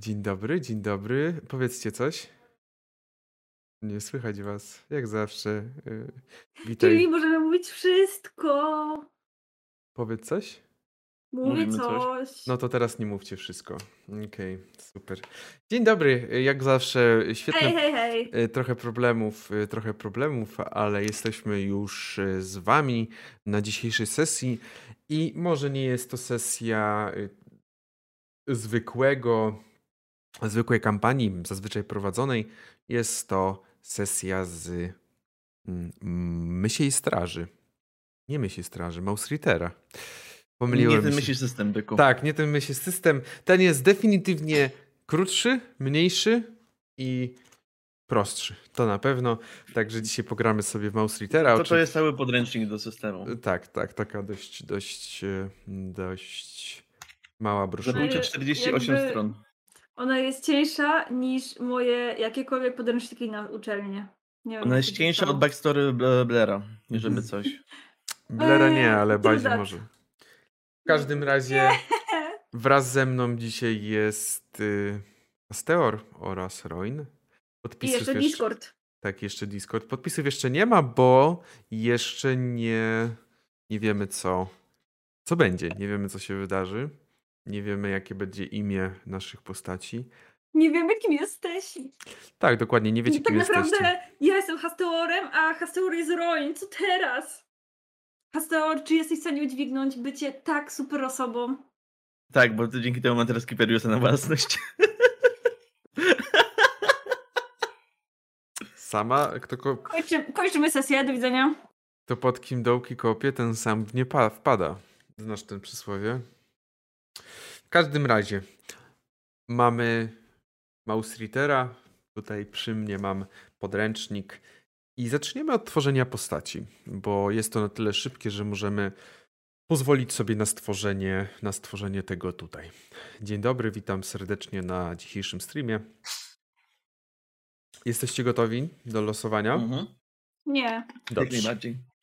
Dzień dobry, dzień dobry. Powiedzcie coś. Nie słychać was, jak zawsze. Y, Witaj. Czyli możemy mówić wszystko. Powiedz coś. Mówię Mówimy coś. coś. No to teraz nie mówcie wszystko. Okej, super. Dzień dobry, jak zawsze świetne. Hej, hej, hej. y, Trochę problemów, y, trochę problemów, ale jesteśmy już y, z wami na dzisiejszej sesji i może nie jest to sesja zwykłego, zwykłej kampanii, zazwyczaj prowadzonej. Jest to sesja z mm, Mysiej Straży. Nie Mysiej Straży, Mausritera. Pomyliłem Nie ten się. myślisz system, byku. Tak, nie ten myśl system. Ten jest definitywnie krótszy, mniejszy i prostszy. To na pewno. Także dzisiaj pogramy sobie w Mouse Readera. To, to jest cały podręcznik do systemu. Tak, tak, taka dość, dość, dość mała broszura. Zabójcze Ale 48 jakby- stron. Ona jest cieńsza niż moje jakiekolwiek podręczniki na uczelnię. Nie wiem, Ona jest cieńsza od backstory Mhm. żeby coś. Blera nie, Eee, ale Bazie that. może. W każdym razie wraz ze mną dzisiaj jest y, Asteor oraz Roin. I Podpisów jeszcze Discord. Tak, jeszcze Discord. Podpisów jeszcze nie ma, bo jeszcze nie, nie wiemy co, co będzie. Nie wiemy co się wydarzy. Nie wiemy jakie będzie imię naszych postaci. Nie wiem, jakim jesteś. Tak, dokładnie, nie wiecie tak kim naprawdę jesteście. ja jestem Hasteorem, a Hasteor jest Roin. Co teraz? Hasteor, czy jesteś w stanie udźwignąć bycie tak super osobą? Tak, bo ty dzięki temu mam teraz Kiperiusa na własność. Sama, kto, ko, Kończy, kończymy sesję, do widzenia. kto pod kim dołki kopie, ten sam w nie pa, wpada. Znasz ten przysłowie? W każdym razie mamy Mouse Readera. Tutaj przy mnie mam podręcznik. I zaczniemy od tworzenia postaci, bo jest to na tyle szybkie, że możemy pozwolić sobie na stworzenie, na stworzenie tego tutaj. Dzień dobry, witam serdecznie na dzisiejszym streamie. Jesteście gotowi do losowania? Mhm. Nie. Dobrze.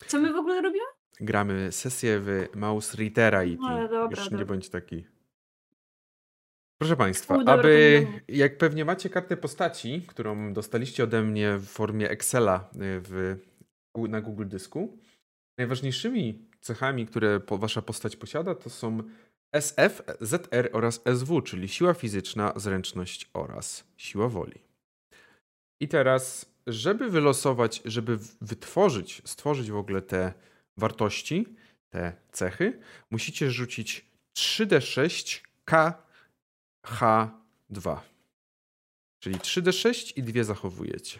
Co my w ogóle robimy? Gramy sesję w Mouse Readera i No, dobra, już nie dobra. bądź taki. Proszę Państwa, U, dobra, aby jak pewnie macie kartę postaci, którą dostaliście ode mnie w formie Excela y, w, na Google Dysku, najważniejszymi cechami, które Wasza postać posiada, to są SF, ZR oraz SW, czyli siła fizyczna, zręczność oraz siła woli. I teraz, żeby wylosować, żeby wytworzyć, stworzyć w ogóle te wartości, te cechy, musicie rzucić 3D6 KH2. Czyli 3D6 i dwie zachowujecie.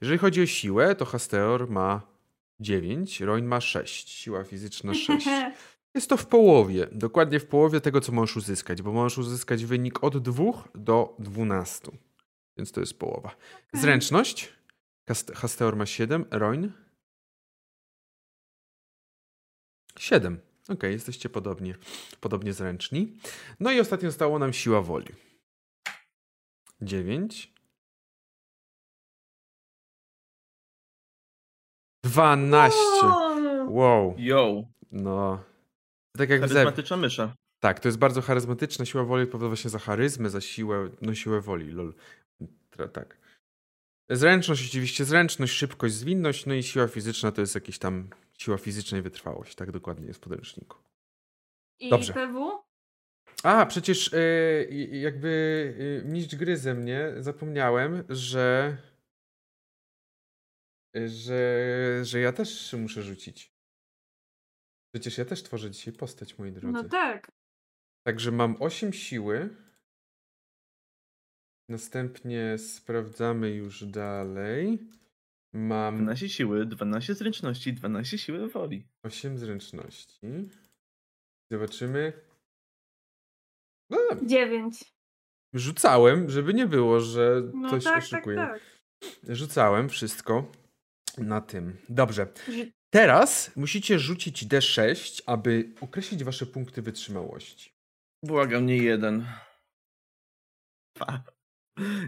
Jeżeli chodzi o siłę, to Hasteor ma 9, Roin ma 6, siła fizyczna 6. Jest to w połowie, dokładnie w połowie tego, co możesz uzyskać, bo możesz uzyskać wynik od 2 do 12. Więc to jest połowa. Zręczność. Hast- Hasteor ma 7, Roin 7. Ok, jesteście podobnie, podobnie zręczni. No i ostatnio zostało nam siła woli. 9. 12. O! Wow. Yo, No. Tak jak widzę. charyzmatyczna mysza. Tak, to jest bardzo charyzmatyczna siła woli, odpowiada właśnie za charyzmę, za siłę, no siłę woli, lol. Tra- Tak. Zręczność oczywiście, zręczność, szybkość, zwinność, no i siła fizyczna to jest jakieś tam siła fizyczna i wytrwałość, tak dokładnie jest w podręczniku. I Dobrze. PW? A, przecież e, i- jakby e, mistrz gry ze mnie, zapomniałem, że że, że ja też muszę rzucić. Przecież ja też tworzę dzisiaj postać, moi drodzy. No tak. Także mam 8 siły. Następnie sprawdzamy już dalej. Mam 12 siły, 12 zręczności, 12 siły woli. 8 zręczności. Zobaczymy. No, Dziewięć. rzucałem, żeby nie było, że No ktoś tak, tak, oszukuje. tak. Rzucałem wszystko na tym. Dobrze. Teraz musicie rzucić D6, aby określić wasze punkty wytrzymałości. Błagam, nie jeden. Dwa.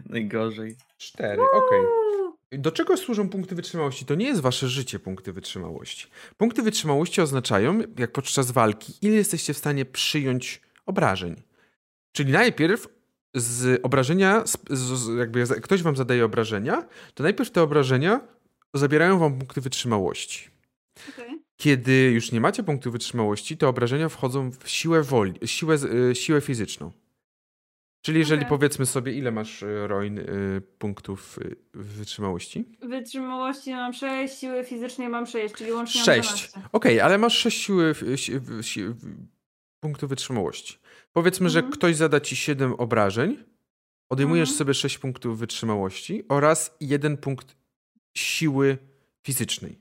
Najgorzej. 4, okej. Uuu. Do czego służą punkty wytrzymałości? To nie jest wasze życie punkty wytrzymałości. Punkty wytrzymałości oznaczają, jak podczas walki, ile jesteście w stanie przyjąć obrażeń. Czyli najpierw z obrażenia, z, jakby ktoś wam zadaje obrażenia, to najpierw te obrażenia zabierają wam punkty wytrzymałości. Okej. Kiedy już nie macie punktu wytrzymałości, to obrażenia wchodzą w siłę woli, siłę, y, siłę fizyczną. Czyli jeżeli Okej. powiedzmy sobie, ile masz y, Roin y, punktów y, wytrzymałości? Wytrzymałości mam 6, siły fizycznej mam 6, czyli łącznie mam 6. 12. Okej, ale masz 6 siły, si, si, punktów wytrzymałości. Powiedzmy, że Mhm. ktoś zada ci 7 obrażeń, odejmujesz Mhm. sobie 6 punktów wytrzymałości oraz 1 punkt siły fizycznej.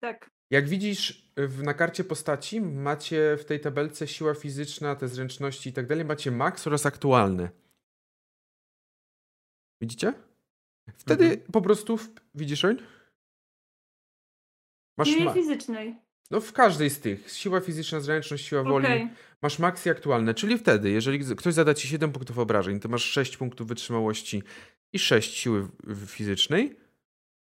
Tak. Jak widzisz w, na karcie postaci, macie w tej tabelce siła fizyczna, te zręczności i tak dalej, macie max oraz aktualne. Widzicie? Wtedy Mhm. po prostu, w, widzisz, Roń? Masz Siły ma- fizycznej. no w każdej z tych. Siła fizyczna, zręczność, siła woli. Okej. Masz maksy aktualne, czyli wtedy, jeżeli ktoś zada ci 7 punktów obrażeń, to masz 6 punktów wytrzymałości i 6 siły fizycznej,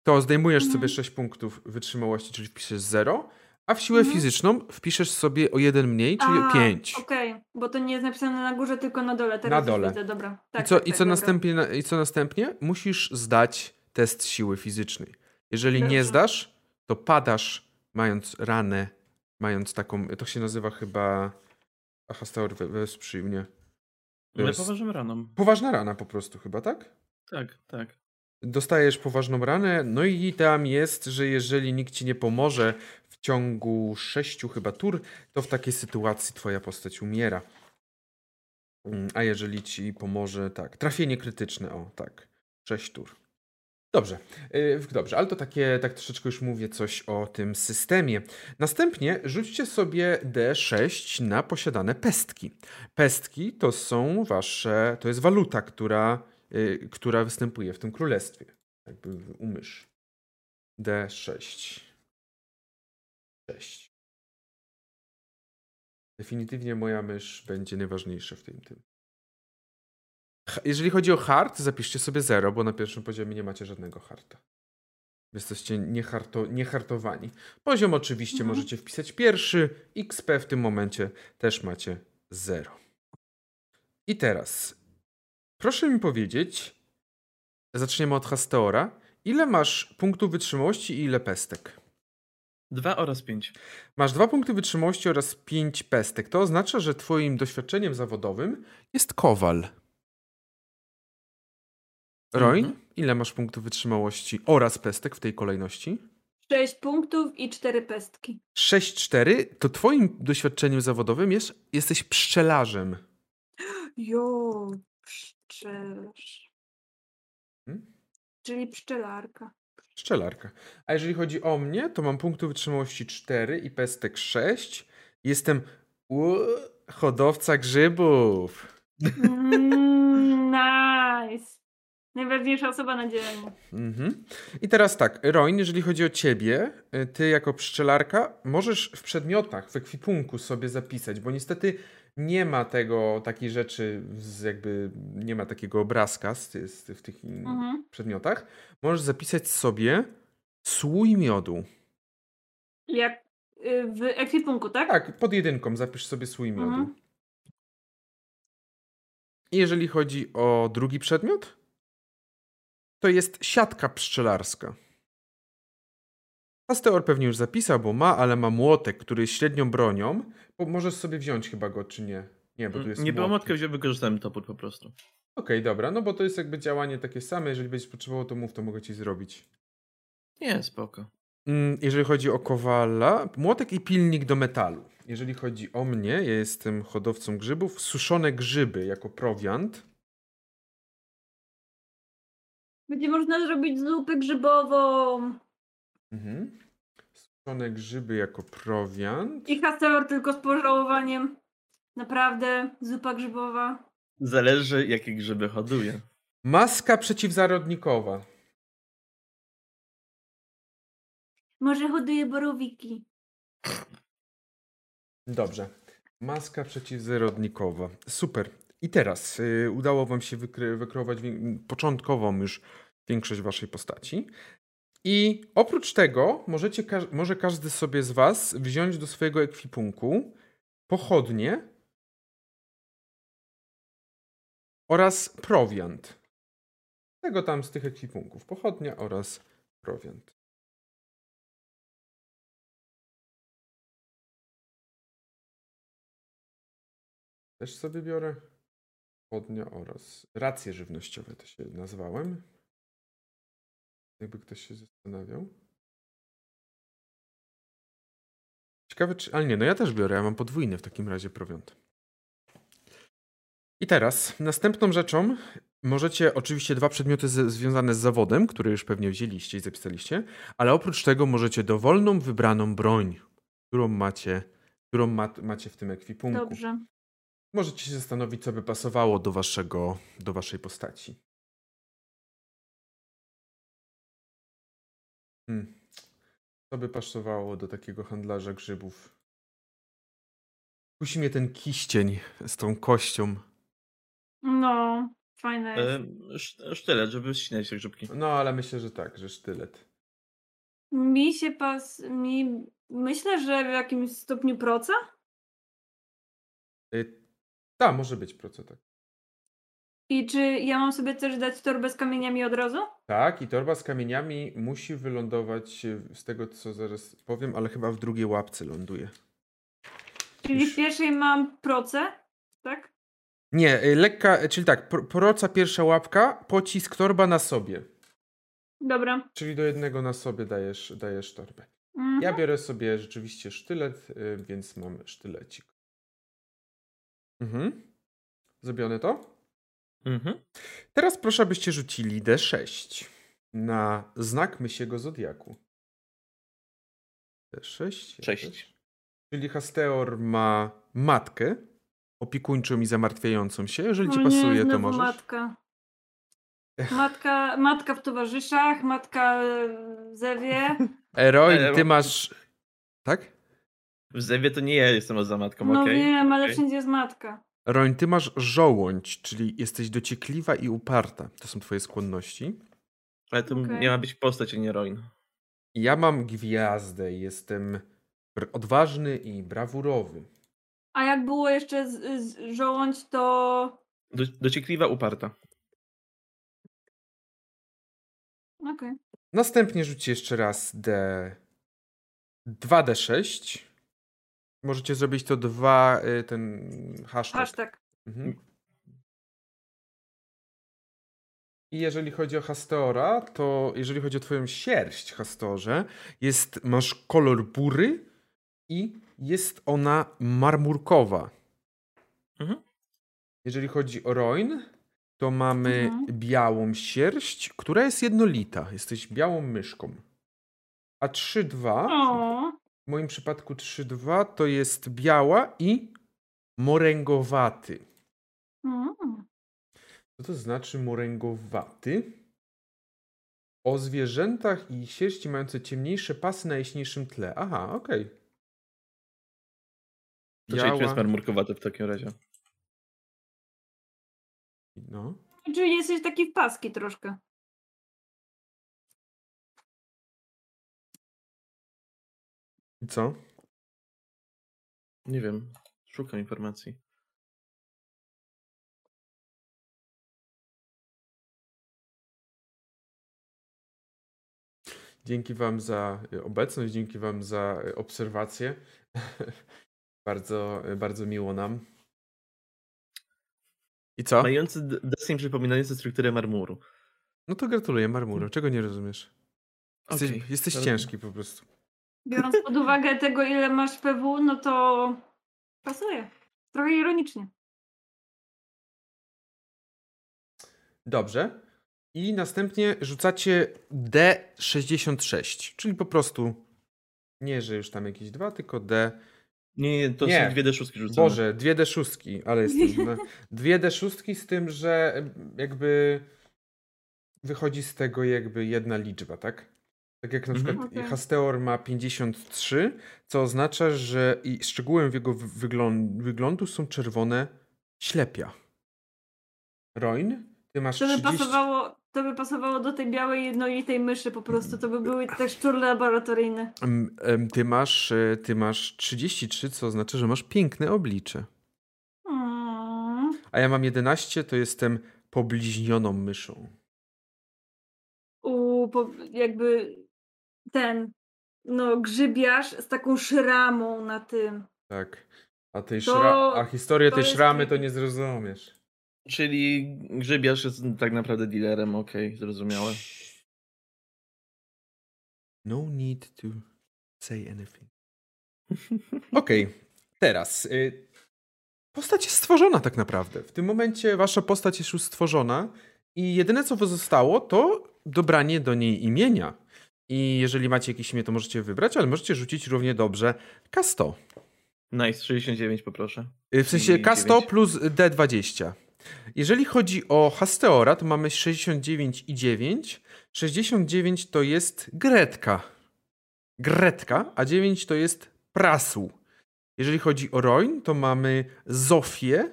to zdejmujesz Mhm. sobie 6 punktów wytrzymałości, czyli wpiszesz 0, a w siłę Mhm. fizyczną wpiszesz sobie o 1 mniej, czyli A, 5. Okej, bo to nie jest napisane na górze, tylko na dole. Teraz Na dole. Widzę. Dobra. I Tak, co, tak, i, tak, co dobra. następnie, na- I co następnie? Musisz zdać test siły fizycznej. Jeżeli nie zdasz, to padasz mając ranę, mając taką, to się nazywa chyba, aha, Staur, we- wesprzyj mnie. Jest poważnym raną. Poważna rana po prostu chyba, tak? Tak, tak. Dostajesz poważną ranę, no i tam jest, że jeżeli nikt ci nie pomoże w ciągu sześciu chyba tur, to w takiej sytuacji twoja postać umiera. Mm, A jeżeli ci pomoże, tak, trafienie krytyczne, o tak, sześć tur. Dobrze, yy, dobrze, ale to takie, tak troszeczkę już mówię coś o tym systemie. Następnie rzućcie sobie D6 na posiadane pestki. Pestki to są wasze, to jest waluta, która, która występuje w tym królestwie. Jakby umysz. D6. 6. Definitywnie moja mysz będzie najważniejsza w tym. tym. Jeżeli chodzi o hard, zapiszcie sobie 0, bo na pierwszym poziomie nie macie żadnego harta. Jesteście nieharto, niehartowani. Poziom oczywiście Mhm. możecie wpisać pierwszy, XP w tym momencie też macie 0. I teraz, proszę mi powiedzieć, zaczniemy od Hasteora. Ile masz punktów wytrzymałości i ile pestek? Dwa oraz pięć. Masz dwa punkty wytrzymałości oraz pięć pestek. To oznacza, że twoim doświadczeniem zawodowym jest kowal. Roin, Mhm. ile masz punktów wytrzymałości oraz pestek w tej kolejności? 6 punktów i 4 pestki. 6-4 to twoim doświadczeniem zawodowym jest, jesteś pszczelarzem. Jo, pszczelarz. Hmm? Czyli pszczelarka. Pszczelarka. A jeżeli chodzi o mnie, to mam punktów wytrzymałości 4 i pestek 6. Jestem u, hodowca grzybów. Mm, nice. Najważniejsza osoba na dzieleniu. Mhm. I teraz tak, Roin, jeżeli chodzi o ciebie, y, ty jako pszczelarka możesz w przedmiotach, w ekwipunku sobie zapisać, bo niestety nie ma tego, takiej rzeczy, z jakby nie ma takiego obrazka z, z, w tych Mhm. przedmiotach. Możesz zapisać sobie słój miodu. Jak y, w ekwipunku, tak? Tak, pod jedynką zapisz sobie słój miodu. Mhm. Jeżeli chodzi o drugi przedmiot, to jest siatka pszczelarska. Pasteor pewnie już zapisał, bo ma, ale ma młotek, który jest średnią bronią. Bo możesz sobie wziąć chyba go, czy nie? Nie, bo tu jest Nie było młotek. motkę, wziąłem, wykorzystałem topór po prostu. Okej, dobra, no bo to jest jakby działanie takie same. Jeżeli będziesz potrzebował, to mów, to mogę ci zrobić. Nie, spoko. Mm, Jeżeli chodzi o kowala, młotek i pilnik do metalu. Jeżeli chodzi o mnie, ja jestem hodowcą grzybów. Suszone grzyby jako prowiant. Będzie można zrobić zupę grzybową. Mhm. Suszone grzyby jako prowiant. I haseor tylko z pożałowaniem. Naprawdę, zupa grzybowa. Zależy, jakie grzyby hoduję. Maska przeciwzarodnikowa. Może hoduje borowiki. Dobrze. Maska przeciwzarodnikowa. Super. I teraz y, udało wam się wykry, wykreować wi- początkową już większość waszej postaci. I oprócz tego możecie, może każdy sobie z was wziąć do swojego ekwipunku pochodnie oraz prowiant. Tego tam z tych ekwipunków. Pochodnia oraz prowiant. Też sobie biorę. Pochodnia oraz racje żywnościowe to się nazwałem. Jakby ktoś się zastanawiał. Ciekawe, czy. Ale nie, no ja też biorę. Ja mam podwójny w takim razie prowiant. I teraz, następną rzeczą możecie oczywiście dwa przedmioty z, związane z zawodem, które już pewnie wzięliście i zapisaliście, ale oprócz tego możecie dowolną wybraną broń, którą macie, którą ma, macie w tym ekwipunku. Dobrze. Możecie się zastanowić, co by pasowało do, waszego, do waszej postaci. Hmm. Co by pasowało do takiego handlarza grzybów? Kusi mnie ten kiścień z tą kością. No, fajne jest. E, sz- sztylet, żeby ścinać te grzybki. No, ale myślę, że tak, że sztylet. Mi się pas. Mi... Myślę, że w jakimś stopniu proca? Y, tak, może być proce, tak. I czy ja mam sobie też dać torbę z kamieniami od razu? Tak, i torba z kamieniami musi wylądować y, z tego, co zaraz powiem, ale chyba w drugiej łapce ląduje. Czyli Już. w pierwszej mam proce, tak? Nie, y, lekka, y, czyli tak, pro- proca pierwsza łapka, pocisk torba na sobie. Dobra. Czyli do jednego na sobie dajesz, dajesz torbę. Mhm. Ja biorę sobie rzeczywiście sztylet, więc mam sztylecik. Mhm. Zrobione to? Mhm. Teraz proszę, abyście rzucili D6 na znak mysiego zodiaku. D6. ja Sześć. też. Czyli Hasteor ma matkę opiekuńczą i zamartwiającą się. Jeżeli ci O pasuje, nie, to możesz. matka. Matka, matka w towarzyszach, matka w zewie. Eroin, Ale- ty masz. Tak? W Zewie to nie ja jestem za matką, No okej? wiem, ale okej. wszędzie jest matka. Roń, ty masz żołądź, czyli jesteś dociekliwa i uparta. To są twoje skłonności. Ale to Okej. miała być postać, a nie Roin. Ja mam gwiazdę, jestem odważny i brawurowy. A jak było jeszcze z, z żołądź, to. Do, dociekliwa, uparta. Okej. Następnie rzućcie jeszcze raz D. 2D6. Możecie zrobić to dwa, y, ten hashtag. Hashtag. Mhm. I jeżeli chodzi o Hasteora, to jeżeli chodzi o twoją sierść, Hastorze, jest, masz kolor bury i jest ona marmurkowa. Mhm. Jeżeli chodzi o Roin, to mamy Mhm. białą sierść, która jest jednolita. Jesteś białą myszką. A 3-2, O, w moim przypadku 3-2 to jest biała i moręgowaty. mm. Co to znaczy moręgowaty? O zwierzętach i sierści mające ciemniejsze pasy na jaśniejszym tle. Aha, okej. To czyli tu jest marmurkowate w takim razie. No. Czyli jesteś taki w paski troszkę. I co? Nie wiem. Szukam informacji. Dzięki Wam za y, obecność, dzięki Wam za y, obserwację. bardzo, y, bardzo miło nam. I co? Mający deseń przypominający strukturę marmuru. No to gratuluję, Marmuro. Czego nie rozumiesz? Jesteś, Okej, jesteś ciężki po prostu. Biorąc pod uwagę tego, ile masz PW, no to pasuje. Trochę ironicznie. Dobrze. I następnie rzucacie D66, czyli po prostu nie, że już tam jakieś dwa, tylko D. Nie, nie, to Nie. są dwie D6 rzucone. Boże, dwie D6, ale jestem. na- Dwie D6 z tym, że jakby wychodzi z tego jakby jedna liczba, tak? Tak jak na Mhm. przykład Okej. Hasteor ma 53, co oznacza, że i szczegółem w jego wy- wyglą- wyglądu są czerwone ślepia. Roin, ty masz To by 30... pasowało, to by pasowało do tej białej jednolitej myszy po prostu. To by były te szczur laboratoryjne. Ty masz, e, ty masz 33, co oznacza, że masz piękne oblicze. Mm. A a ja mam 11, to jestem pobliźnioną myszą. U, po, jakby ten, no, grzybiarz z taką szramą na tym. Tak. A, tej To- szra... a historię to tej jest szramy to nie zrozumiesz. Czyli grzybiarz jest tak naprawdę dealerem, okej, zrozumiałe. No need to say anything. Okej, teraz. Y, postać jest stworzona tak naprawdę. W tym momencie wasza postać jest już stworzona i jedyne co pozostało to dobranie do niej imienia. I jeżeli macie jakieś imię, to możecie wybrać, ale możecie rzucić równie dobrze K100. Nice, 69 poproszę. Y, W sensie I K100 dziewięć. plus D20. Jeżeli chodzi o Hasteora, to mamy 69 i 9. 69 to jest Gretka. Gretka, a 9 to jest Prasu. Jeżeli chodzi o Roin, to mamy Zofię,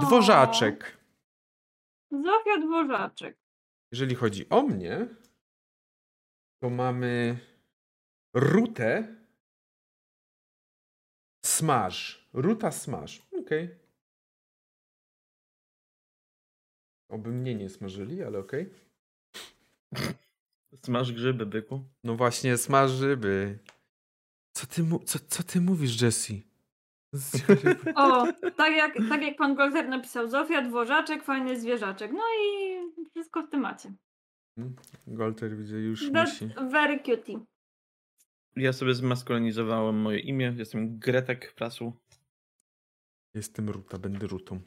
Dworzaczek. Zofia Dworzaczek. Jeżeli chodzi o mnie, to mamy Rutę Smaż. Ruta Smaż. Okej. Oby mnie nie smażyli, ale okej. Smaż grzyby, byku. No właśnie, smażyby. Co ty, mu- co, co ty mówisz, Jesse? O, tak jak, tak jak pan Golter napisał, Zofia Dworzaczek, fajny zwierzaczek. No i wszystko w temacie. Golter widzę już That's musi. very cutie. Ja sobie zmaskulinizowałem moje imię. Jestem Gretek Prasu. Jestem Ruta, będę Rutą.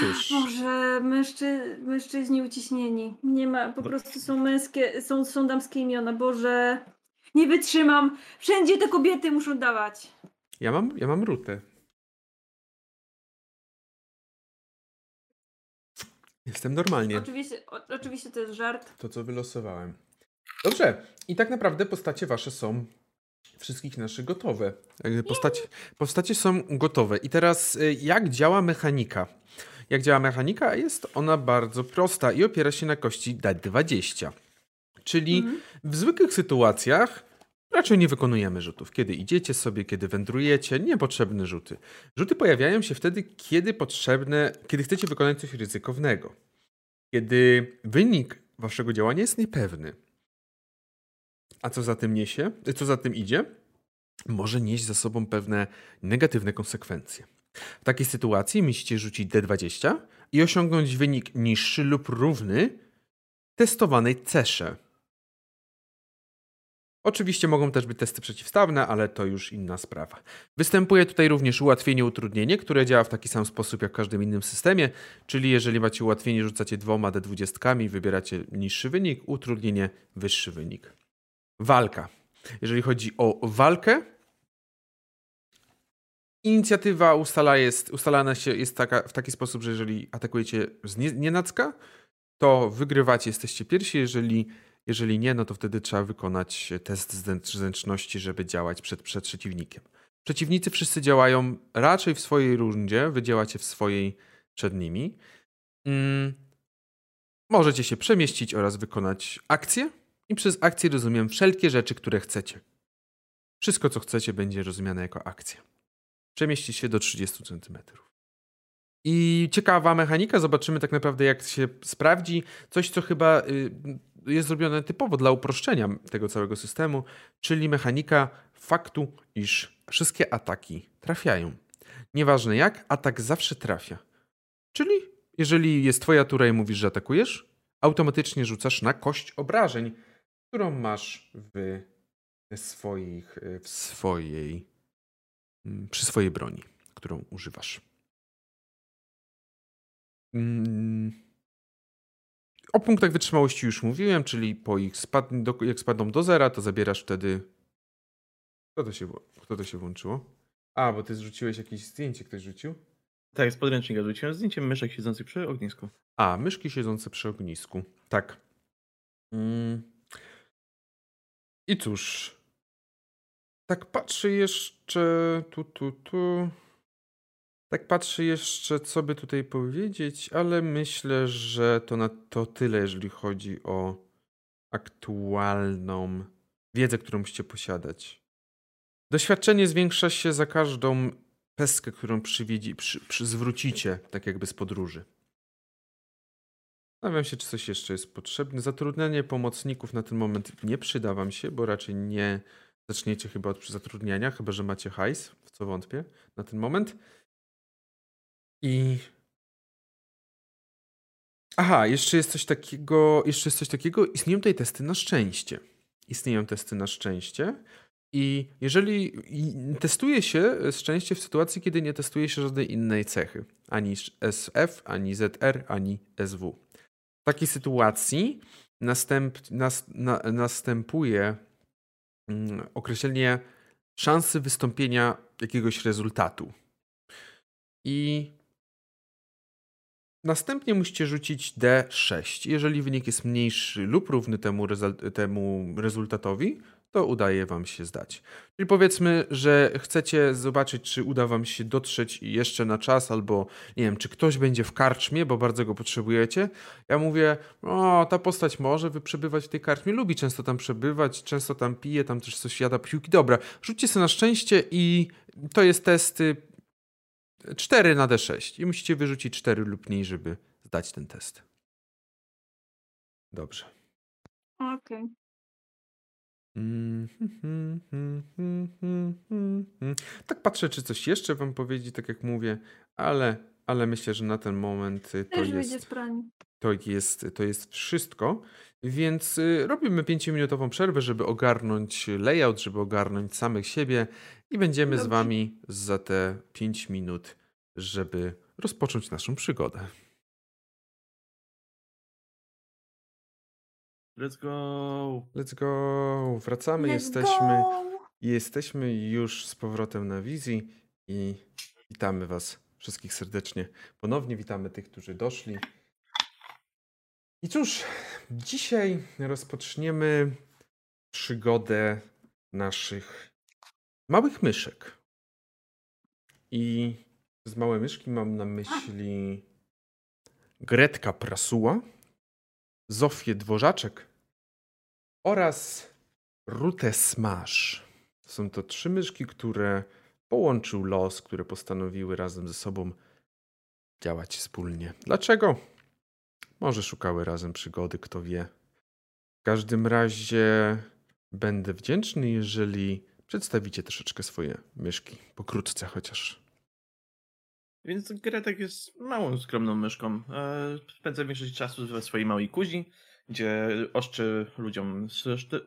Cóż, Boże, mężczy, mężczyźni uciśnieni. Nie ma, po Bo- prostu są męskie, są, są damskie imiona. Boże, nie wytrzymam. Wszędzie te kobiety muszą dawać. ja mam, ja mam Rutę. Jestem normalnie. Oczywiście, o, oczywiście to jest żart. To, co wylosowałem. Dobrze. I tak naprawdę postacie wasze są wszystkich naszych gotowe. Postacie, postacie są gotowe. I teraz y, jak działa mechanika? Jak działa mechanika? Jest ona bardzo prosta i opiera się na kości D20. Czyli Mhm. w zwykłych sytuacjach raczej nie wykonujemy rzutów. Kiedy idziecie sobie, kiedy wędrujecie, niepotrzebne rzuty. Rzuty pojawiają się wtedy, kiedy potrzebne, kiedy chcecie wykonać coś ryzykownego. Kiedy wynik waszego działania jest niepewny. A co za tym niesie? Co za tym idzie? Może nieść za sobą pewne negatywne konsekwencje. W takiej sytuacji musicie rzucić D20 i osiągnąć wynik niższy lub równy testowanej cesze. Oczywiście mogą też być testy przeciwstawne, ale to już inna sprawa. Występuje tutaj również ułatwienie, utrudnienie, które działa w taki sam sposób jak w każdym innym systemie, czyli jeżeli macie ułatwienie, rzucacie dwoma D20, wybieracie niższy wynik, utrudnienie wyższy wynik. Walka. Jeżeli chodzi o walkę, inicjatywa ustala jest, ustalana się, jest taka, w taki sposób, że jeżeli atakujecie z nie, nienacka, to wygrywacie, jesteście pierwsi. Jeżeli, jeżeli nie, no to wtedy trzeba wykonać test zręcz- zręczności, żeby działać przed, przed przeciwnikiem. Przeciwnicy wszyscy działają raczej w swojej rundzie, wy działacie w swojej przed nimi. Mm. Możecie się przemieścić oraz wykonać akcję. I przez akcję rozumiem wszelkie rzeczy, które chcecie. Wszystko, co chcecie, będzie rozumiane jako akcja. Przemieścić się do 30 cm. I ciekawa mechanika, zobaczymy tak naprawdę, jak się sprawdzi. Coś, co chyba y, jest zrobione typowo dla uproszczenia tego całego systemu, czyli mechanika faktu, iż wszystkie ataki trafiają. Nieważne jak, atak zawsze trafia. Czyli jeżeli jest twoja tura i mówisz, że atakujesz, automatycznie rzucasz na kość obrażeń, którą masz w swoich, w swojej, mm, przy swojej broni, którą używasz. Mm. O punktach wytrzymałości już mówiłem, czyli po ich spad, do, jak spadną do zera, to zabierasz wtedy. Kto to, się, kto to się włączyło? A, bo ty zrzuciłeś jakieś zdjęcie, ktoś rzucił? Tak, z podręcznika rzuciłem zdjęcie myszek siedzących przy ognisku. A, myszki siedzące przy ognisku. Tak. Mm. I cóż. Tak patrzę jeszcze. Tu, tu, tu. Tak patrzę jeszcze, co by tutaj powiedzieć, ale myślę, że to na to tyle, jeżeli chodzi o aktualną wiedzę, którą musicie posiadać. Doświadczenie zwiększa się za każdą pestkę, którą przywiedzi, przy, przy, zwrócicie, tak jakby z podróży. Zastanawiam się, czy coś jeszcze jest potrzebne. Zatrudnianie pomocników na ten moment nie przyda wam się, bo raczej nie zaczniecie chyba od zatrudniania, chyba że macie hajs, w co wątpię na ten moment. I Aha, jeszcze jest coś takiego, jeszcze jest coś takiego, istnieją tutaj testy na szczęście. Istnieją testy na szczęście i jeżeli testuje się szczęście w sytuacji, kiedy nie testuje się żadnej innej cechy, ani SF, ani ZR, ani SW. W takiej sytuacji następ, nas, na, następuje mm, określenie szansy wystąpienia jakiegoś rezultatu. I Następnie musicie rzucić D6. Jeżeli wynik jest mniejszy lub równy temu, temu rezultatowi, to udaje wam się zdać. Czyli powiedzmy, że chcecie zobaczyć, czy uda wam się dotrzeć jeszcze na czas, albo nie wiem, czy ktoś będzie w karczmie, bo bardzo go potrzebujecie. Ja mówię, o, ta postać może przebywać w tej karczmie, lubi często tam przebywać, często tam pije, tam też coś jada piłki. Dobra, rzućcie sobie na szczęście i to jest test 4 na D6 i musicie wyrzucić 4 lub mniej, żeby zdać ten test. Dobrze. Okej. Okay. Tak patrzę, czy coś jeszcze wam powiedzieć, tak jak mówię, ale, ale myślę, że na ten moment y, to jest, to jest, to jest wszystko. Więc y, robimy 5-minutową przerwę, żeby ogarnąć layout, żeby ogarnąć samych siebie i będziemy Dobrze. z wami za te 5 minut, żeby rozpocząć naszą przygodę. Let's go! Let's go! Wracamy, Let's jesteśmy. Go. Jesteśmy już z powrotem na wizji i witamy Was wszystkich serdecznie. Ponownie witamy tych, którzy doszli. I cóż, dzisiaj rozpoczniemy przygodę naszych małych myszek. I z małe myszki mam na myśli Gretka Prasuła, Zofię Dworzaczek oraz Rutę Smash. Są to trzy myszki, które połączył los, które postanowiły razem ze sobą działać wspólnie. Dlaczego? Może szukały razem przygody, kto wie. W każdym razie będę wdzięczny, jeżeli przedstawicie troszeczkę swoje myszki, pokrótce chociaż. Więc Gretek jest małą, skromną myszką. E, spędza większość czasu we swojej małej kuzi, gdzie oszczy ludziom,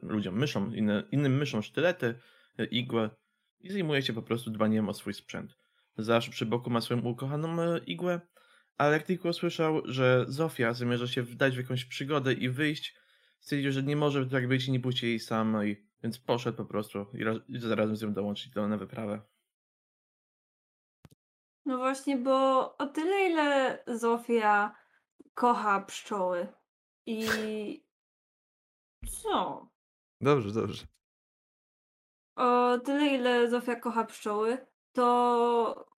ludziom myszom, innym myszom sztylety, e, igłę i zajmuje się po prostu dbaniem o swój sprzęt. Zawsze przy boku ma swoją ukochaną e, igłę, ale tylko usłyszał, że Zofia zamierza się wdać w jakąś przygodę i wyjść, stwierdził, że nie może tak być i nie pójść jej samej, więc poszedł po prostu i, raz, i zarazem z nią dołączyć do, na wyprawę. No właśnie, bo o tyle, ile Zofia kocha pszczoły i co? Dobrze, dobrze. O tyle, ile Zofia kocha pszczoły, to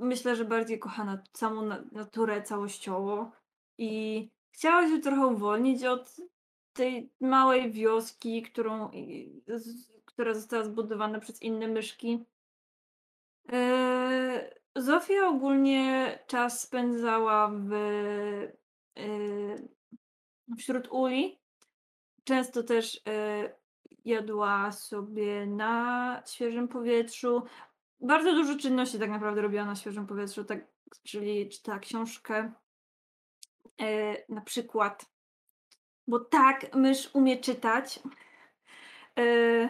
myślę, że bardziej kocha na samą naturę całościowo i chciała się trochę uwolnić od tej małej wioski, którą, która została zbudowana przez inne myszki. Yy, Zofia ogólnie czas spędzała w, yy, wśród uli. Często też yy, jadła sobie na świeżym powietrzu. Bardzo dużo czynności tak naprawdę robiła na świeżym powietrzu, tak, czyli czytała książkę na przykład, bo tak, mysz umie czytać. Yy,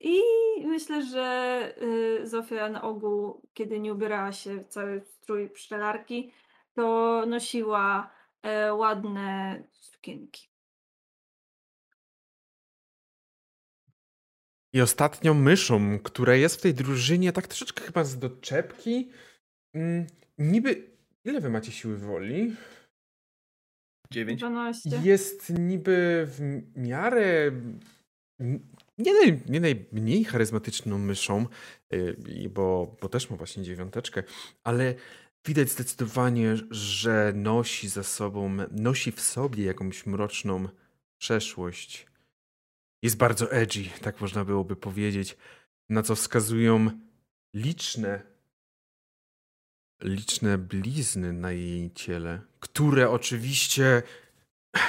i myślę, że y, Zofia na ogół, kiedy nie ubierała się w cały strój pszczelarki, to nosiła e, ładne sukienki. I ostatnią myszą, która jest w tej drużynie, tak troszeczkę chyba z doczepki. Mm, niby. Ile wy macie siły woli? 9. 12. Jest niby w miarę nie, naj, nie najmniej charyzmatyczną myszą, yy, bo, bo też ma właśnie dziewiąteczkę, ale widać zdecydowanie, że nosi za sobą, nosi w sobie jakąś mroczną przeszłość. Jest bardzo edgy, tak można byłoby powiedzieć, na co wskazują liczne, liczne blizny na jej ciele, które oczywiście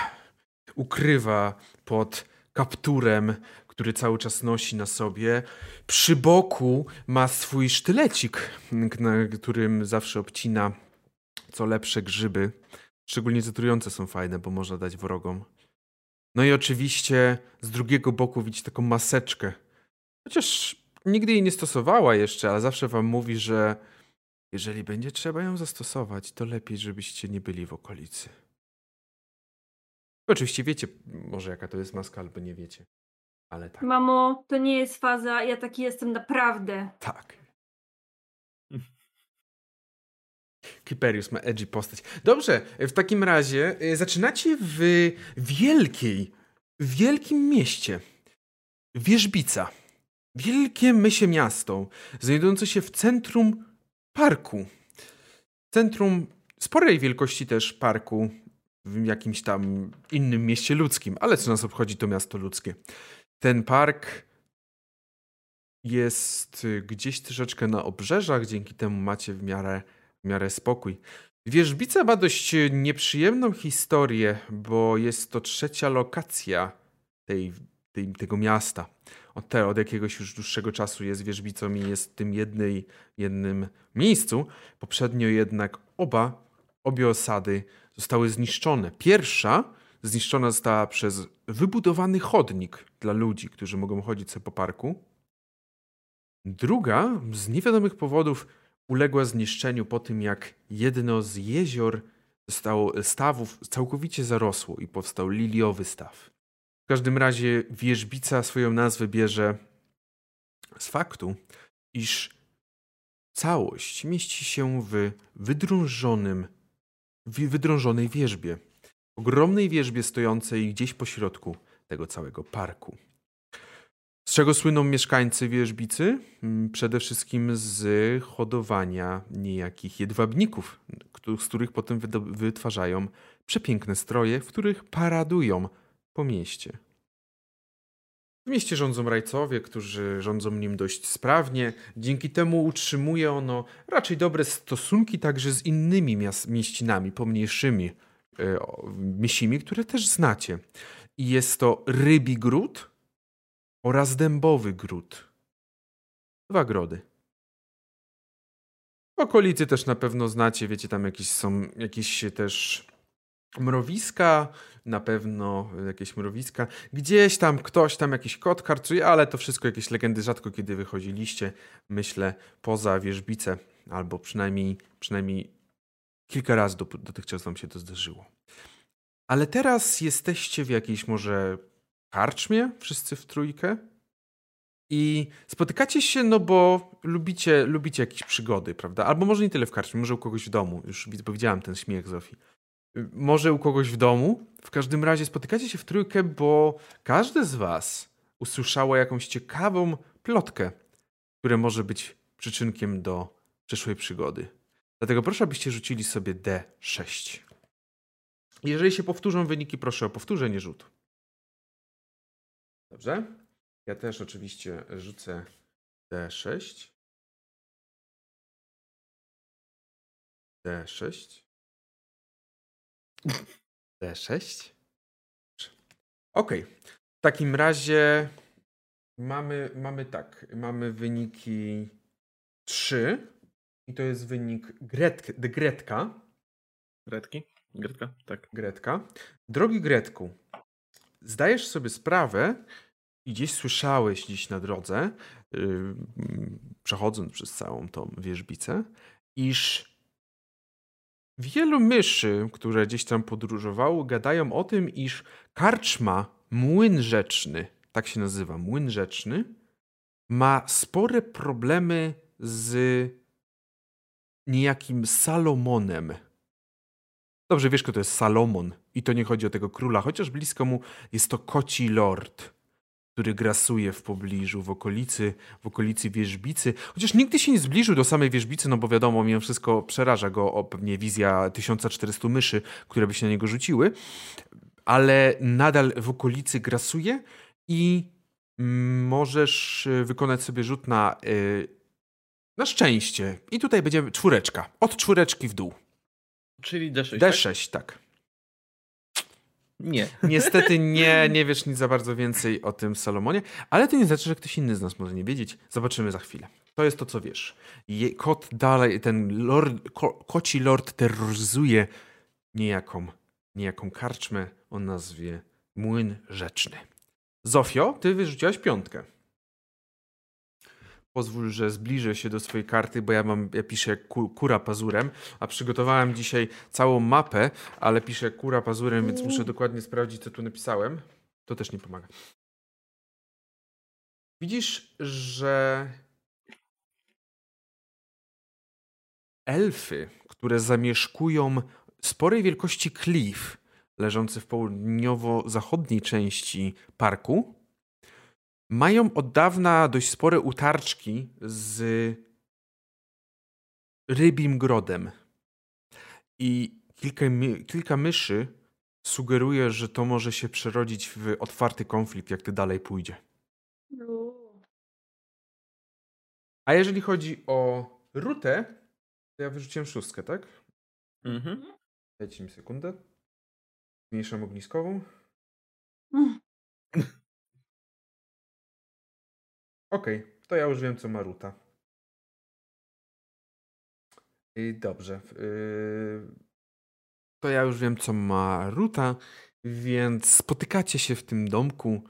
ukrywa pod kapturem, który cały czas nosi na sobie. Przy boku ma swój sztylecik, na którym zawsze obcina co lepsze grzyby. Szczególnie zatrujące są fajne, bo można dać wrogom. No i oczywiście z drugiego boku widzieć taką maseczkę. Chociaż nigdy jej nie stosowała jeszcze, ale zawsze wam mówi, że jeżeli będzie trzeba ją zastosować, to lepiej, żebyście nie byli w okolicy. Oczywiście wiecie może jaka to jest maska, albo nie wiecie. Ale tak. Mamo, to nie jest faza, ja taki jestem naprawdę. Tak. Kiperius ma edgy postać. Dobrze, w takim razie y, zaczynacie w wielkiej, wielkim mieście. Wierzbica. Wielkie mysie miasto, znajdujące się w centrum parku. Centrum sporej wielkości też parku w jakimś tam innym mieście ludzkim, ale co nas obchodzi to miasto ludzkie. Ten park jest y, gdzieś troszeczkę na obrzeżach, dzięki temu macie w miarę, w miarę spokój. Wierzbica ma dość nieprzyjemną historię, bo jest to trzecia lokacja tej, tej, tego miasta. Od, te, od jakiegoś już dłuższego czasu jest wierzbicą i jest w tym jednej, jednym miejscu. Poprzednio jednak oba, obie osady zostały zniszczone. Pierwsza zniszczona została przez wybudowany chodnik dla ludzi, którzy mogą chodzić sobie po parku. Druga z niewiadomych powodów uległa zniszczeniu po tym, jak jedno z jezior zostało, stawów całkowicie zarosło i powstał liliowy staw. W każdym razie wierzbica swoją nazwę bierze z faktu, iż całość mieści się w wydrążonym, wydrążonej wierzbie ogromnej wierzbie stojącej gdzieś po środku tego całego parku. Z czego słyną mieszkańcy wierzbicy? Mm, przede wszystkim z hodowania niejakich jedwabników, z których potem wytwarzają przepiękne stroje, w których paradują po mieście. W mieście rządzą rajcowie, którzy rządzą nim dość sprawnie. Dzięki temu utrzymuje ono raczej dobre stosunki także z innymi mieścinami pomniejszymi, E, misimi, które też znacie. I jest to rybi gród oraz dębowy gród. Dwa grody. Okolicy też na pewno znacie, wiecie, tam jakieś są jakieś też mrowiska, na pewno jakieś mrowiska. Gdzieś tam ktoś tam jakiś kot karczuje, ale to wszystko jakieś legendy rzadko kiedy wychodziliście, myślę, poza wierzbice, albo przynajmniej, przynajmniej Kilka razy dotychczas wam się to zdarzyło. Ale teraz jesteście w jakiejś może karczmie, wszyscy w trójkę. I spotykacie się, no bo lubicie, lubicie jakieś przygody, prawda? Albo może nie tyle w karczmie, może u kogoś w domu. Już powiedziałem ten śmiech Zofii. Może u kogoś w domu. W każdym razie spotykacie się w trójkę, bo każde z was usłyszało jakąś ciekawą plotkę, która może być przyczynkiem do przyszłej przygody. Dlatego proszę, abyście rzucili sobie D6. Jeżeli się powtórzą wyniki, proszę o powtórzenie rzutu. Dobrze. Ja też oczywiście rzucę D6. D6. D6. Ok. W takim razie mamy, mamy tak. Mamy wyniki 3 i to jest wynik Gretk, Gretka. Gretki? Gretka? Tak. Gretka. Drogi Gretku, zdajesz sobie sprawę i gdzieś słyszałeś dziś na drodze, yy, przechodząc przez całą tą wierzbicę, iż wielu myszy, które gdzieś tam podróżowało, gadają o tym, iż karczma Młyn Rzeczny, tak się nazywa, Młyn Rzeczny, ma spore problemy z niejakim Salomonem. Dobrze, wiesz, kto to jest Salomon. I to nie chodzi o tego króla, chociaż blisko mu jest to koci lord, który grasuje w pobliżu, w okolicy, w okolicy wierzbicy. Chociaż nigdy się nie zbliżył do samej wierzbicy, no bo wiadomo, mimo wszystko przeraża go o pewnie wizja 1400 myszy, które by się na niego rzuciły. Ale nadal w okolicy grasuje i możesz wykonać sobie rzut na y, Na szczęście. I tutaj będzie czwóreczka. Od czwóreczki w dół. Czyli D6. tak? D6, tak. Nie. Niestety nie, nie wiesz nic za bardzo więcej o tym Salomonie, ale to nie znaczy, że ktoś inny z nas może nie wiedzieć. Zobaczymy za chwilę. To jest to, co wiesz. Je, kot dalej, ten lord, ko, koci lord terroryzuje niejaką, niejaką karczmę o nazwie Młyn Rzeczny. Zofio, ty wyrzuciłaś piątkę. Pozwól, że zbliżę się do swojej karty, bo ja mam, ja piszę ku, kura pazurem, a przygotowałem dzisiaj całą mapę, ale piszę kura pazurem, więc muszę dokładnie sprawdzić, co tu napisałem. To też nie pomaga. Widzisz, że elfy, które zamieszkują sporej wielkości klif, leżący w południowo-zachodniej części parku, mają od dawna dość spore utarczki z rybim grodem. I kilka, kilka myszy sugeruje, że to może się przerodzić w otwarty konflikt, jak to dalej pójdzie. A jeżeli chodzi o rutę, to ja wyrzuciłem szóstkę, tak? Mhm. Dajcie mi sekundę. Zmniejszam ogniskową. Mm. Okej, to ja już wiem, co ma ruta. I dobrze. Yy, to ja już wiem, co ma ruta, więc spotykacie się w tym domku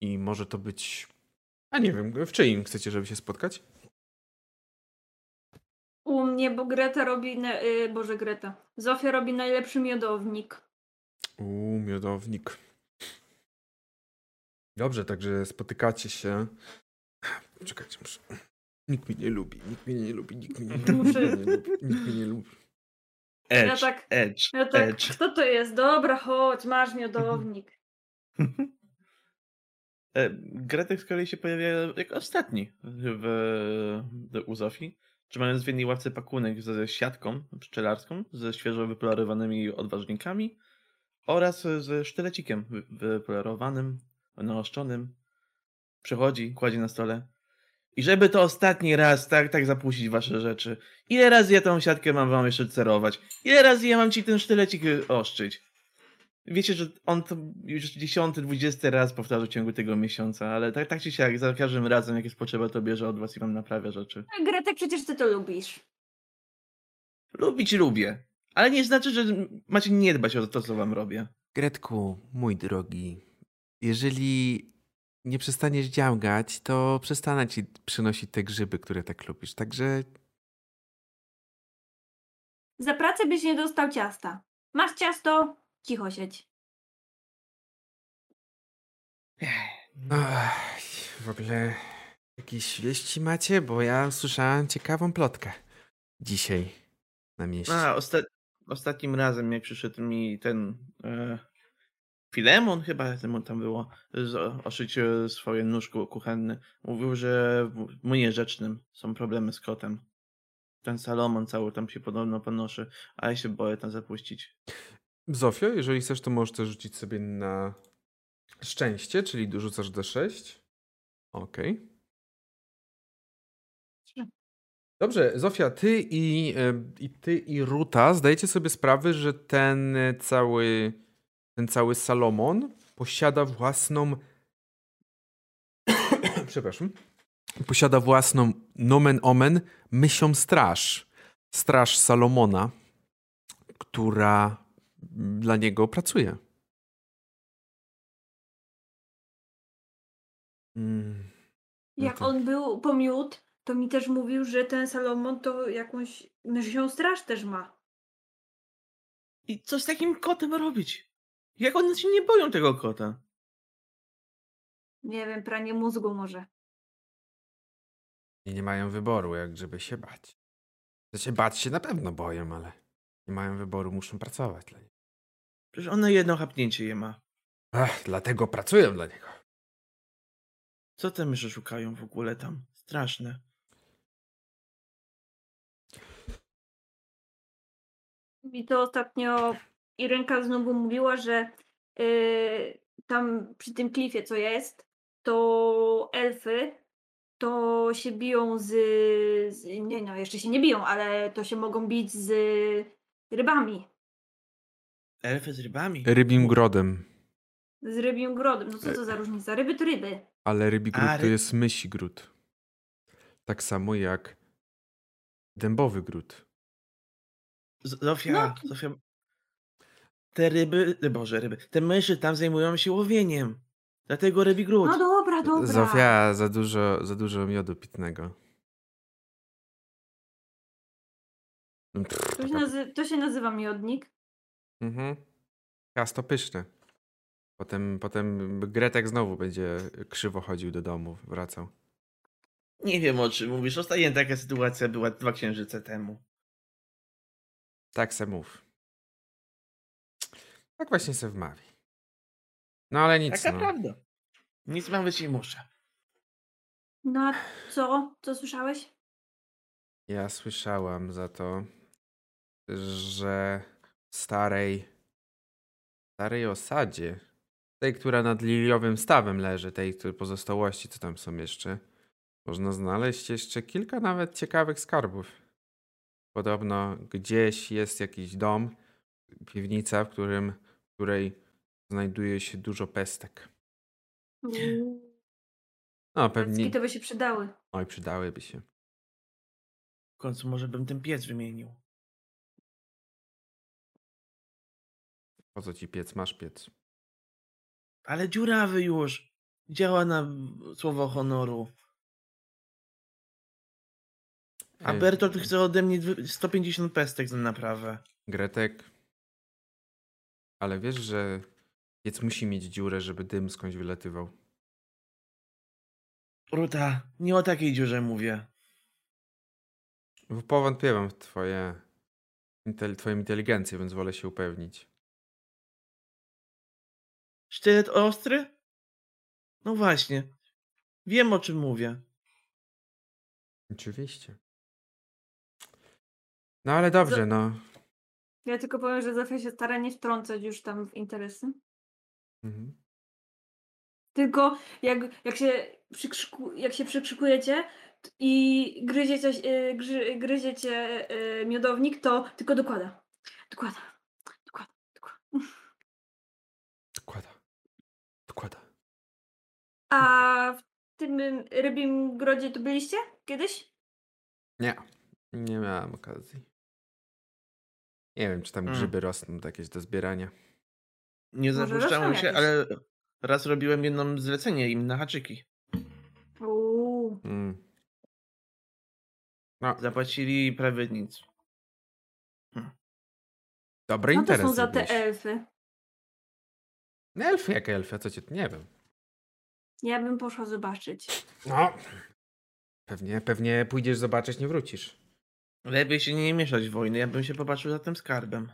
i może to być. A nie wiem, w czyim chcecie, żeby się spotkać? U mnie, bo Greta robi, na, y, Boże Greta, Zofia robi najlepszy miodownik. Uuu, miodownik. Dobrze, także spotykacie się. Czekajcie, muszę. Nikt mnie nie lubi, nikt mnie nie lubi, nikt mnie nie lubi, nikt mnie nie lubi, nikt mnie nie lubi. Edge, Ja tak- edge, Ja tak, edge. kto to jest? Dobra, chodź, masz miodownik. E, Gretek z kolei się pojawia jako ostatni w, w, u Zofii. Trzymając w jednej ławce pakunek ze siatką pszczelarską, ze świeżo wypolarowanymi odważnikami oraz ze sztylecikiem wy- wypolerowanym, naoszczonym. Przychodzi, kładzie na stole. I żeby to ostatni raz tak, tak zapuścić wasze rzeczy. Ile razy ja tą siatkę mam wam jeszcze cerować? Ile razy ja mam ci ten sztylecik y, oszczyć? Wiecie, że on to już dziesiąty, dwudziesty raz powtarza w ciągu tego miesiąca, ale tak, tak czy siak, za każdym razem, jak jest potrzeba, to bierze od was i wam naprawia rzeczy. A Gretek, przecież ty to lubisz. Lubić lubię, ale nie znaczy, że macie nie dbać o to, co wam robię. Gretku, mój drogi, jeżeli nie przestaniesz działgać, to przestanę ci przynosić te grzyby, które tak lubisz. Także Za pracę byś nie dostał ciasta. Masz ciasto, cicho siedź. Ach, w ogóle jakieś wieści macie? Bo ja słyszałem ciekawą plotkę dzisiaj na mieście. A, osta- ostatnim razem, jak przyszedł mi ten e, Filemon, chyba temu tam było, oszyć e, swoje nóżko kuchenne, mówił, że w mu nierzecznym są problemy z kotem. Ten Salomon cały tam się podobno ponoszy, a ja się boję tam zapuścić. Zofio, jeżeli chcesz, to możesz też rzucić sobie na szczęście, czyli dorzucasz D6. Okej. Trzy. Dobrze, Zofia, ty i, e, i ty i Ruta zdajecie sobie sprawę, że ten e, cały ten cały Salomon posiada własną przepraszam posiada własną nomen omen mysią straż. Straż Salomona, która dla niego pracuje. Mm. No Jak to- on był po miód, to mi też mówił, że ten Salomon to jakąś mysią straż też ma. I co z takim kotem robić? Jak one się nie boją tego kota? Nie wiem, pranie mózgu może. I nie mają wyboru, jak żeby się bać. Znaczy, bać się na pewno boją, ale nie mają wyboru, muszą pracować dla niego. Przecież one jedno chapnięcie je ma. Ach, dlatego pracują dla niego. Co te myszy szukają w ogóle tam? Straszne. Mi to ostatnio Irenka znowu mówiła, że yy, tam przy tym klifie, co jest, to elfy to się biją z, z. Nie no, jeszcze się nie biją, ale to się mogą bić z rybami. Elfy z rybami. Rybim grodem. Z rybim grodem. No co to za różnica? Ryby to ryby. Ale rybi gród A, to jest mysi gród. Tak samo jak dębowy gród. Z- Zofia, No. Zofia. Te ryby, e, boże ryby, te myszy tam zajmują się łowieniem. Dlatego rybi gród. No dobra, dobra. Zofia, za dużo, za dużo miodu pitnego. Mm, Pff, To się, taka- nazy- to się nazywa miodnik. Mhm. Ciasto pyszne. Potem, potem Gretek znowu będzie krzywo chodził do domu, wracał. Nie wiem o czym mówisz. Ostatnia taka sytuacja była dwa księżyce temu. Tak se mów. Tak właśnie se wmawi. No ale nic, Taka no. prawda. Nic mam być nie muszę. No a co? Co słyszałeś? Ja słyszałam za to, że w starej, starej osadzie, tej, która nad liliowym stawem leży, tej której pozostałości, co tam są jeszcze, można znaleźć jeszcze kilka nawet ciekawych skarbów. Podobno gdzieś jest jakiś dom, piwnica, w którym, w której znajduje się dużo pestek. Uuu, No pewnie, to by się przydały. oj przydałyby się. W końcu może bym ten piec wymienił. Po co ci piec, masz piec. Ale dziurawy już. Działa na słowo honoru. A Bertolt chce ode mnie dwy- 150 pestek za naprawę. Gretek. Ale wiesz, że piec musi mieć dziurę, żeby dym skądś wylatywał. Ruta, nie o takiej dziurze mówię. Powątpiewam w twoje, intel, twoją inteligencję, więc wolę się upewnić. Sztylet ostry? No właśnie. Wiem o czym mówię. Oczywiście. No ale dobrze, no. Ja tylko powiem, że Zofia się stara nie wtrącać już tam w interesy. Mhm. Tylko jak, jak, się, przykrzyku, jak się przykrzykujecie i gryziecie, y, grzy, gryziecie y, miodownik, to tylko dokłada. Dokłada. Dokłada. dokłada. Dokłada. Dokłada. A w tym rybim grodzie to byliście kiedyś? Nie. Nie miałem okazji. Nie wiem, czy tam Mm. grzyby rosną jakieś do zbierania. Nie zapuszczałem się, jakieś. ale raz robiłem jedno zlecenie im na haczyki. Uuu. Mm. No, Zapłacili prawie nic. dobry No to interes są za te elfy. No elfy jak elfy, a co cię... Nie wiem. Ja bym poszła zobaczyć. No. Pewnie, pewnie pójdziesz zobaczyć, nie wrócisz. Lepiej się nie mieszać w wojny, ja bym się popatrzył za tym skarbem.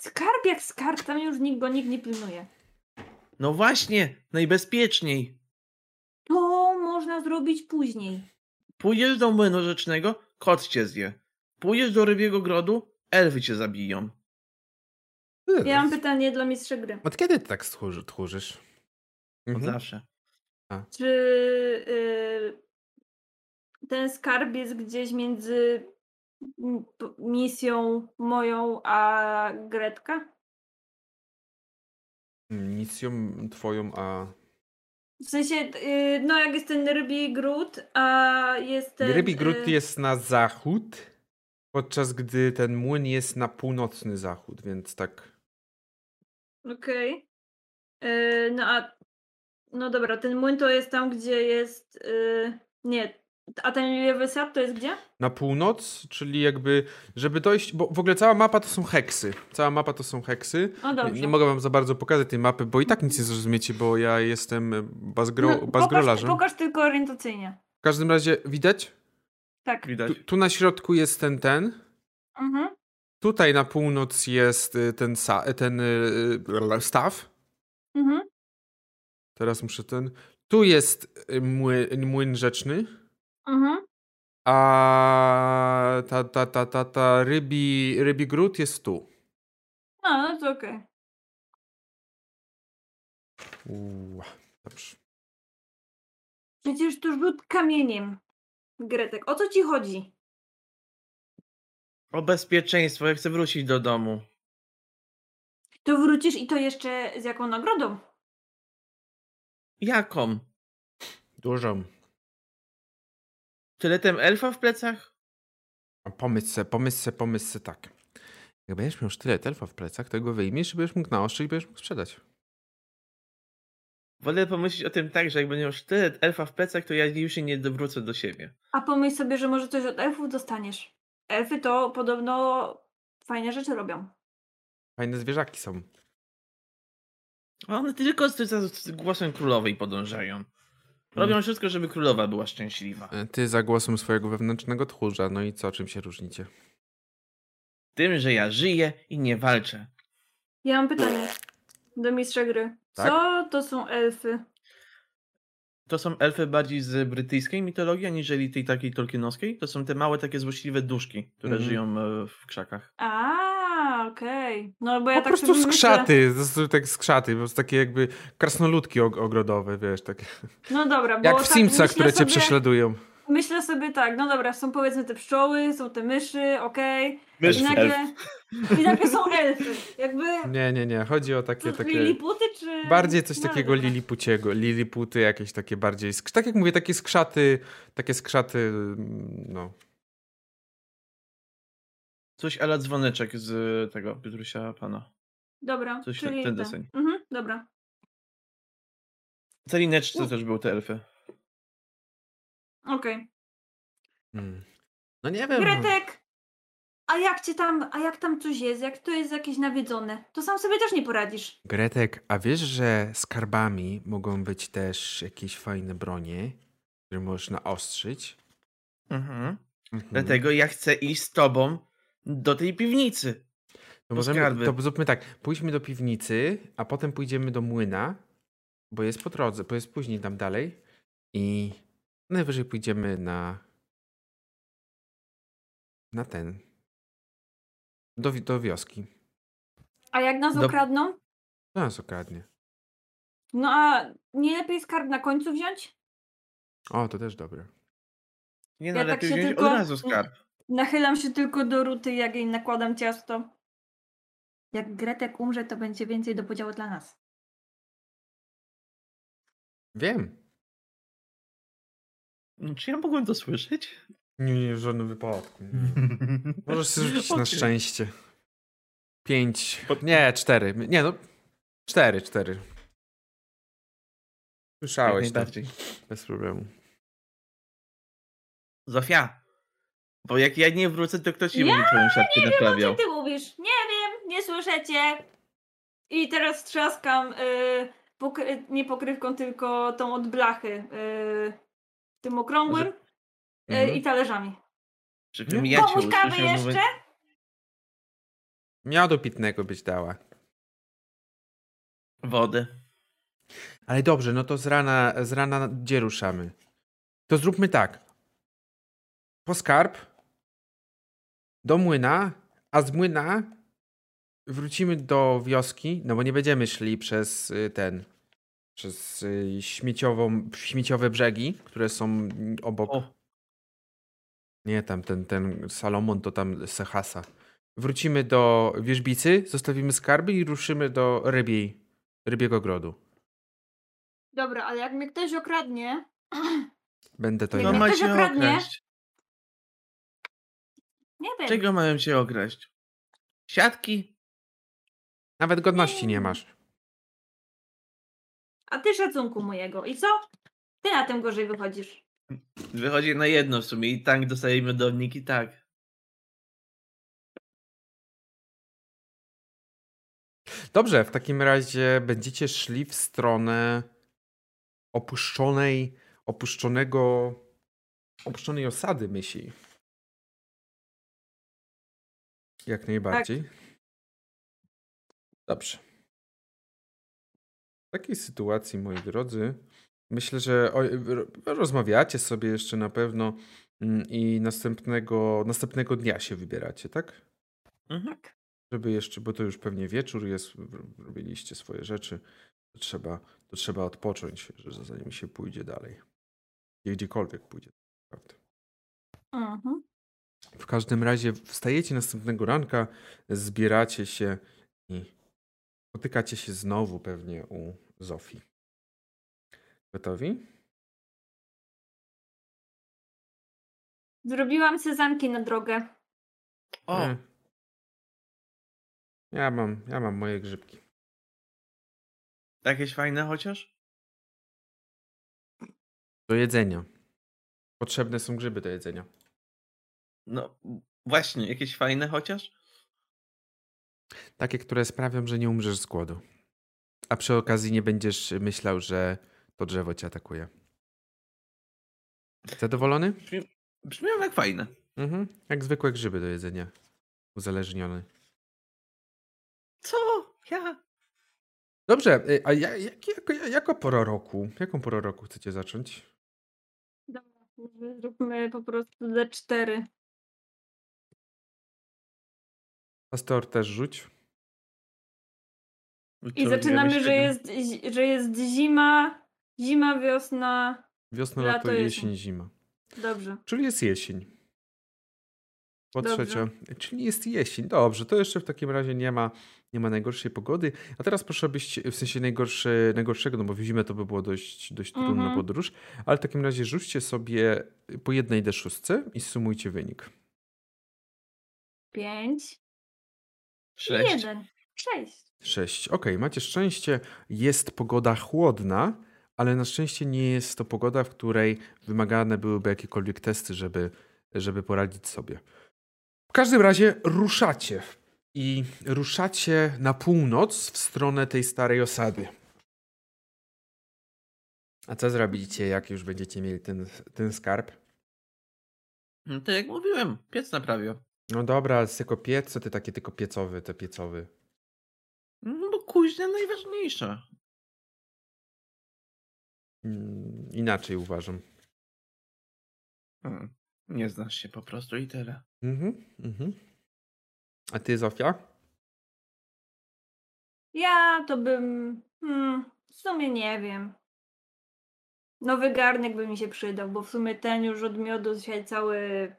Skarb jak skarb, tam już nikt go nikt nie pilnuje. No właśnie, najbezpieczniej. To można zrobić później. Pójdziesz do młynu rzecznego, kot cię zje. Pójdziesz do rybiego grodu, elfy cię zabiją. Ja mam pytanie dla mistrza gry. Od kiedy ty tak tchórzy- tchórzysz? Od Mhm. zawsze. Czy y, ten skarb jest gdzieś między misją moją a Gretka? Misją twoją, a... W sensie, y, no jak jest ten rybi gród, a jest ten... Rybi Gród y, jest na zachód, podczas gdy ten młyn jest na północny zachód, więc tak... Okej. Y, No a... No dobra, ten młyn to jest tam, gdzie jest... y, Nie. A ten liliowy sad to jest gdzie? Na północ, czyli jakby, żeby dojść, bo w ogóle cała mapa to są heksy. Cała mapa to są heksy. Dobrze. Nie, nie mogę wam za bardzo pokazać tej mapy, bo i tak nic nie zrozumiecie, bo ja jestem bazgro, No, pokaż, bazgrolarzem. pokaż tylko orientacyjnie. W każdym razie widać? Tak. Widać. Tu, tu na środku jest ten, ten. Mhm. Tutaj na północ jest y, ten, sa, ten y, staw. Mhm. Teraz muszę ten. Tu jest y, młyn, młyn rzeczny. Mhm. A ta, ta, ta, ta, ta rybi, rybi gród jest tu. A, no to okej. Uuu, dobrze. Przecież to rzut kamieniem. Gretek, o co ci chodzi? O bezpieczeństwo, ja chcę wrócić do domu. To wrócisz i to jeszcze z jaką nagrodą? Jaką? Dużą. Tyletem elfa w plecach? A Pomyśl se, pomyśl se, pomyśl se tak. Jak będziesz miał sztylet elfa w plecach, to go wyjmiesz i będziesz mógł naostrzyć i będziesz mógł sprzedać. Wolę pomyśleć o tym tak, że jak będę miał sztylet elfa w plecach, to ja już się nie dowrócę do siebie. A pomyśl sobie, że może coś od elfów dostaniesz. Elfy to podobno fajne rzeczy robią. Fajne zwierzaki są. A one tylko z głosem królowej podążają. Robią wszystko, żeby królowa była szczęśliwa. E, Ty za głosem swojego wewnętrznego tchórza, no i co, czym się różnicie? Tym, że ja żyję i nie walczę. Ja mam pytanie do mistrza gry. Tak? Co to są elfy? To są elfy bardziej z brytyjskiej mitologii, aniżeli tej takiej tolkienowskiej. To są te małe takie złośliwe duszki, które Mhm. żyją e, w krzakach. A, okej. No bo ja po tak prostu myślę- skrzaty, to są tak skrzaty, po prostu takie jakby krasnoludki og- ogrodowe, wiesz, takie. No dobra, bo Jak w tak Simsach, myślę które cię sobie, prześladują. Myślę sobie tak, no dobra, są powiedzmy te pszczoły, są te myszy, okej. Mysz, I nagle, I nagle są elfy. Jakby. Nie, nie, nie, chodzi o takie, Co, takie... Liliputy czy. Bardziej coś No, takiego dobra. lilipuciego, liliputy jakieś takie bardziej, tak jak mówię, takie skrzaty, takie skrzaty, mm, no. Coś ala dzwoneczek z tego Piotrusia Pana. Dobra, Coś czyli ten- ten te. deseń. Mhm, dobra. W Celineczce też były te elfy. Okej. Mm. No nie wiem. Gretek! A jak cię tam, a jak tam coś jest, jak to jest jakieś nawiedzone, to sam sobie też nie poradzisz. Gretek, a wiesz, że skarbami mogą być też jakieś fajne bronie, które możesz naostrzyć? Mhm. Mhm. Dlatego ja chcę iść z tobą do tej piwnicy. To, możemy, to zróbmy tak, pójdźmy do piwnicy, a potem pójdziemy do młyna, bo jest po drodze, bo jest później tam dalej i najwyżej pójdziemy na na ten do, do wioski. A jak nas Do- okradną? To nas okradnie. No a nie lepiej skarb na końcu wziąć? O, to też dobre. Nie no, Ja tak lepiej się wziąć tylko- od razu skarb. Nachylam się tylko do ruty, jak jej nakładam ciasto. Jak Gretek umrze, to będzie więcej do podziału dla nas. Wiem. Czy ja mogłem to słyszeć? Nie, nie, w żadnym wypadku. Nie. Możesz sobie rzucić na szczęście. Pięć. Nie, cztery. Nie no. Cztery, cztery. Słyszałeś najbardziej. Bez problemu. Zofia, bo jak ja nie wrócę, to ktoś ci Ja będzie twoją siatkę naprawiał. Co ty mówisz? Nie wiem, nie słyszę cię. I teraz trzaskam y, pokry- nie pokrywką, tylko tą od blachy. Y, tym okrągłym y, Mhm. i talerzami. Żebym Nie? ja cię Komuś kawy jeszcze? mówię, Miodu pitnego być dała. Wodę. Ale dobrze, no to z rana, z rana gdzie ruszamy? To zróbmy tak. Po skarb, do młyna, a z młyna wrócimy do wioski, no bo nie będziemy szli przez y, ten, przez y, śmieciową, śmieciowe brzegi, które są obok. O, Nie, tam ten, ten Salomon to tam Sehasa. Wrócimy do wierzbicy, zostawimy skarby i ruszymy do rybiej, rybiego ogrodu. Dobra, ale jak mnie ktoś okradnie, Będę to Jak no mnie ja. ktoś okradnie? Nie wiem. Czego mają cię okraść? Siatki? Nawet godności nie masz. A ty szacunku mojego. I co? Ty na tym gorzej wychodzisz. Wychodzi na jedno w sumie i tak dostajemy downik i tak. Dobrze, w takim razie będziecie szli w stronę opuszczonej, opuszczonego, opuszczonej osady myśli. Jak najbardziej. Dobrze. W takiej sytuacji, moi drodzy, myślę, że rozmawiacie sobie jeszcze na pewno mm, i następnego, następnego dnia się wybieracie, tak? Mhm. Żeby jeszcze, bo to już pewnie wieczór jest, robiliście swoje rzeczy, to trzeba, to trzeba odpocząć, że zanim się pójdzie dalej. gdziekolwiek pójdzie. Prawda. Mhm. W każdym razie wstajecie następnego ranka, zbieracie się i spotykacie się znowu pewnie u Zofii. Gotowi? Zrobiłam sezamki na drogę. O, Nie. Ja mam, ja mam moje grzybki. jakieś fajne chociaż? Do jedzenia. Potrzebne są grzyby do jedzenia. No właśnie, jakieś fajne chociaż? Takie, które sprawią, że nie umrzesz z głodu. A przy okazji nie będziesz myślał, że to drzewo cię atakuje. Zadowolony? Brzmi, brzmią jak fajne. Mhm. Jak zwykłe grzyby do jedzenia. Uzależniony. Co? Ja? Dobrze, y, a ja, jak, jako, jako pora roku? Jaką porę roku chcecie zacząć? Dobra, zróbmy po prostu D4. Pastor też rzuć. I zaczynamy, że jest, że jest zima, zima, wiosna. Wiosna, Lato, lato, jesień. zima. Dobrze. Czyli jest jesień. Po Dobrze. trzecie, czyli jest jesień. Dobrze, to jeszcze w takim razie nie ma, nie ma najgorszej pogody. A teraz proszę byś, w sensie najgorszy, najgorszego, no bo w zimę to by było dość, dość trudna Mhm. podróż, ale w takim razie rzućcie sobie po jednej D6 i sumujcie wynik. 5 Sześć. 1. 6. 6. Ok, macie szczęście. Jest pogoda chłodna, ale na szczęście nie jest to pogoda, w której wymagane byłyby jakiekolwiek testy, żeby, żeby poradzić sobie. W każdym razie ruszacie i ruszacie na północ w stronę tej starej osady. A co zrobicie, jak już będziecie mieli ten, ten skarb? No to jak mówiłem, piec naprawię. No dobra, ale tylko piec, co ty takie tylko piecowy, te piecowy. No bo kuźnia najważniejsza. Mm, Inaczej uważam. Hmm. Nie znasz się po prostu i tyle. Mhm, mhm. A ty, Zofia? Ja to bym. Hmm, w sumie nie wiem. Nowy garnek by mi się przydał, bo w sumie ten już od miodu dzisiaj cały.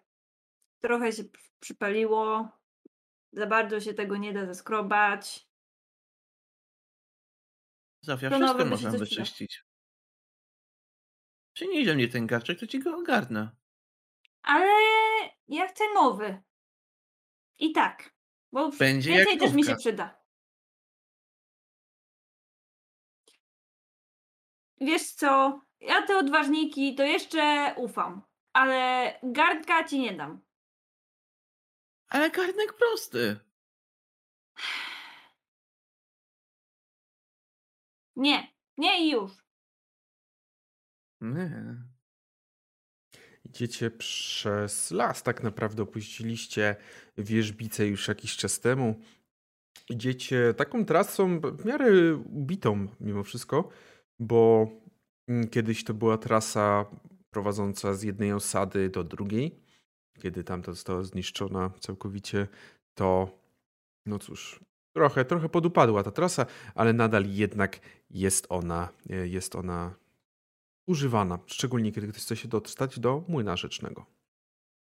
Trochę się przypaliło. Za bardzo się tego nie da zeskrobać. Zofia, To wszystko można wyczyścić. Przynieś mnie ten garczek, to ci go ogarnę. Ale ja chcę nowy. I tak. Bo Będzie więcej też mi się przyda. Wiesz co? Ja te odważniki to jeszcze ufam. Ale garnka ci nie dam. Ale garnek prosty. Nie. Nie i już. Nie. Idziecie przez las, tak naprawdę opuściliście wierzbicę już jakiś czas temu. Idziecie taką trasą w miarę ubitą mimo wszystko, bo mm, kiedyś to była trasa prowadząca z jednej osady do drugiej. Kiedy tamta została zniszczona całkowicie, to no cóż, trochę, trochę podupadła ta trasa, ale nadal jednak jest ona, e, jest ona używana, szczególnie kiedy ktoś chce się dostać do młyna rzecznego.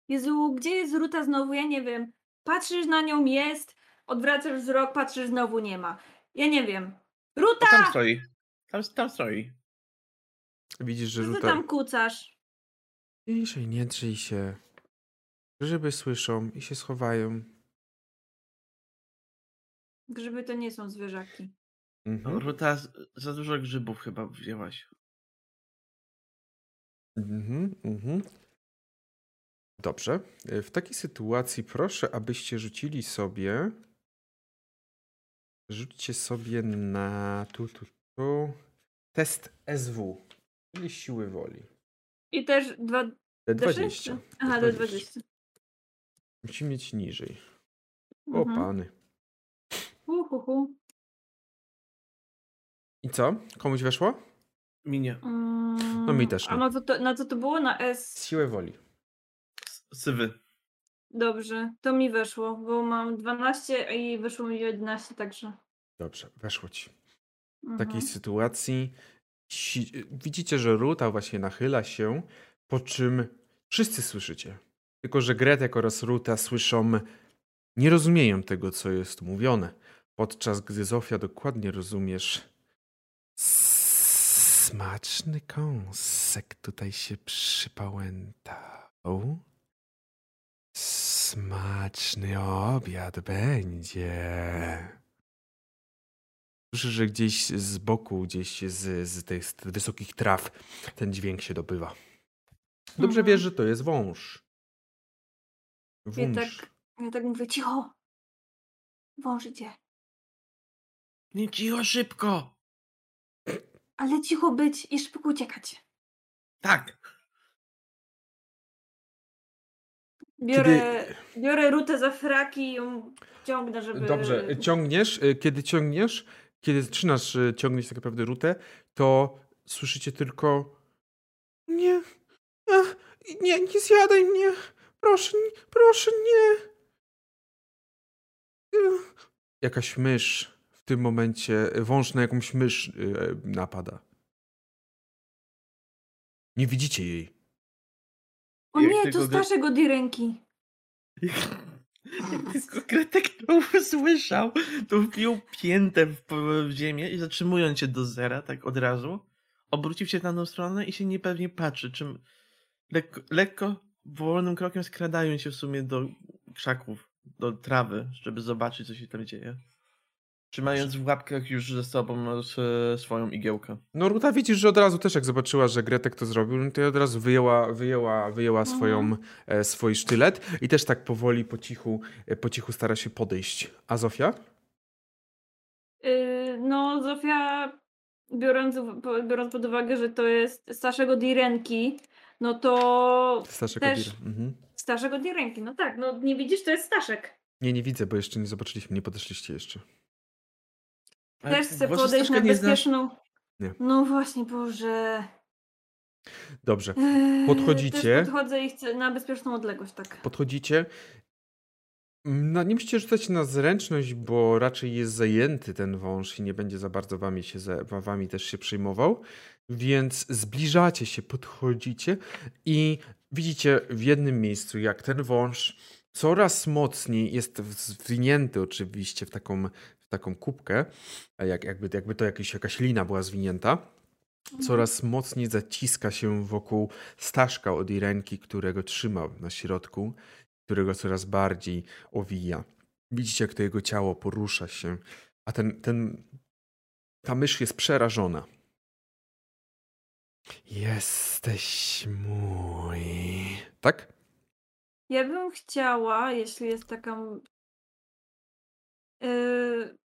Jezu, gdzie jest Ruta znowu? Ja nie wiem. Patrzysz na nią, jest. Odwracasz wzrok, patrzysz, znowu nie ma. Ja nie wiem. O, Ruta! tam stoi. Tam, tam stoi. Widzisz, że Co ty rzuta... tam kucasz? Ciszej, nie drzyj się. Grzyby słyszą i się schowają. Grzyby to nie są zwierzaki. Mhm. Ruta, za dużo grzybów chyba wzięłaś. Mhm, mhm. Dobrze. E, W takiej sytuacji proszę, abyście rzucili sobie. Rzućcie sobie na tu, tu, tu. Test SW, czyli siły woli. I też dwa... D20. Aha, do 20. Musi mieć niżej. O Mhm. pany. Hu, hu, hu. I co? Komuś weszło? Minie. Mm, No mi też A nie. na co, to, na co to było? Na S. Siłę woli. S- Sywy. Dobrze, to mi weszło, bo mam 12 i wyszło mi 11, także. Dobrze, weszło ci. W Mhm. takiej sytuacji ci, widzicie, że Ruta właśnie nachyla się, po czym wszyscy słyszycie. Tylko, że Gretek oraz Ruta słyszą, nie rozumieją tego, co jest mówione. Podczas gdy Zofia dokładnie rozumiesz. Smaczny kąsek tutaj się przypałętał. Smaczny obiad będzie. Słyszę, że gdzieś z boku, gdzieś z, z tych z wysokich traw ten dźwięk się dobywa. Dobrze Mhm. wiesz, że to jest wąż. Ja Wąż. tak, ja tak mówię, cicho. Wąż idzie. Nie cicho, szybko! Ale cicho być i szybko uciekać. Tak! Biorę, biorę rutę za fraki i ją ciągnę, żeby... Dobrze, ciągniesz. y, Kiedy ciągniesz, kiedy zaczynasz y, ciągnąć tak naprawdę rutę, to słyszycie tylko nie, ach, nie, nie zjadaj mnie, proszę, nie- proszę nie. Jakaś mysz w tym momencie, wąż na jakąś mysz y, napada. Nie widzicie jej. O Jak nie, to go- starszego od jej ręki. Jak tylko Gretek to usłyszał, to wbił piętę w, w ziemię i zatrzymując się do zera, tak od razu, obrócił się na tą stronę i się niepewnie patrzy, czym lekko, lekko wolnym krokiem skradają się w sumie do krzaków, do trawy, żeby zobaczyć, co się tam dzieje. Trzymając w łapkach już ze sobą e, swoją igiełkę. No Ruta widzisz, że od razu też jak zobaczyła, że Gretek to zrobił, no to od razu wyjęła, wyjęła, wyjęła swoją, Mhm. e, swój sztylet i też tak powoli, po cichu, e, po cichu stara się podejść. A Zofia? Yy, no, Zofia, biorąc, biorąc pod uwagę, że to jest starszego ręki, no to Starszego Też. Mhm. od ręki. No tak, no nie widzisz, to jest Staszek. Nie, nie widzę, bo jeszcze nie zobaczyliśmy, nie podeszliście jeszcze. Ale Też chcę podejść na nie bezpieczną... Nie. No właśnie, Boże. Dobrze. Eee, Podchodzicie. Też podchodzę i chcę na bezpieczną odległość, tak. Podchodzicie. No, nie musicie rzucać na zręczność, bo raczej jest zajęty ten wąż i nie będzie za bardzo wami, się, za- wami też się przejmował. Więc zbliżacie się, podchodzicie i widzicie w jednym miejscu, jak ten wąż coraz mocniej jest zwinięty oczywiście w taką, w taką kubkę, jak, jakby, jakby to jakieś, jakaś lina była zwinięta. Coraz mocniej zaciska się wokół Staszka od jej ręki, którego trzymał na środku, którego coraz bardziej owija. Widzicie, jak to jego ciało porusza się, a ten, ten, ta mysz jest przerażona. Jesteś mój. Tak? Ja bym chciała, jeśli jest taka. Yy,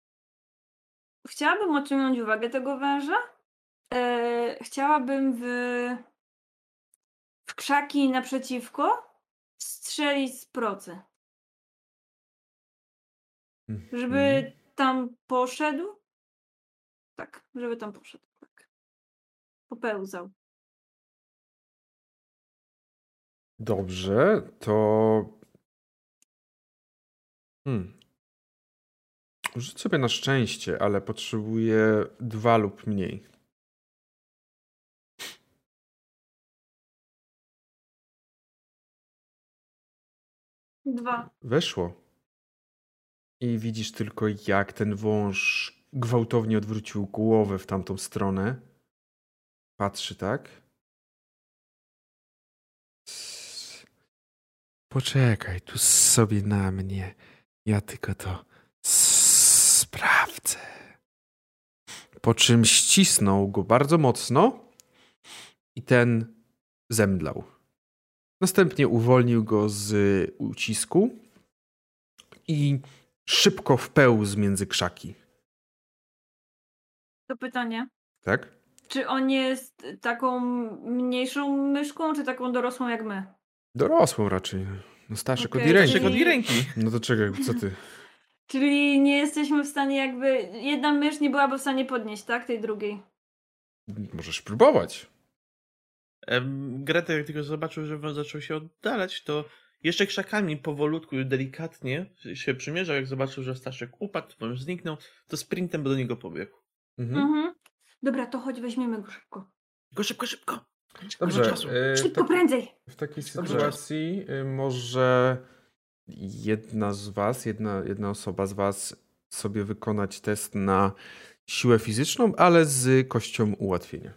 chciałabym odciągnąć uwagę tego węża. Yy, chciałabym w, w krzaki naprzeciwko strzelić z procy. Żeby Mhm. tam poszedł. Tak, żeby tam poszedł. Popełzał. Dobrze, to. Hmm. Rzuć sobie na szczęście, ale potrzebuję dwa lub mniej. Dwa. Weszło. I widzisz tylko, jak ten wąż gwałtownie odwrócił głowę w tamtą stronę. Patrzy tak. Poczekaj tu sobie na mnie. Ja tylko to sprawdzę. Po czym ścisnął go bardzo mocno i ten zemdlał. Następnie uwolnił go z ucisku i szybko wpełzł między krzaki. To pytanie. Tak? Czy on jest taką mniejszą myszką, czy taką dorosłą jak my? Dorosłą raczej. No starszych od Okej, jej Starszego od ręki. ręki. No to czekaj, co ty? Czyli nie jesteśmy w stanie jakby. Jedna mysz nie byłaby w stanie podnieść, tak? Tej drugiej. Możesz próbować. Em, Gretek jak tylko zobaczył, że wąż zaczął się oddalać, to jeszcze krzakami powolutku, delikatnie się przymierzał. Jak zobaczył, że Staszek upadł, wąż zniknął, to sprintem do niego pobiegł. Mhm. Mhm. Dobra, to chodź, weźmiemy go szybko. Go szybko, szybko. Dobrze. czasu. e, w Szybko, tak- prędzej! W takiej Dobrze. sytuacji y, może jedna z was, jedna, jedna osoba z was sobie wykonać test na siłę fizyczną, ale z kością ułatwienia.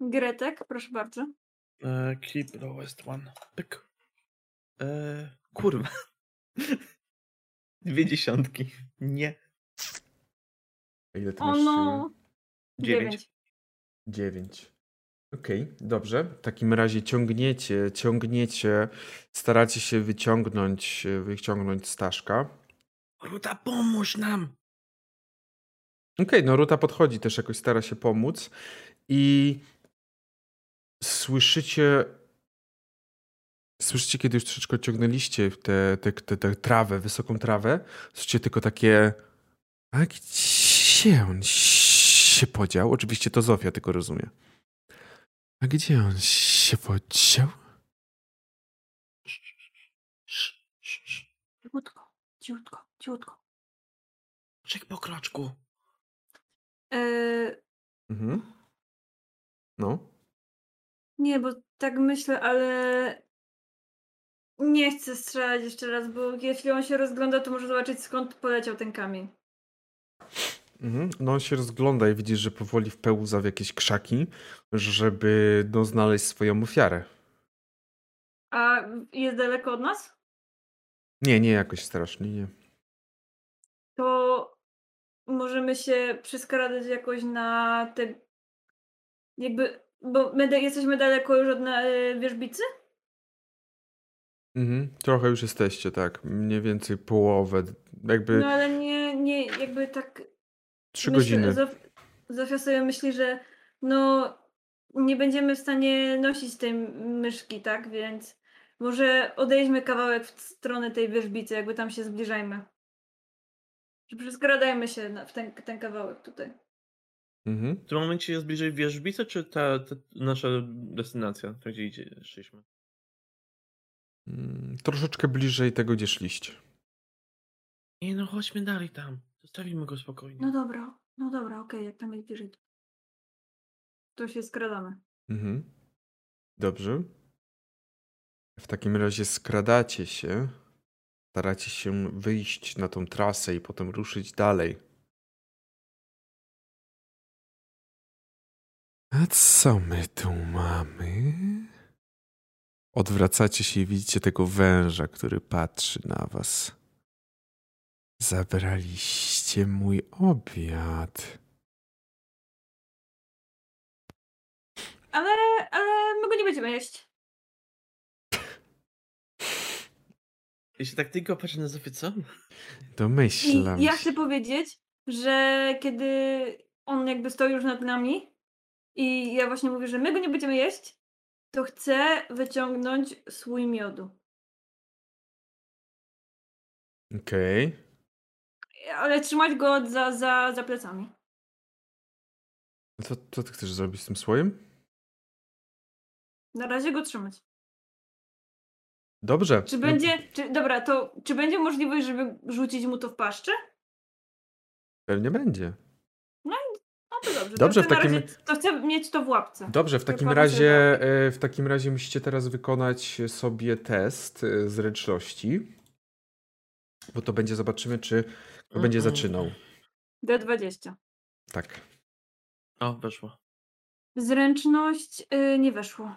Gretek, proszę bardzo. E, keep lowest one. Pyk. E, kurwa. Dwie dziesiątki. Nie. A Ile ty O masz siły? Dziewięć. Dziewięć. Okej, dobrze. W takim razie ciągniecie, ciągniecie, staracie się wyciągnąć, wyciągnąć Staszka. Ruta, pomóż nam! Okej, no Ruta podchodzi też jakoś, stara się pomóc i słyszycie słyszycie, kiedy już troszeczkę ciągnęliście tę te, te, te trawę, wysoką trawę, słyszycie tylko takie a gdzie on się podział? Oczywiście to Zofia tylko rozumie. A gdzie on się podział? Ciutko, ciutko, ciutko. Czek po kroczku. Eee, Mhm. No. nie, bo tak myślę, ale nie chcę strzelać jeszcze raz, bo jeśli on się rozgląda, to może zobaczyć skąd poleciał ten kamień. Mhm. No on się rozgląda i widzisz, że powoli wpełza w jakieś krzaki, żeby no, znaleźć swoją ofiarę. A jest daleko od nas? Nie, nie jakoś strasznie, nie. To możemy się przeskradać jakoś na te. Jakby. Bo my jesteśmy daleko już od na, e, wierzbicy? Mhm. Trochę już jesteście, tak. Mniej więcej połowę. Jakby No ale nie, nie, jakby tak. Trzy myślę- godziny. Zof- Zofia sobie myśli, że no nie będziemy w stanie nosić tej myszki, tak? Więc może odejdźmy kawałek w stronę tej wierzbicy, jakby tam się zbliżajmy. Że przeskradajmy się na, w ten, ten kawałek tutaj. Mhm. W tym momencie jest bliżej wierzbicy, czy ta, ta nasza destynacja, ta gdzie idzie, szliśmy? Mm, Troszeczkę bliżej tego, gdzie szliście. Nie no, chodźmy dalej tam. Zostawimy go spokojnie. No dobra, no dobra, okej, jak tam jest bliżej. To się skradamy. Mhm. Dobrze. W takim razie skradacie się. Staracie się wyjść na tą trasę i potem ruszyć dalej. A co my tu mamy? Odwracacie się i widzicie tego węża, który patrzy na was. Zabraliście mój obiad. Ale, ale my go nie będziemy jeść. Jeśli tak tylko patrzę na Zofię, co? Domyślam I ja się. chcę powiedzieć, że kiedy on jakby stoi już nad nami i ja właśnie mówię, że my go nie będziemy jeść, to chcę wyciągnąć słój miodu. Okej. Ale trzymać go za, za, za plecami. Co, co ty chcesz zrobić z tym słojem? Na razie go trzymać. Dobrze. Czy no- będzie, czy, dobra, to czy będzie możliwość, żeby rzucić mu to w paszczę? Pewnie będzie. No to dobrze. Dobrze, to, w takim- razie, to chcę mieć to w łapce. Dobrze, w takim razie e, w takim razie musicie teraz wykonać sobie test e, zręczności. Bo to będzie, zobaczymy, czy kto będzie Mm-mm. zaczynał. D20. Tak. O, weszło. Zręczność y, nie weszło.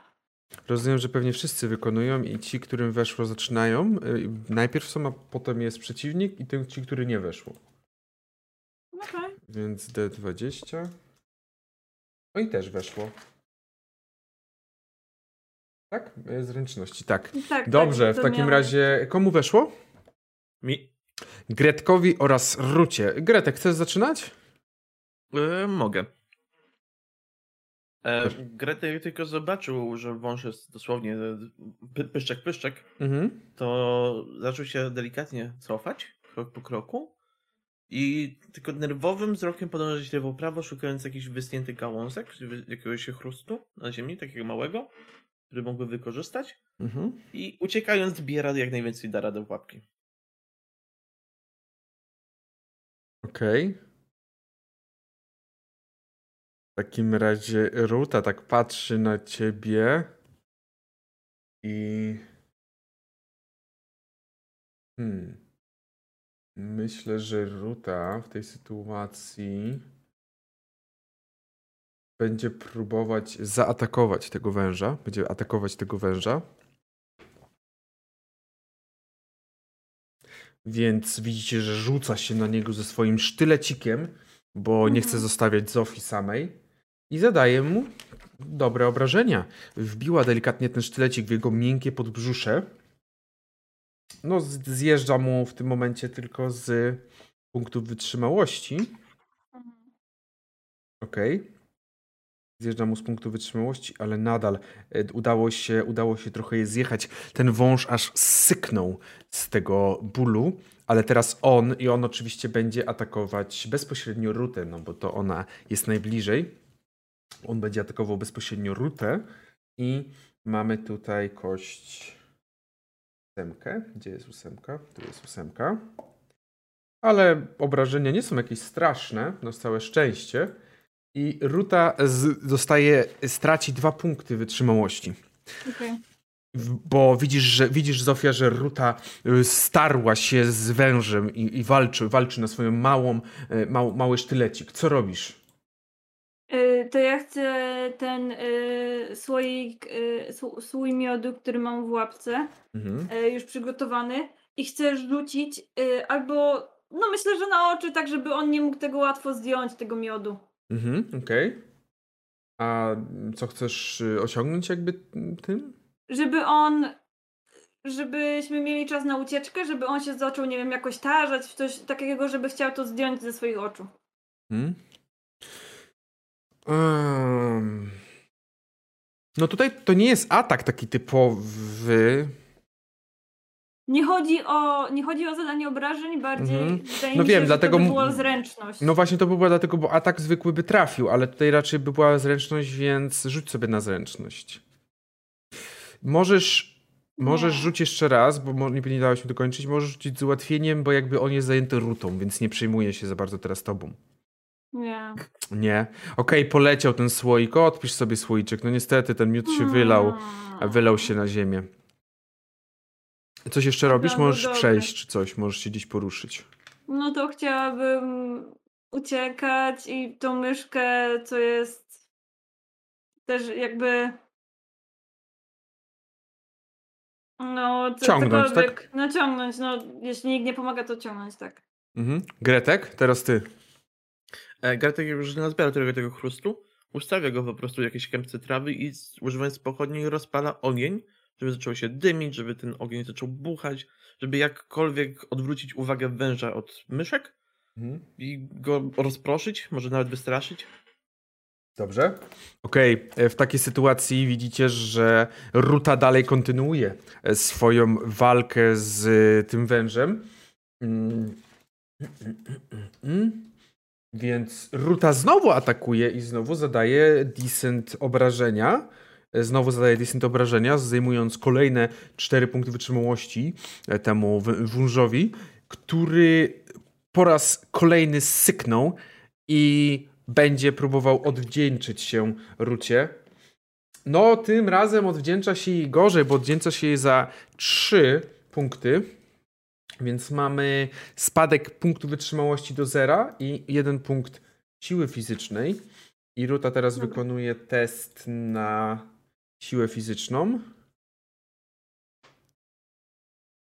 Rozumiem, że pewnie wszyscy wykonują i ci, którym weszło, zaczynają. E, Najpierw są, a potem jest przeciwnik i tym, ci, który nie weszło. Okej. Więc D20. No i też weszło. Tak? E, Zręczności, tak. Tak, Dobrze, tak, w to takim miałam- razie komu weszło? Mi? Gretkowi oraz Rucie. Gretek, chcesz zaczynać? E, mogę. E. Grety tylko zobaczył, że wąż jest dosłownie e, py, pyszczek, pyszczek, Mhm. to zaczął się delikatnie cofać, krok po kroku i tylko nerwowym wzrokiem podążać lewo-prawo, szukając jakiś wysnięty gałązek, jakiegoś chrustu na ziemi, takiego małego, który mógłby wykorzystać Mhm. i uciekając zbiera jak najwięcej da radę w łapki. Okej. takim razie Ruta tak patrzy na ciebie i. Hmm. Myślę, że Ruta w tej sytuacji będzie próbować zaatakować tego węża. Będzie atakować tego węża. Więc widzicie, że rzuca się na niego ze swoim sztylecikiem, bo nie chce Mhm. zostawiać Zofii samej. I zadaje mu dobre obrażenia. Wbiła delikatnie ten sztylecik w jego miękkie podbrzusze. No, zjeżdża mu w tym momencie tylko z punktu wytrzymałości. Okej. Zjeżdża mu z punktu wytrzymałości, ale nadal e, udało się, udało się trochę je zjechać. Ten wąż aż syknął z tego bólu, ale teraz on i on oczywiście będzie atakować bezpośrednio Rutę, no bo to ona jest najbliżej. On będzie atakował bezpośrednio Rutę i mamy tutaj kość ósemkę. Gdzie jest ósemka? Tu jest ósemka. Ale obrażenia nie są jakieś straszne, no całe szczęście. I Ruta z, dostaje, straci dwa punkty wytrzymałości. W- Bo widzisz, że widzisz, Zofia, że Ruta y, starła się z wężem i, i walczy, walczy na swoją małą, y, mał, mały sztylecik. Co robisz? Y, To ja chcę ten y, słoik, y, sł- słój miodu, który mam w łapce, Mhm. już przygotowany i chcę rzucić albo, no myślę, że na oczy, tak żeby on nie mógł tego łatwo zdjąć, tego miodu. Mhm, okej. A co chcesz y, osiągnąć jakby tym? Żeby on, żebyśmy mieli czas na ucieczkę, żeby on się zaczął, nie wiem, jakoś tarzać, w coś takiego, żeby chciał to zdjąć ze swoich oczu. Hmm? Em, No tutaj to nie jest atak taki typowy. Nie chodzi o, nie chodzi o zadanie obrażeń, bardziej Mhm. No wiem, się, dlatego to by była zręczność. No właśnie to by było dlatego, bo atak zwykły by trafił, ale tutaj raczej by była zręczność, więc rzuć sobie na zręczność. Możesz, możesz Nie. rzucić jeszcze raz, bo nie, nie dałeś mi dokończyć. Możesz rzucić z ułatwieniem, bo jakby on jest zajęty rutą, więc nie przejmuje się za bardzo teraz tobą. Nie. Nie. Okej, poleciał ten słoik. O, odpisz sobie słoiczek. No niestety ten miód się wylał, a wylał się na ziemię. Coś jeszcze robisz? Dobra, Możesz dobra. przejść czy coś, możesz się gdzieś poruszyć. No to chciałabym uciekać i tą myszkę, co jest też jakby. No, co, Ciągnąć, tak? cokolwiek. No ciągnąć, no jeśli nikt nie pomaga, to ciągnąć, tak. Mhm. Gretek, teraz ty. E, jak już nazbiera tego, tego chrustu, ustawia go po prostu w jakiejś kępce trawy i z- używając pochodni rozpala ogień, żeby zaczął się dymić, żeby ten ogień zaczął buchać, żeby jakkolwiek odwrócić uwagę węża od myszek Mhm. i go rozproszyć, może nawet wystraszyć. Dobrze. Okej, e, w takiej sytuacji widzicie, że Ruta dalej kontynuuje e, swoją walkę z e, tym wężem. Mm. Mm. Więc Ruta znowu atakuje i znowu zadaje decent obrażenia. E, Znowu zadaje decent obrażenia, zdejmując kolejne 4 punkty wytrzymałości e, temu wężowi, który po raz kolejny syknął i będzie próbował odwdzięczyć się Rucie. No, tym razem odwdzięcza się jej gorzej, bo odwdzięcza się jej za 3 punkty. Więc mamy spadek punktu wytrzymałości do zera i jeden punkt siły fizycznej. I Ruta teraz Dobra. wykonuje test na siłę fizyczną.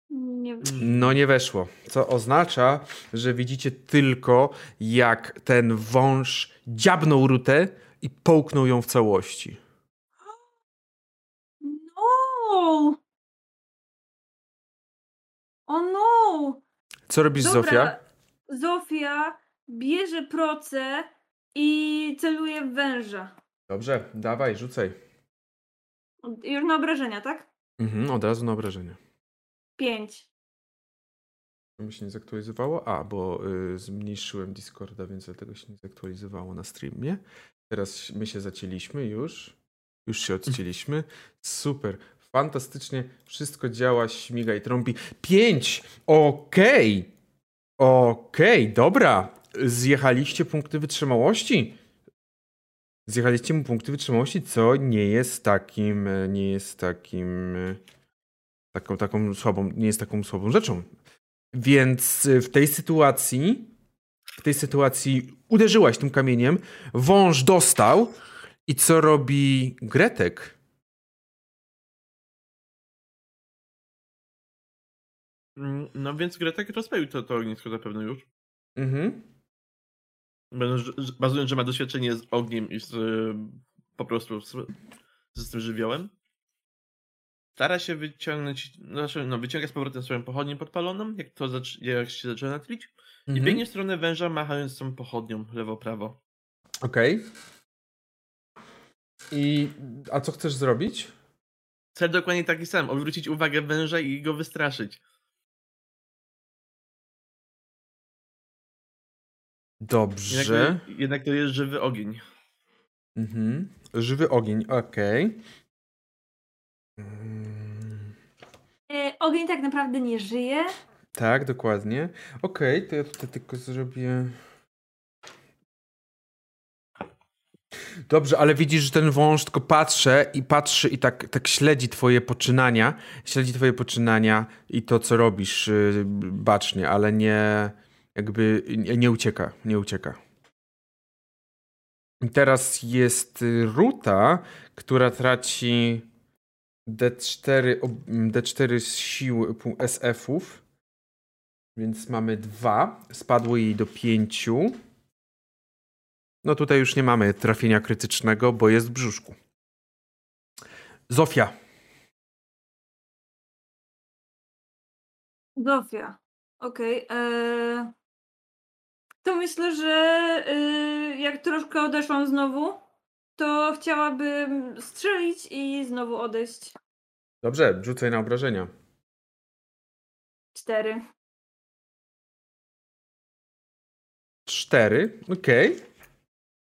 Nie No nie weszło, co oznacza, że widzicie tylko jak ten wąż dziabnął Rutę i połknął ją w całości. No! O no! Co robisz Dobra, Zofia? Zofia bierze proce i celuje w węża. Dobrze, dawaj, rzucaj. Już na obrażenia, tak? Mhm, od razu na obrażenie. Pięć. To mi się nie zaktualizowało? A, bo y, zmniejszyłem Discorda, więc dlatego się nie zaktualizowało na streamie. Teraz my się zacięliśmy już. Już się odcięliśmy. Super. Fantastycznie. Wszystko działa, śmiga i trąbi. Pięć! Okej! Okej, dobra. Zjechaliście punkty wytrzymałości. Zjechaliście mu punkty wytrzymałości, co nie jest takim, e, nie jest takim, e, taką, taką słabą, nie jest taką słabą rzeczą. Więc e, w tej sytuacji, w tej sytuacji uderzyłaś tym kamieniem, wąż dostał i co robi Gretek? Mm, No więc Gretek rozpalił to, to ognisko zapewne już. Mhm. Bazując, że ma doświadczenie z ogniem i z, y, po prostu z, z tym żywiołem. Stara się wyciągnąć, no, znaczy, no wyciąga z powrotem swoją pochodnię podpaloną, jak to jak się zaczyna tlić. I mhm. biegnie w stronę węża, machając tą pochodnią lewo-prawo. Okej. I a co chcesz zrobić? Cel dokładnie taki sam, odwrócić uwagę węża i go wystraszyć. Dobrze. Jednak, jednak to jest żywy ogień. Mhm. Żywy ogień, okej. Mm, E, ogień tak naprawdę nie żyje. Tak, dokładnie. Okej, to ja tutaj tylko zrobię. Dobrze, ale widzisz, że ten wąż tylko patrzy i patrzy i tak, tak śledzi twoje poczynania, śledzi twoje poczynania i to, co robisz y, bacznie, ale nie jakby nie, ucieka, nie ucieka. Teraz jest Ruta, która traci D4, ob- D4 z sił SF-ów, więc mamy dwa. Spadło jej do pięciu. No tutaj już nie mamy trafienia krytycznego, bo jest w brzuszku. Zofia. Zofia. Okej. e, To myślę, że y, jak troszkę odeszłam znowu, to chciałabym strzelić i znowu odejść. Dobrze, rzucaj na obrażenia. Cztery. Cztery, okej.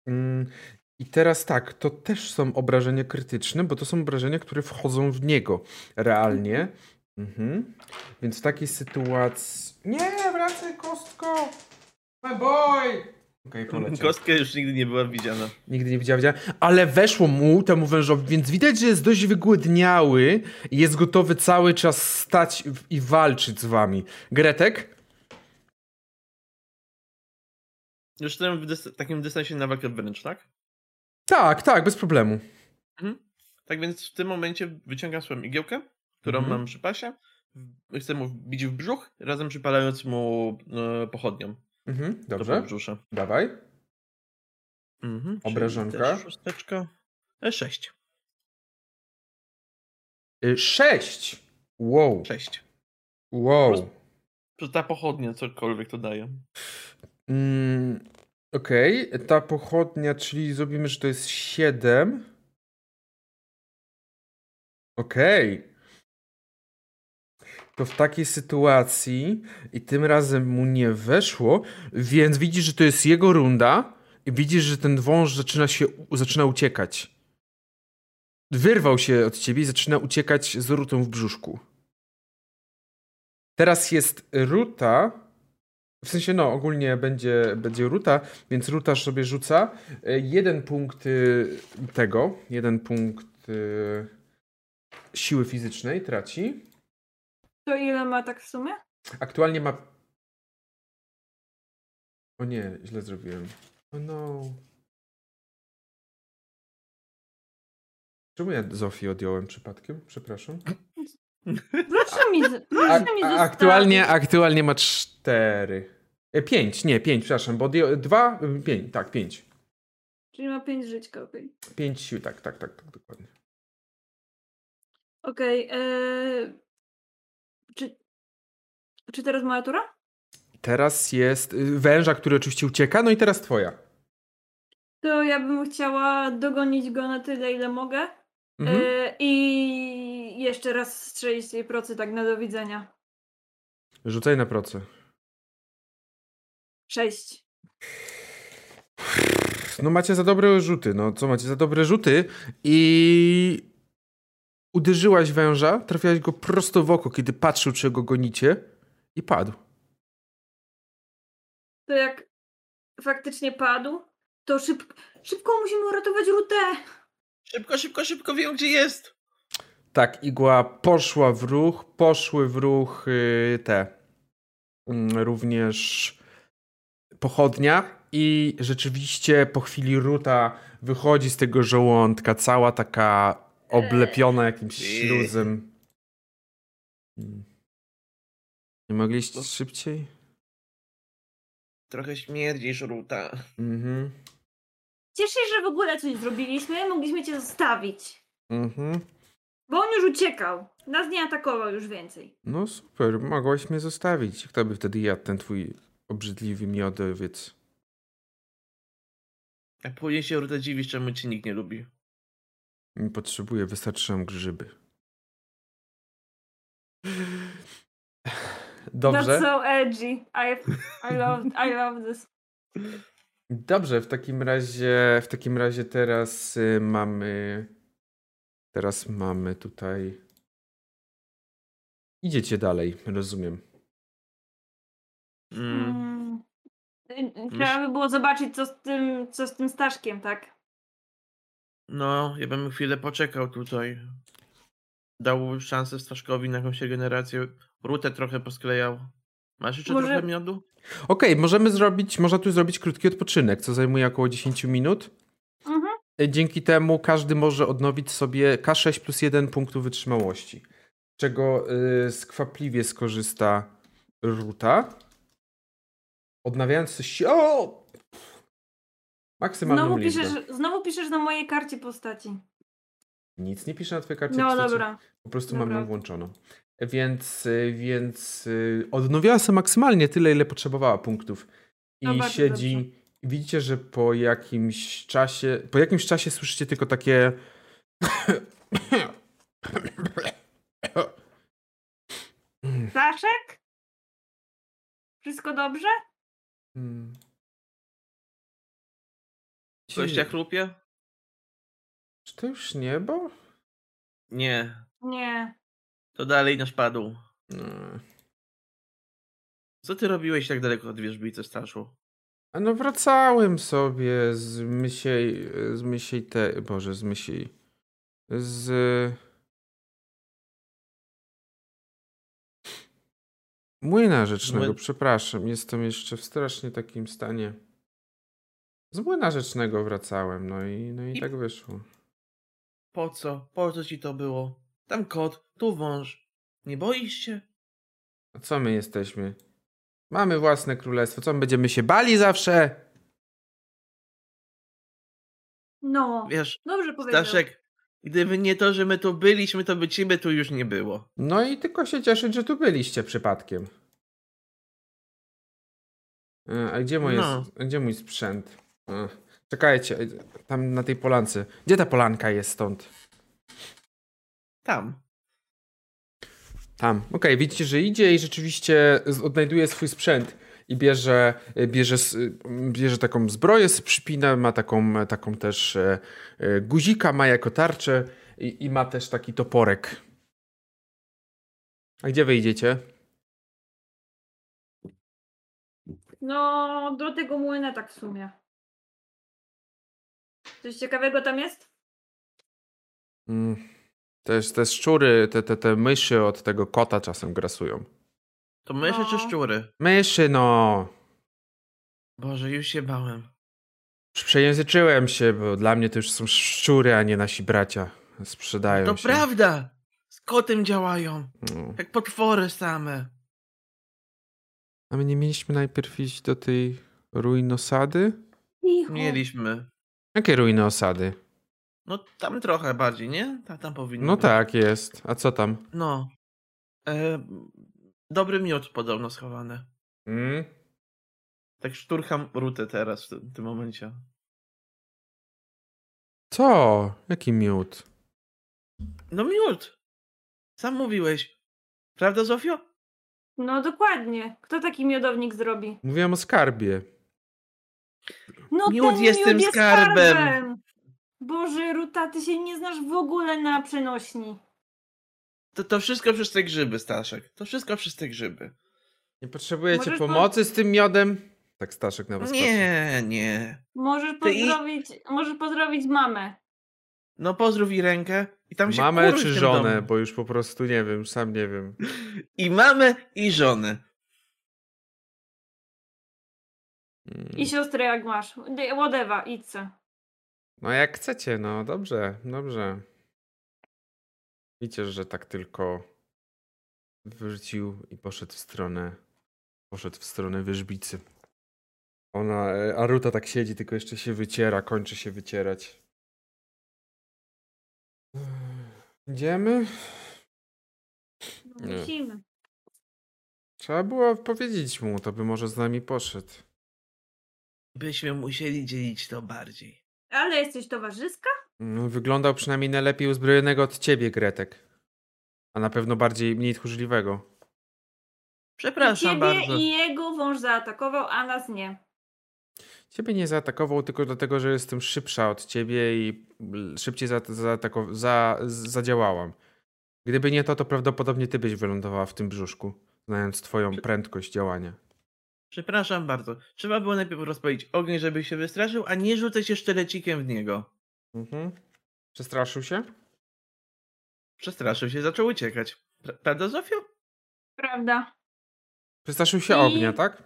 Mm, I teraz tak, to też są obrażenia krytyczne, bo to są obrażenia, które wchodzą w niego realnie. Mhm. Więc w takiej sytuacji... Nie, wracaj kostko! My boy! Okej, poleciał. Kostka już nigdy nie była widziana. Nigdy nie widziała, widziała. Ale weszło mu, temu wężowi, więc widać, że jest dość wygłodniały i jest gotowy cały czas stać i walczyć z wami. Gretek? Już jestem w dys- takim dystansie na walkę wręcz, tak? Tak, tak, bez problemu. Tak więc w tym momencie wyciągam swoją igiełkę, którą Mhm. mam przy pasie. Chcę mu wbić w brzuch, razem przypalając mu e, pochodnią. Mhm, Do dobrze, brzusze. dawaj. Mhm, Obrażonka. Szósteczka. E, sześć. Y, Sześć! Wow, Sześć. wow. To ta pochodnia, cokolwiek to daje. Mm, Okej, ta pochodnia, czyli zrobimy, że to jest siedem. Okej. To w takiej sytuacji i tym razem mu nie weszło, więc widzisz, że to jest jego runda i widzisz, że ten wąż zaczyna się, zaczyna uciekać. Wyrwał się od ciebie i zaczyna uciekać z rutą w brzuszku. Teraz jest ruta, w sensie, no, ogólnie będzie, będzie ruta, więc ruta sobie rzuca jeden punkt y, tego, jeden punkt y, siły fizycznej traci. To ile ma tak w sumie? Aktualnie ma. O nie, źle zrobiłem. O no. Czemu ja Zofię odjąłem przypadkiem? Przepraszam. Proszę mi, A, proszę mi a, aktualnie, aktualnie ma cztery. E, Pięć, nie, pięć, przepraszam, bo dwa, y, pięć, tak, pięć. Czyli ma pięć żyćka, okej. Pięć sił, tak, tak, tak, tak, dokładnie. Okej. e, czy, czy teraz moja tura? Teraz jest y, węża, który oczywiście ucieka, no i teraz twoja. To ja bym chciała dogonić go na tyle, ile mogę. Mhm. E, I jeszcze raz strzelić tej procy tak na do widzenia. Rzucaj na proce. Sześć. No macie za dobre rzuty, no co macie za dobre rzuty i uderzyłaś węża, trafiłaś go prosto w oko, kiedy patrzył, czy go gonicie i padł. To jak faktycznie padł, To szybko, szybko musimy uratować Rutę. Szybko, szybko, szybko, wiem gdzie jest. Tak, igła poszła w ruch, poszły w ruch y, te mm, również pochodnia i rzeczywiście po chwili Ruta wychodzi z tego żołądka, cała taka oblepiona jakimś Eee. śluzem. Mm. Nie mogliście No. szybciej? Trochę śmierdzi żółta. Mhm. Cieszę się, że w ogóle coś zrobiliśmy. Mogliśmy cię zostawić. Mhm. Bo on już uciekał. Nas nie atakował już więcej. No super, mogłaś mnie zostawić. Kto by wtedy jadł ten twój obrzydliwy miodowiec? A później się Ruta dziwisz, czemu cię nikt nie lubi. Nie potrzebuję, wystarczą grzyby. Dobrze. That's so edgy. I, I, love, I love this. Dobrze, w takim razie, w takim razie teraz y, mamy. Teraz mamy tutaj. Idziecie dalej, rozumiem. Mm. Mm. Y, Trzeba by było zobaczyć, co z tym, co z tym Staszkiem, tak? No, ja bym chwilę poczekał tutaj. Dał szansę Staszkowi na jakąś regenerację. Rutę trochę posklejał. Masz jeszcze Może- trochę miodu? Okej, możemy zrobić, można tu zrobić krótki odpoczynek, co zajmuje około 10 minut. Mhm. Y, Dzięki temu każdy może odnowić sobie K6 plus 1 punktu wytrzymałości, z czego y, skwapliwie skorzysta Ruta. Odnawiając się. O! Maksymalną Znowu liczbę. piszesz, znowu piszesz na mojej karcie postaci. Nic nie pisze na twojej karcie No postaci. dobra. Po prostu Dobra. mam ją włączoną. Więc, y, więc y, odnowiła sobie maksymalnie tyle, ile potrzebowała punktów. I No siedzi. dobrze. Widzicie, że po jakimś czasie. Po jakimś czasie słyszycie tylko takie. Staszek? Wszystko dobrze? Hmm. Gościa chlupie? Czy to już niebo? Nie. Nie. To dalej nasz padł. No. Co ty robiłeś tak daleko od wierzbicy, Staszu? A no wracałem sobie z mysiej, z mysiej te, boże, z mysiej, z... Młyna rzecznego, Młyn- przepraszam, jestem jeszcze w strasznie takim stanie. Z młyna rzecznego wracałem, no i, no i I- tak wyszło. Po co? Po co ci to było? Tam kot, tu wąż. Nie boisz się? A co my jesteśmy? Mamy własne królestwo, co my będziemy się bali zawsze? No. Wiesz, Dobrze powiedział. Staszek, gdyby nie to, że my tu byliśmy, to by ciebie tu już nie było. No i tylko się cieszyć, że tu byliście przypadkiem. E, A gdzie mój, No. gdzie mój sprzęt? E, Czekajcie, e, tam na tej polance. Gdzie ta polanka jest stąd? Tam. Tam. Okej, widzicie, że idzie i rzeczywiście odnajduje swój sprzęt i bierze, e, bierze, bierze taką zbroję, z przypina, ma taką, taką też guzika, ma jako tarczę i, i ma też taki toporek. A gdzie wyjdziecie? No, do tego młyna tak w sumie. Coś ciekawego tam jest? Mm. Też te szczury, te, te, te myszy od tego kota czasem grasują. To myszy czy No. szczury? Myszy, no. Boże, już się bałem. Przejęzyczyłem się, bo dla mnie to już są szczury, a nie nasi bracia. Sprzedają To się. prawda! Z kotem działają. No. Jak potwory same. A my nie mieliśmy najpierw iść do tej ruiny osady? Cicho. Mieliśmy. Jakie ruiny osady? No tam trochę bardziej, nie? Tam, tam powinno No być. tak, jest. A co tam? No. E, dobry miód podobno schowany. Mm? Tak szturcham rutę teraz w tym, w tym momencie. Co? Jaki miód? No miód! Sam mówiłeś. Prawda, Zofio? No dokładnie. Kto taki miodownik zrobi? Mówiłem o skarbie. No Miód ten jest miód tym jest skarbem. skarbem. Boże, Ruta, ty się nie znasz w ogóle na przenośni. To, to wszystko przez te grzyby, Staszek. To wszystko przez te grzyby. Nie potrzebujecie Możesz po- pomocy z tym miodem? Tak Staszek na was patrzy. Nie, nie. Możesz Ty i- pozdrowić, możesz pozdrowić mamę. No pozdrów i rękę i tam się Mamę czy żonę, domu. bo już po prostu nie wiem, sam nie wiem. I mamę i żonę. I siostrę jak masz. Dy- Whatever, idź se. No jak chcecie, no dobrze, dobrze. Widzicie, że tak tylko wrócił i poszedł w stronę, poszedł w stronę wyżbicy. Ona, e, Aruta tak siedzi, tylko jeszcze się wyciera, kończy się wycierać. Idziemy? No. Musimy. Trzeba było powiedzieć mu, to by może z nami poszedł. Byśmy musieli dzielić to bardziej. Ale jesteś towarzyska? Wyglądał przynajmniej na lepiej uzbrojonego od ciebie, Gretek. A na pewno bardziej, mniej tchórzliwego. Przepraszam Ciebie bardzo. i jego wąż zaatakował, a nas nie. Ciebie nie zaatakował tylko dlatego, że jestem szybsza od ciebie i l- szybciej za, za, z- zadziałałam. Gdyby nie to, to prawdopodobnie ty byś wylądowała w tym brzuszku, znając twoją prędkość działania. Przepraszam bardzo. Trzeba było najpierw rozpalić ogień, żeby się wystraszył, a nie rzucać się sztylecikiem w niego. Mhm. Przestraszył się? Przestraszył się, zaczął uciekać. Pra- Prawda, Zofio? Prawda. Przestraszył się I- ognia, tak?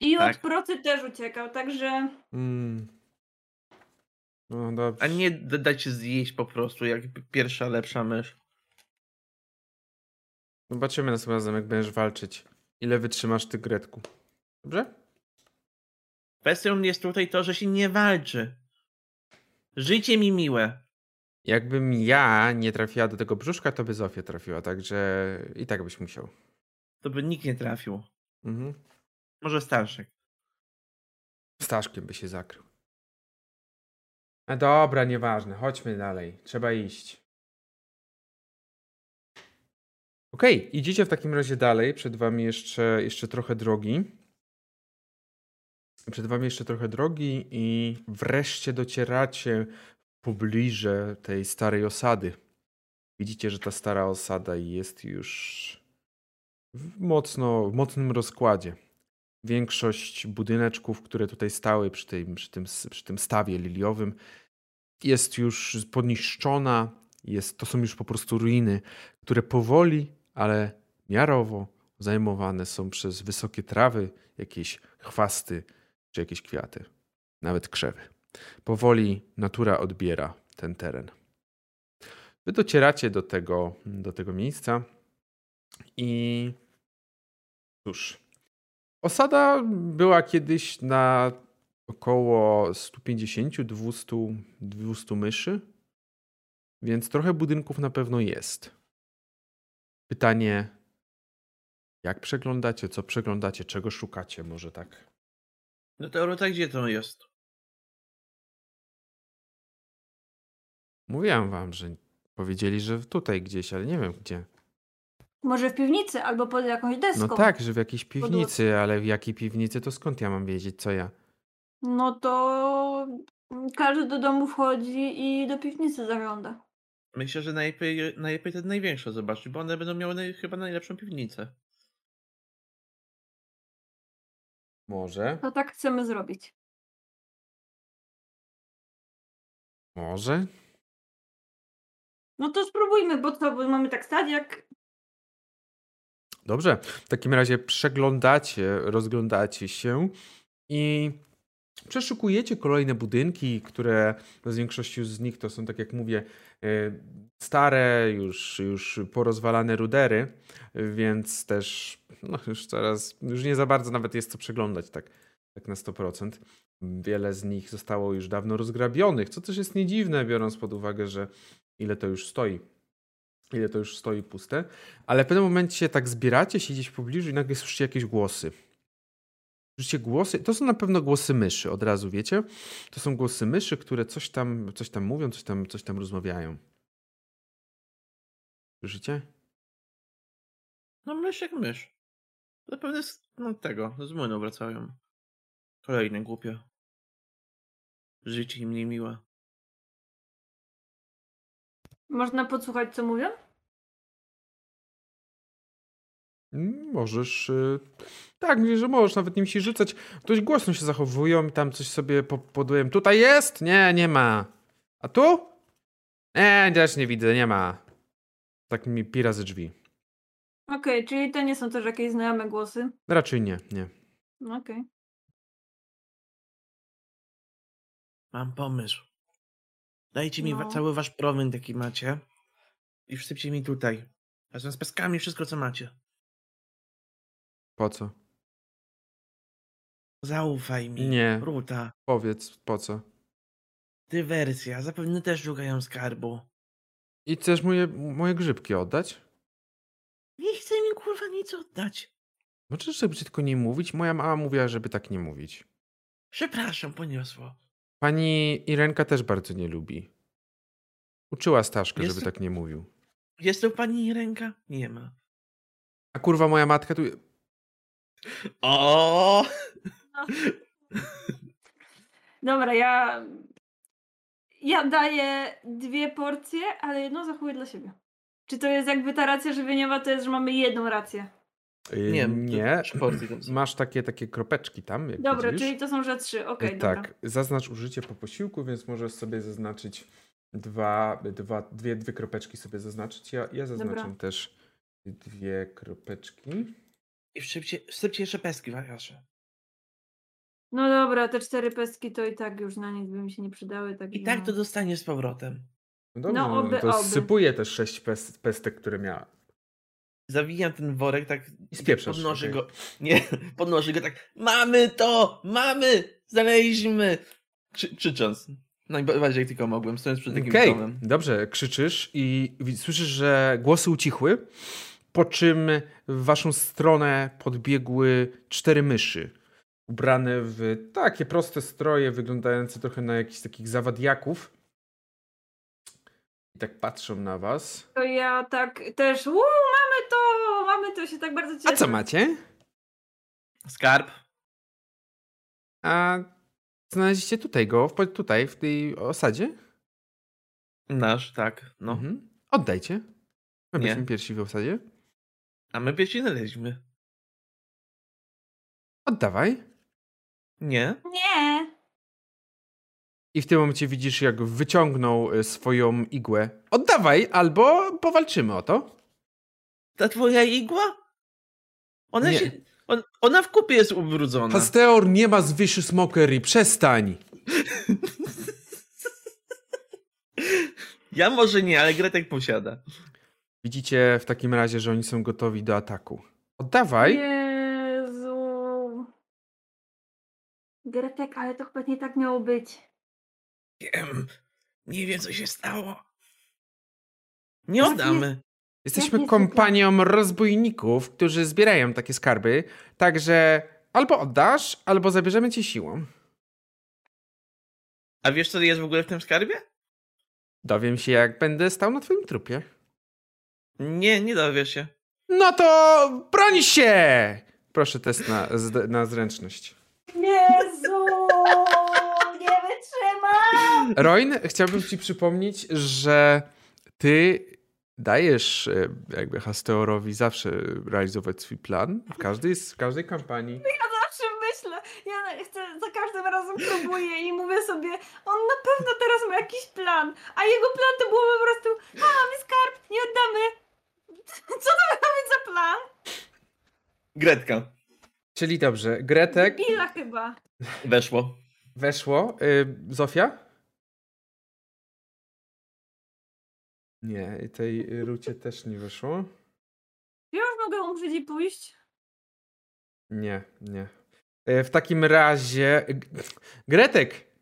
I Tak. od procy też uciekał, także Mm. No dobrze. A nie d- dać się zjeść po prostu, jak pierwsza lepsza mysz. Zobaczymy następnym razem, jak będziesz walczyć. Ile wytrzymasz ty, Gretku. Dobrze? Kwestią jest tutaj to, że się nie walczy. Życie mi miłe. Jakbym ja nie trafiła do tego brzuszka, to by Zofia trafiła, także i tak byś musiał. To by nikt nie trafił. Mhm. Może Starszek. Staszkiem by się zakrył. A dobra, nieważne. Chodźmy dalej. Trzeba iść. Okej, idziecie w takim razie dalej. Przed wami jeszcze, jeszcze trochę drogi. Przed wami jeszcze trochę drogi i wreszcie docieracie pobliże tej starej osady. Widzicie, że ta stara osada jest już w mocno, w mocnym rozkładzie. Większość budyneczków, które tutaj stały przy, tej, przy, tym, przy tym stawie liliowym, jest już podniszczona. Jest, to są już po prostu ruiny, które powoli, ale miarowo zajmowane są przez wysokie trawy, jakieś chwasty czy jakieś kwiaty, nawet krzewy. Powoli natura odbiera ten teren. Wy docieracie do tego, do tego miejsca i cóż, Osada była kiedyś na około 150-200 200 myszy, więc trochę budynków na pewno jest. Pytanie, jak przeglądacie, co przeglądacie, czego szukacie, może tak? No to Ruta, gdzie to jest? Mówiłem wam, że powiedzieli, że tutaj gdzieś, ale nie wiem gdzie. może w piwnicy albo pod jakąś deską. No tak, że w jakiejś piwnicy, ale w jakiej piwnicy, to skąd ja mam wiedzieć, co ja? No to każdy do domu wchodzi i do piwnicy zagląda. Myślę, że najlepiej, najlepiej te największe zobaczyć, bo one będą miały naj, chyba najlepszą piwnicę. Może, To tak chcemy zrobić. może. No to spróbujmy, bo co, bo mamy tak stać jak... Dobrze, w takim razie przeglądacie, rozglądacie się i przeszukujecie kolejne budynki, które z większością z nich to są, tak jak mówię, e, stare, już, już porozwalane rudery, więc też no już coraz, już nie za bardzo nawet jest co przeglądać tak, tak na 100%. Wiele z nich zostało już dawno rozgrabionych, co też jest nie dziwne, biorąc pod uwagę, że ile to już stoi. Ile to już stoi puste. Ale w pewnym momencie tak zbieracie się gdzieś pobliżu i nagle słyszycie jakieś głosy. Słyszycie głosy, to są na pewno głosy myszy, od razu wiecie. To są głosy myszy, które coś tam, coś tam mówią, coś tam, coś tam rozmawiają. Słyszycie? No mysz jak mysz. Zapewne z no, tego, z młynu wracają. Kolejne głupie. Życie im niemiłe. Można podsłuchać, co mówią? Możesz. Tak, mówię, że możesz, nawet nie musisz rzucać. Dość głośno się zachowują i tam coś sobie po- poduję. Tutaj jest? Nie, nie ma. A tu? Nie, też nie widzę, nie ma. Tak mi pira ze drzwi. Okej, czyli to nie są też jakieś znajome głosy? Raczej nie, nie. Okej. Mam pomysł. Dajcie mi wa- No. cały wasz prowęd, jaki macie i wsypcie mi tutaj. Razem z peskami, wszystko co macie. Po co? Zaufaj mi. Nie. Ruta. Powiedz, po co? Dywersja. Zapewne też szukają skarbu. I chcesz moje, moje grzybki oddać? Nie chce mi kurwa nic oddać. Możesz sobie tylko nie mówić? Moja mama mówiła, żeby tak nie mówić. Przepraszam, poniosło. Pani Irenka też bardzo nie lubi. Uczyła Staszkę, Jest- żeby tak nie mówił. Jest tu pani ręka? Nie ma. A kurwa, moja matka tu... O! Dobra, ja. Ja daję dwie porcje, ale jedną zachowuję dla siebie. Czy to jest jakby ta racja żywieniowa, to jest, że mamy jedną rację? Yy, Nie, nie. Masz takie, takie kropeczki tam, jak Dobra, widzisz. czyli to są że trzy. Okej, Yy, dobra. tak, zaznacz użycie po posiłku, więc możesz sobie zaznaczyć dwa, dwa, dwie, dwie kropeczki sobie zaznaczyć. Ja, ja zaznaczam Dobra. też dwie kropeczki. I wsypcie, wsypcie jeszcze peski, wariasze. No dobra, te cztery pestki to i tak już na nic by mi się nie przydały. Tak I tak no. to dostanie z powrotem. No dobrze, No, no, oby, to oby. sypuję też sześć pest, pestek, które miała. Zawijam ten worek tak I spieprzasz, Podnoszę okej. go. Nie, podnoszę go tak. Mamy to! Mamy! Znaleźliśmy! Krzy, krzycząc. Najbardziej jak tylko mogłem, stojąc przed takim Okej, domem. dobrze, krzyczysz i słyszysz, że głosy ucichły, po czym w waszą stronę podbiegły cztery myszy, ubrane w takie proste stroje, wyglądające trochę na jakichś takich zawadiaków. I tak patrzą na was. To ja tak też. Uuu, mamy to! Mamy to, się tak bardzo cieszę. A co macie? Skarb. A znaleźliście tutaj go, tutaj, w tej osadzie? Nasz, tak. No. Mhm. Oddajcie. My Nie. byliśmy pierwsi w osadzie. A my pierwsi znaleźliśmy. Oddawaj. Nie. Nie! I w tym momencie widzisz, jak wyciągnął y, swoją igłę. Oddawaj, albo powalczymy o to. Ta twoja igła? Ona Nie. się. On, ona w kupie jest ubrudzona. Pasteor nie ma zwyszy smokery, przestań. Ja może nie, ale Gretek posiada. Widzicie w takim razie, że oni są gotowi do ataku. Oddawaj. Jezu. Gretek, ale to chyba nie tak miało być. Wiem. Nie wiem, co się stało. Nie oddamy. Jesteśmy nie kompanią rozbójników, którzy zbierają takie skarby. Także albo oddasz, albo zabierzemy cię siłą. A wiesz, co jest w ogóle w tym skarbie? Dowiem się, jak będę stał na twoim trupie. Nie, nie dowiesz się. No to broń się! Proszę test na, na zręczność. Jezu! Nie wytrzymam! Roin, chciałbym ci przypomnieć, że ty dajesz e, jakby Hasteorowi zawsze realizować swój plan w każdej, w każdej kampanii. Ja zawsze myślę, ja chcę, za każdym razem próbuję i mówię sobie, on na pewno teraz ma jakiś plan, a jego plan to było po prostu, a mamy skarb, nie oddamy. Co to ma być za plan? Gretka. Czyli dobrze, Gretek Billa chyba. Weszło. weszło. Y, Zofia? Nie, i tej Rucie też nie weszło. Ja już mogę umrzeć i pójść? Nie, nie. E, W takim razie. Gretek!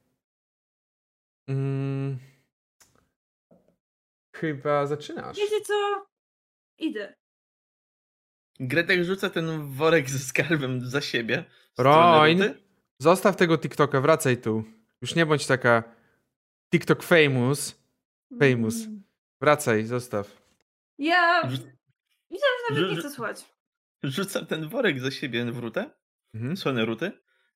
Mm, chyba zaczynasz. Wiecie co? Idę. Gretek rzuca ten worek ze skarbem za siebie. Roin. Zostaw tego TikToka, wracaj tu. Już nie bądź taka TikTok famous. Famous. Mm. Wracaj, zostaw. Ja... Że nawet nie chcę słuchać. Rzuca ten worek za siebie w rutę, Mhm. stronę ruty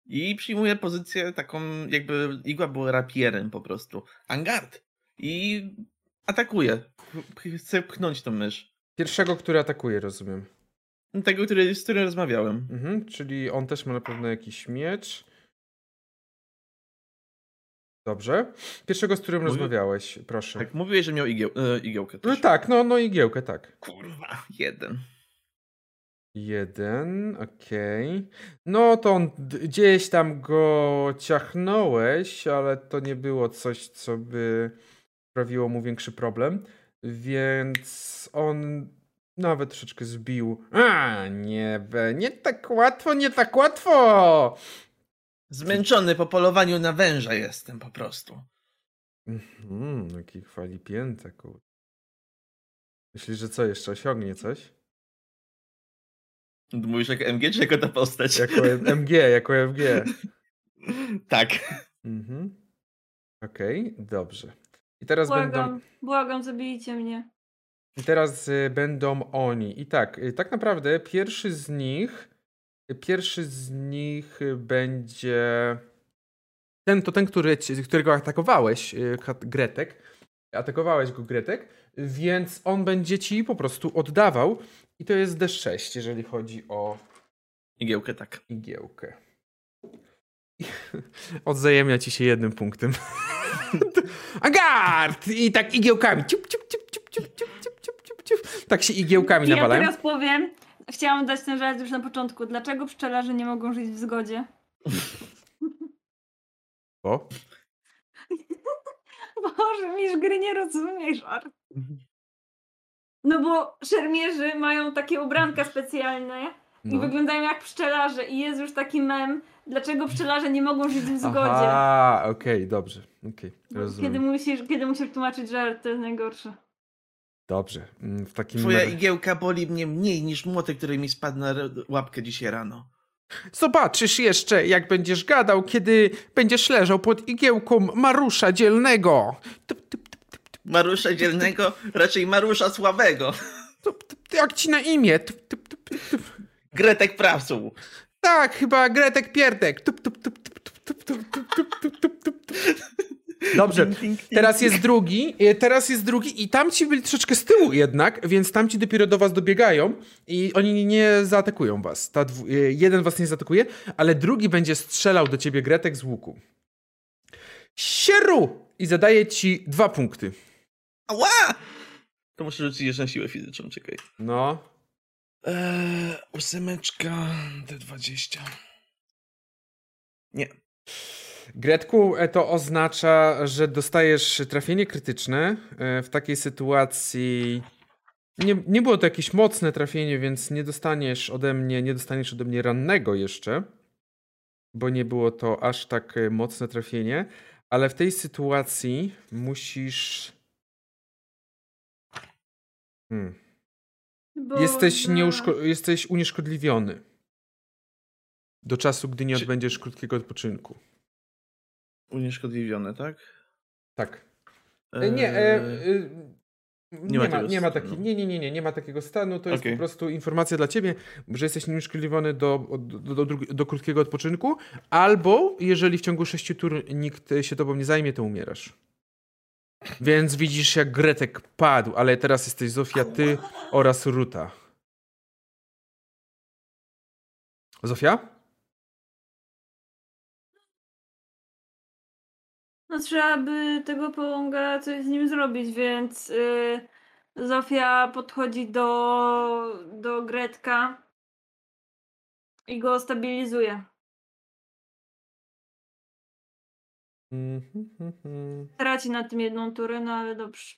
i przyjmuje pozycję taką, jakby igła była rapierem po prostu. Angard. I atakuje. Ch- Chce pchnąć tą mysz. Pierwszego, który atakuje, rozumiem. Tego, który, z którym rozmawiałem. Mhm, czyli on też ma na pewno jakiś miecz. Dobrze. Pierwszego, z którym Mówi- rozmawiałeś, proszę. Tak, mówiłeś, że miał igieł, e, igiełkę No też. tak, no, no igiełkę, tak. Kurwa, jeden. Jeden, okej. No to on gdzieś tam go ciachnąłeś, ale to nie było coś, co by sprawiło mu większy problem, więc on nawet troszeczkę zbił. A, nie, nie tak łatwo, nie tak łatwo! Zmęczony po polowaniu na węża jestem po prostu. Mhm, jaki chwali pięta, kur... Myślisz, że co, jeszcze osiągnie coś? Mówisz jak MG, czy jako ta postać? Jako MG, jako MG. tak. Mhm. Okej, dobrze. I teraz będą... Błagam, błagam, zabijcie mnie. I teraz y, będą oni. I tak, y, tak naprawdę pierwszy z nich, y, pierwszy z nich będzie ten, to ten, który, którego atakowałeś, y, Gretek. Atakowałeś go, Gretek, więc on będzie ci po prostu oddawał. I to jest D6, jeżeli chodzi o Igiełkę tak. igiełkę. Odzajemnia ci się jednym punktem. Agard! I tak igiełkami. Ciup, ciup, ciup, ciup, ciup, ciup, ciup, ciup, ciup, ciup. Tak się igiełkami Ja nawalają. teraz powiem, chciałam dać ten żart już na początku. Dlaczego pszczelarze nie mogą żyć w zgodzie? Bo? Boże, misz gry nie rozumiesz, żart. No bo szermierzy mają takie ubranka specjalne i No. wyglądają jak pszczelarze i jest już taki mem, dlaczego pszczelarze nie mogą żyć w zgodzie. Aha, okej, dobrze. Okej, Bo rozumiem. Kiedy musisz, kiedy musisz tłumaczyć żart, to jest najgorsze. Dobrze. mm, W takim Twoja razie- igiełka boli mnie mniej niż młotek, który mi spadł na łapkę dzisiaj rano. Zobaczysz jeszcze, jak będziesz gadał, kiedy będziesz leżał pod igiełką Marusza Dzielnego. Tup, tup, tup, tup, tup, Marusza dzielnego, raczej Marusza tup. Jak ci na imię? Tup, tup, tup, tup, tup. Gretek Prawsu. Tak, chyba Gretek Pierdek. Tup, tup, tup, tup, tup, tup, tup, tup, tup, tup, tup, tup, tup. Dobrze, teraz jest drugi, e, teraz jest drugi i tamci byli troszeczkę z tyłu jednak, więc tamci dopiero do was dobiegają i oni nie zaatakują was. Ta dwu, e, jeden was nie zaatakuje, ale drugi będzie strzelał do ciebie Gretek z łuku. Sieru! I zadaje ci dwa punkty. Ała! To muszę rzucić jeszcze na siłę fizyczną, czekaj. No. Eee, ósemeczka, D20. Nie. Gretku, e, to oznacza, że dostajesz trafienie krytyczne. E, W takiej sytuacji nie, nie było to jakieś mocne trafienie, więc nie dostaniesz ode mnie, nie dostaniesz ode mnie rannego jeszcze, bo nie było to aż tak e, mocne trafienie, ale w tej sytuacji musisz. Hmm. Jesteś, nieuszko- jesteś unieszkodliwiony do czasu, gdy nie Czy- odbędziesz krótkiego odpoczynku. Unieszkodliwione, tak? Tak. E, Nie, e, Eee, e, nie, ma ma, tego nie ma stanu. takiego. Nie, nie, nie, nie, nie ma takiego stanu. To jest Okej. po prostu informacja dla ciebie, że jesteś nieunieszkodliwiony do, do, do, do krótkiego odpoczynku, albo jeżeli w ciągu sześciu tur nikt się tobą nie zajmie, to umierasz. Więc widzisz, jak Gretek padł, ale teraz jesteś Zofia, ty oraz Ruta. Zofia? No trzeba by tego połąga coś z nim zrobić, więc y, Zofia podchodzi do, do Gretka i go stabilizuje. Mhm, mhm. Traci na tym jedną turę, no ale dobrze.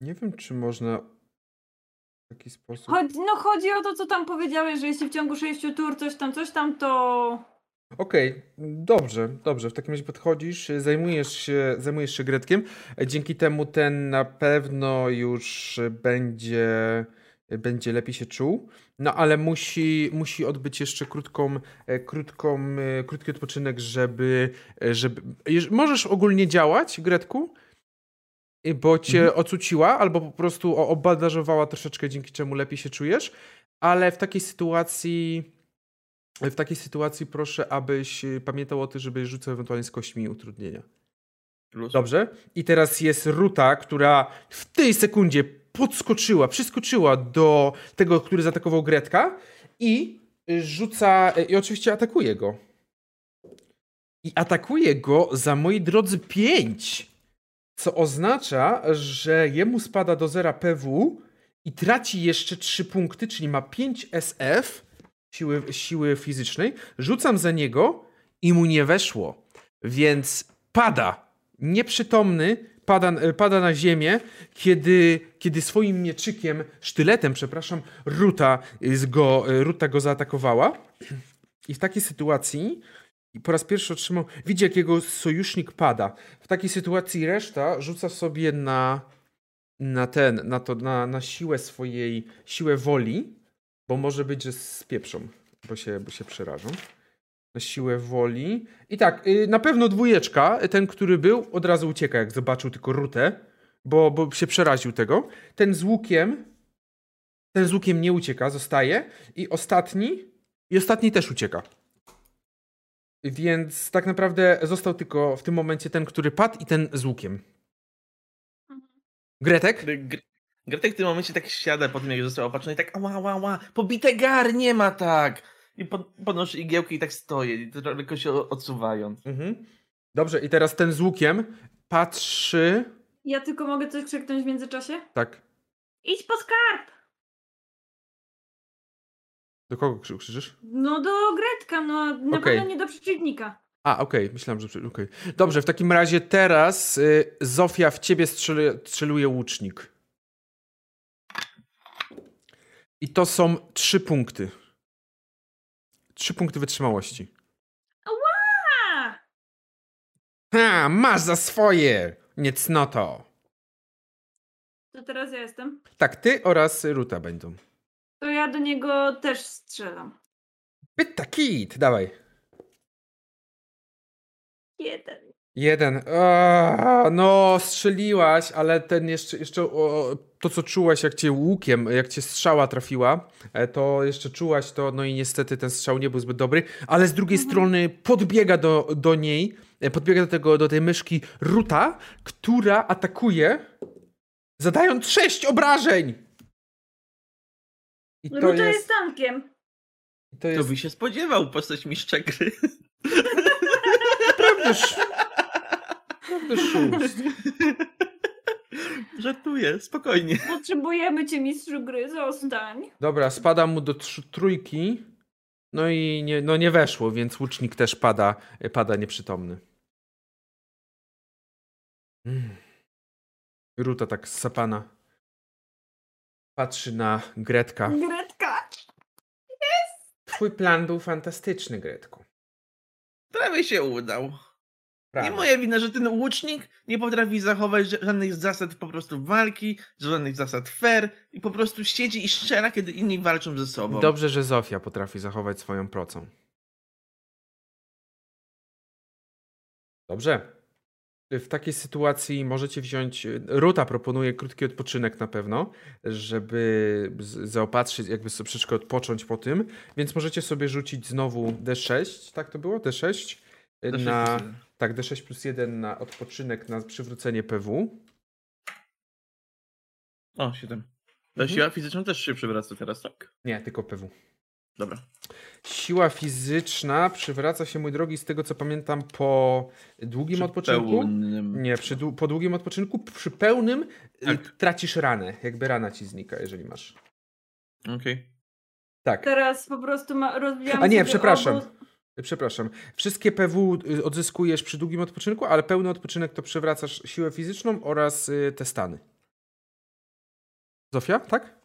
Nie wiem, czy można w taki sposób. Chodzi, no chodzi o to, co tam powiedziałeś, że jeśli w ciągu sześciu tur coś tam, coś tam, to Okej, dobrze, dobrze. W takim razie podchodzisz, zajmujesz się, zajmujesz się Gretkiem. E, Dzięki temu ten na pewno już będzie, y, będzie lepiej się czuł. No ale musi, musi odbyć jeszcze krótką, e, krótką, e, krótki odpoczynek, żeby, e, żeby... Możesz ogólnie działać, Gretku, bo cię Mhm. ocuciła albo po prostu o- obandażowała troszeczkę, dzięki czemu lepiej się czujesz, ale w takiej sytuacji... W takiej sytuacji proszę, abyś y, pamiętał o tym, żeby rzucał ewentualnie z kośćmi utrudnienia. Plus. Dobrze? I teraz jest Ruta, która w tej sekundzie podskoczyła, przyskoczyła do tego, który zaatakował Gretka i rzuca, i oczywiście atakuje go. I atakuje go za, moi drodzy, 5. Co oznacza, że jemu spada do zera PW i traci jeszcze 3 punkty, czyli ma 5 SF siły, siły fizycznej. Rzucam za niego i mu nie weszło. Więc pada. Nieprzytomny, pada, pada na ziemię, kiedy, kiedy swoim mieczykiem, sztyletem, przepraszam, Ruta go, Ruta go zaatakowała. I w takiej sytuacji po raz pierwszy otrzymał, widzi jak jego sojusznik pada. W takiej sytuacji reszta rzuca sobie na, na ten, na to, na, na siłę swojej, siłę woli, bo może być, że spieprzą, bo się, bo się przerażą. Na siłę woli. I tak, y, na pewno dwójeczka, ten, który był, od razu ucieka, jak zobaczył tylko rutę, bo, bo się przeraził tego. Ten z łukiem, ten z łukiem nie ucieka, zostaje. I ostatni, i ostatni też ucieka. Więc tak naprawdę został tylko w tym momencie ten, który padł i ten z łukiem. Gretek? Gretek w tym momencie tak siada po tym, jak został opatrzony i tak ała, ała, ała, pobite gar, nie ma tak. I pod, podnoszę igiełki i tak stoję, tylko się odsuwając. Mhm. Dobrze, i teraz ten z łukiem patrzy... Ja tylko mogę coś krzyknąć w międzyczasie? Tak. Idź po skarb! Do kogo krzyczysz? No do Gretka, no na okay. pewno nie do przeciwnika. A, okej, okay. myślałem, że... Okay. Dobrze, w takim razie teraz y, Zofia w ciebie strzeli, strzeluje łucznik. I to są trzy punkty. Trzy punkty wytrzymałości. Ła! Ha, masz za swoje, niecnoto. To teraz ja jestem? Tak, ty oraz Ruta będą. To ja do niego też strzelam. Pyta kit, dawaj. Jeden. Jeden. No, strzeliłaś, ale ten jeszcze, jeszcze o, to, co czułaś, jak cię łukiem, jak cię strzała trafiła, e, to jeszcze czułaś to, no i niestety ten strzał nie był zbyt dobry, ale z drugiej mhm. strony podbiega do, do niej, e, podbiega do, tego, do tej myszki Ruta, która atakuje, zadając sześć obrażeń. I to Ruta jest... jest tankiem. To, jest... to by się spodziewał postać mistrza gry. Prawdaż. Szóst. Żartuję, spokojnie. Potrzebujemy cię, mistrzu gry, zostań. Dobra, spada mu do trójki. No i nie, no nie weszło, więc łucznik też pada, pada nieprzytomny. Mm. Ruta tak sapana. Patrzy na Gretka. Gretka! Jest! Twój plan był fantastyczny, Gretku. Prawie się udał. Prawie. Nie moja wina, że ten łucznik nie potrafi zachować żadnych zasad po prostu walki, żadnych zasad fair i po prostu siedzi i strzela, kiedy inni walczą ze sobą. Dobrze, że Zofia potrafi zachować swoją procą. Dobrze. W takiej sytuacji możecie wziąć. Ruta proponuje krótki odpoczynek na pewno, żeby zaopatrzyć, jakby sobie troszeczkę odpocząć po tym. Więc możecie sobie rzucić znowu D6, tak to było? D6? D6 na, tak, D6 plus 1 na odpoczynek, na przywrócenie PW. O, 7. Mhm. Siła fizyczna też się przywraca teraz, tak? Nie, tylko PW. Dobra. Siła fizyczna przywraca się, mój drogi, z tego co pamiętam, po długim przy odpoczynku. Pełnym... Nie, przy, po długim odpoczynku, przy pełnym y, tak. tracisz ranę. Jakby rana ci znika, jeżeli masz. Okej. Okay. Tak. Teraz po prostu ma, rozwijamy A nie, przepraszam. Obóz... Przepraszam. Wszystkie PW y, odzyskujesz przy długim odpoczynku, ale pełny odpoczynek to przywracasz siłę fizyczną oraz y, te stany. Zofia, tak?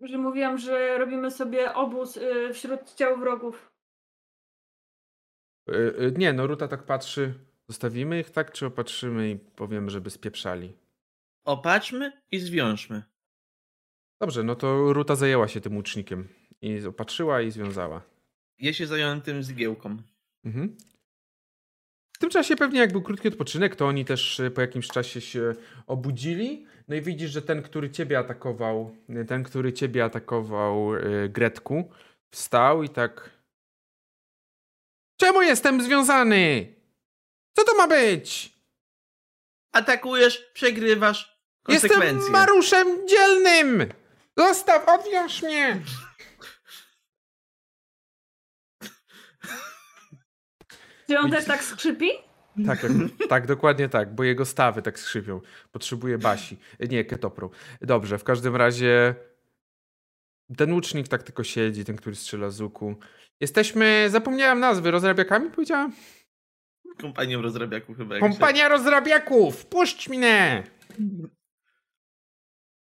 że mówiłam, że robimy sobie obóz y, wśród ciał wrogów. Nie, no Ruta tak patrzy. Zostawimy ich tak, czy opatrzymy i powiemy, żeby spieprzali? Opatrzmy i zwiążmy. Dobrze, no to Ruta zajęła się tym łucznikiem. I opatrzyła i związała. Ja się zająłem tym zgiełką. Mhm. W tym czasie pewnie jak był krótki odpoczynek, to oni też po jakimś czasie się obudzili no i widzisz, że ten, który ciebie atakował, ten, który ciebie atakował, yy, Gretku, wstał i tak. Czemu jestem związany? Co to ma być? Atakujesz, przegrywasz, Jestem konsekwencje. Maruszem dzielnym! Zostaw, odwiąż mnie! Czy on też tak skrzypi? Tak, jak, tak, dokładnie tak, bo jego stawy tak skrzypią. Potrzebuje Basi. Nie, Ketopru. Dobrze, w każdym razie ten łucznik tak tylko siedzi, ten, który strzela z łuku. Jesteśmy, zapomniałem nazwy, rozrabiakami powiedziałem? Kompanią rozrabiaków chyba. jak się- Kompania rozrabiaków! Puść mnie!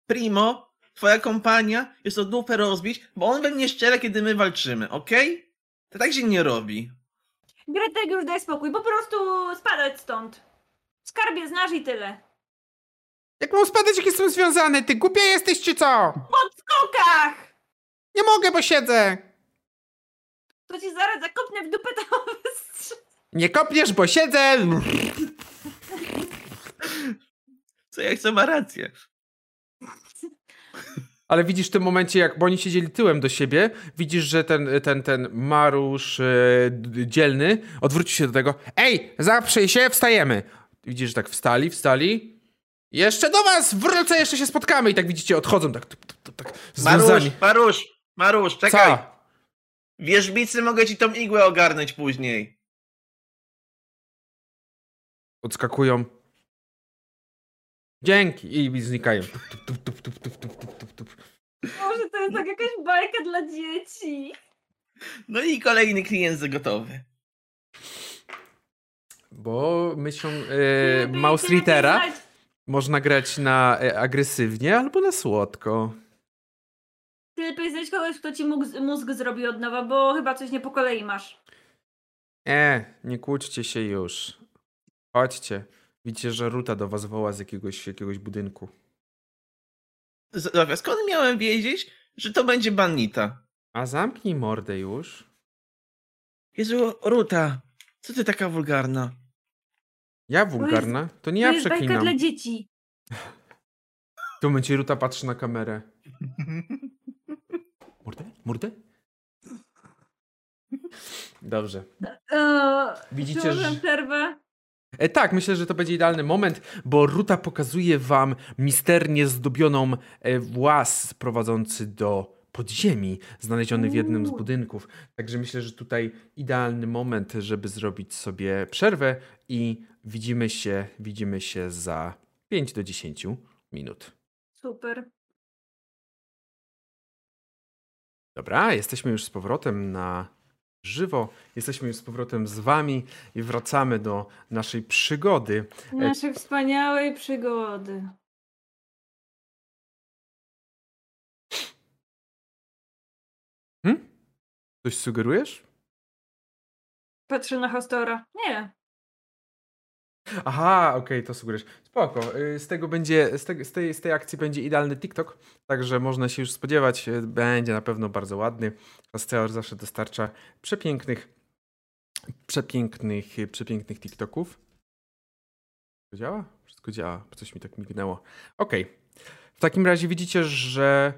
Primo, twoja kompania jest od dupę rozbić, bo on we mnie szczera, kiedy my walczymy, okej? To tak się nie robi. Gretek, już daj spokój, po prostu spadać stąd. Skarbie znasz i tyle. Jak mam spadać, jak jestem związany? Ty głupia jesteś, czy co? W skokach! Nie mogę, bo siedzę! To ci zaraz zakopnę w dupę tam. Nie kopniesz, bo siedzę! Co ja chcę, ma rację. ale widzisz w tym momencie, jak bo oni siedzieli tyłem do siebie, widzisz, że ten, ten, ten Marusz yy, dzielny odwrócił się do tego. Ej, zaprzyj się, wstajemy. Widzisz, że tak wstali, wstali. Jeszcze do was, wrócę, jeszcze się spotkamy. I tak widzicie, odchodzą tak, tak, tak związani. Marusz, Marusz, Marusz, czekaj. Co? Wierzbicy mogę ci tą igłę ogarnąć później. Odskakują. Dzięki. I znikają. Tup, tup, tup, może to jest tak jakaś bajka dla dzieci. No i kolejny klient gotowy. Bo myślą e, napisać. można grać na e, agresywnie albo na słodko. Ty lepiej znaleźć kogoś, kto ci mózg, mózg zrobi od nowa, bo chyba coś nie po kolei masz. E, nie kłóćcie się już. Chodźcie. Widzicie, że Ruta do was woła z jakiegoś, jakiegoś budynku. Zofia, skąd miałem wiedzieć, że to będzie banita? A zamknij mordę już. Jezu, Ruta, co ty taka wulgarna? Ja wulgarna? To nie to ja jest bajka przeklinam. dla dzieci. W tym momencie Ruta patrzy na kamerę. Mordę? Mordę? Dobrze. Eee, Widzicie, że- przerwę? E, tak, myślę, że to będzie idealny moment, bo Ruta pokazuje wam misternie zdobioną e, włas prowadzący do podziemi, znaleziony w jednym z budynków. Także myślę, że tutaj idealny moment, żeby zrobić sobie przerwę i widzimy się, widzimy się za 5 do 10 minut. Super. Dobra, jesteśmy już z powrotem na żywo. Jesteśmy już z powrotem z wami i wracamy do naszej przygody. Naszej wspaniałej przygody. Hm? Coś sugerujesz? Patrzę na Hostora. Nie. Aha, okej, to sugerujesz. Spoko. y, Z tego będzie, z, te, z, tej, z tej akcji będzie idealny TikTok, także można się już spodziewać. y, Będzie na pewno bardzo ładny. Hasceor zawsze dostarcza przepięknych, przepięknych, przepięknych TikToków. Wszystko działa? Wszystko działa. Coś mi tak mignęło. Okej. W takim razie widzicie, że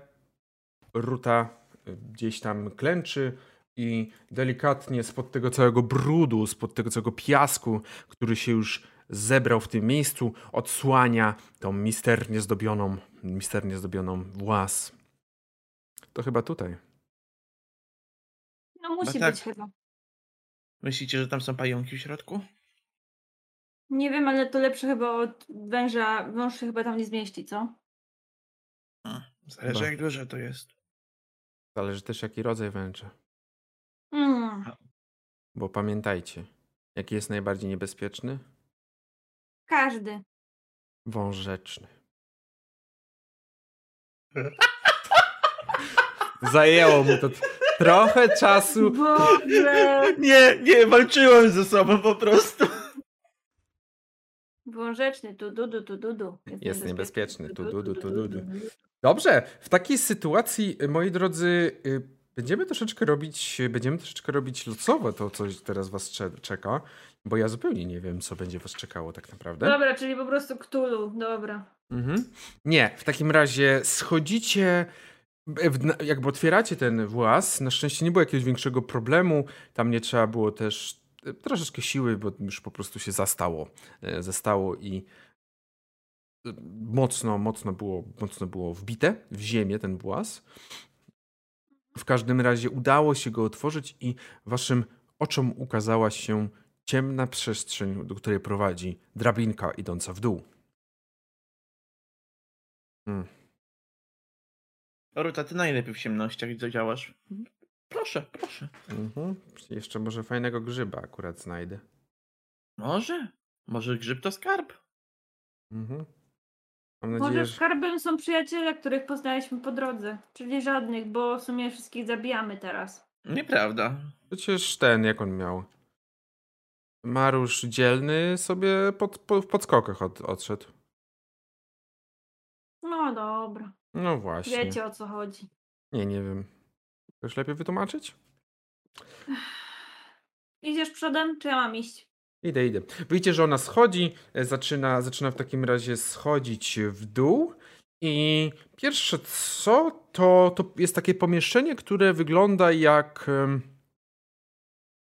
Ruta y, gdzieś tam klęczy i delikatnie spod tego całego brudu, spod tego całego piasku, który się już zebrał w tym miejscu, odsłania tą misternie zdobioną, misternie zdobioną włas. To chyba tutaj. No musi tak. być chyba. Myślicie, że tam są pająki w środku? Nie wiem, ale to lepsze chyba od węża. Wąż się chyba tam nie zmieści, co? Zależy Chyba. jak duże to jest. Zależy też jaki rodzaj węża. Mm. Bo pamiętajcie, jaki jest najbardziej niebezpieczny? Każdy. Wąż rzeczny. Zajęło mu to trochę czasu. Boże! Nie, nie, walczyłem ze sobą po prostu. Wążeczny, tu dudu, tu dudu. Jest niebezpieczny, tu dudu, tu dudu. Dobrze, w takiej sytuacji, y, moi drodzy, y, będziemy troszeczkę robić, y, będziemy troszeczkę robić losowo to, co teraz was cze- czeka, bo ja zupełnie nie wiem, co będzie was czekało tak naprawdę. Dobra, czyli po prostu Ktulu, dobra. Mhm. Nie, w takim razie schodzicie, e, jakby otwieracie ten włas. Na szczęście nie było jakiegoś większego problemu. Tam nie trzeba było też e, troszeczkę siły, bo już po prostu się zastało, e, zastało i mocno, mocno było, mocno było wbite w ziemię ten włas. W każdym razie udało się go otworzyć i waszym oczom ukazała się ciemna przestrzeń, do której prowadzi drabinka idąca w dół. Hmm. Ruta, ty najlepiej w ciemnościach działasz. Proszę, proszę. Mhm. Jeszcze może fajnego grzyba akurat znajdę. Może? Może grzyb to skarb? Mhm. Mam Może nadzieję, że... skarbem są przyjaciele, których poznaliśmy po drodze. Czyli żadnych, bo w sumie wszystkich zabijamy teraz. Nieprawda. Przecież ten, jak on miał? Marusz dzielny sobie pod, po, w podskokach od, odszedł. No dobra. No właśnie. Wiecie o co chodzi. Nie, nie wiem. Chcesz lepiej wytłumaczyć? Idziesz przodem, czy ja mam iść? Idę, idę. Widzicie, że ona schodzi, e, zaczyna, zaczyna w takim razie schodzić w dół. I pierwsze co, to, to jest takie pomieszczenie, które wygląda jak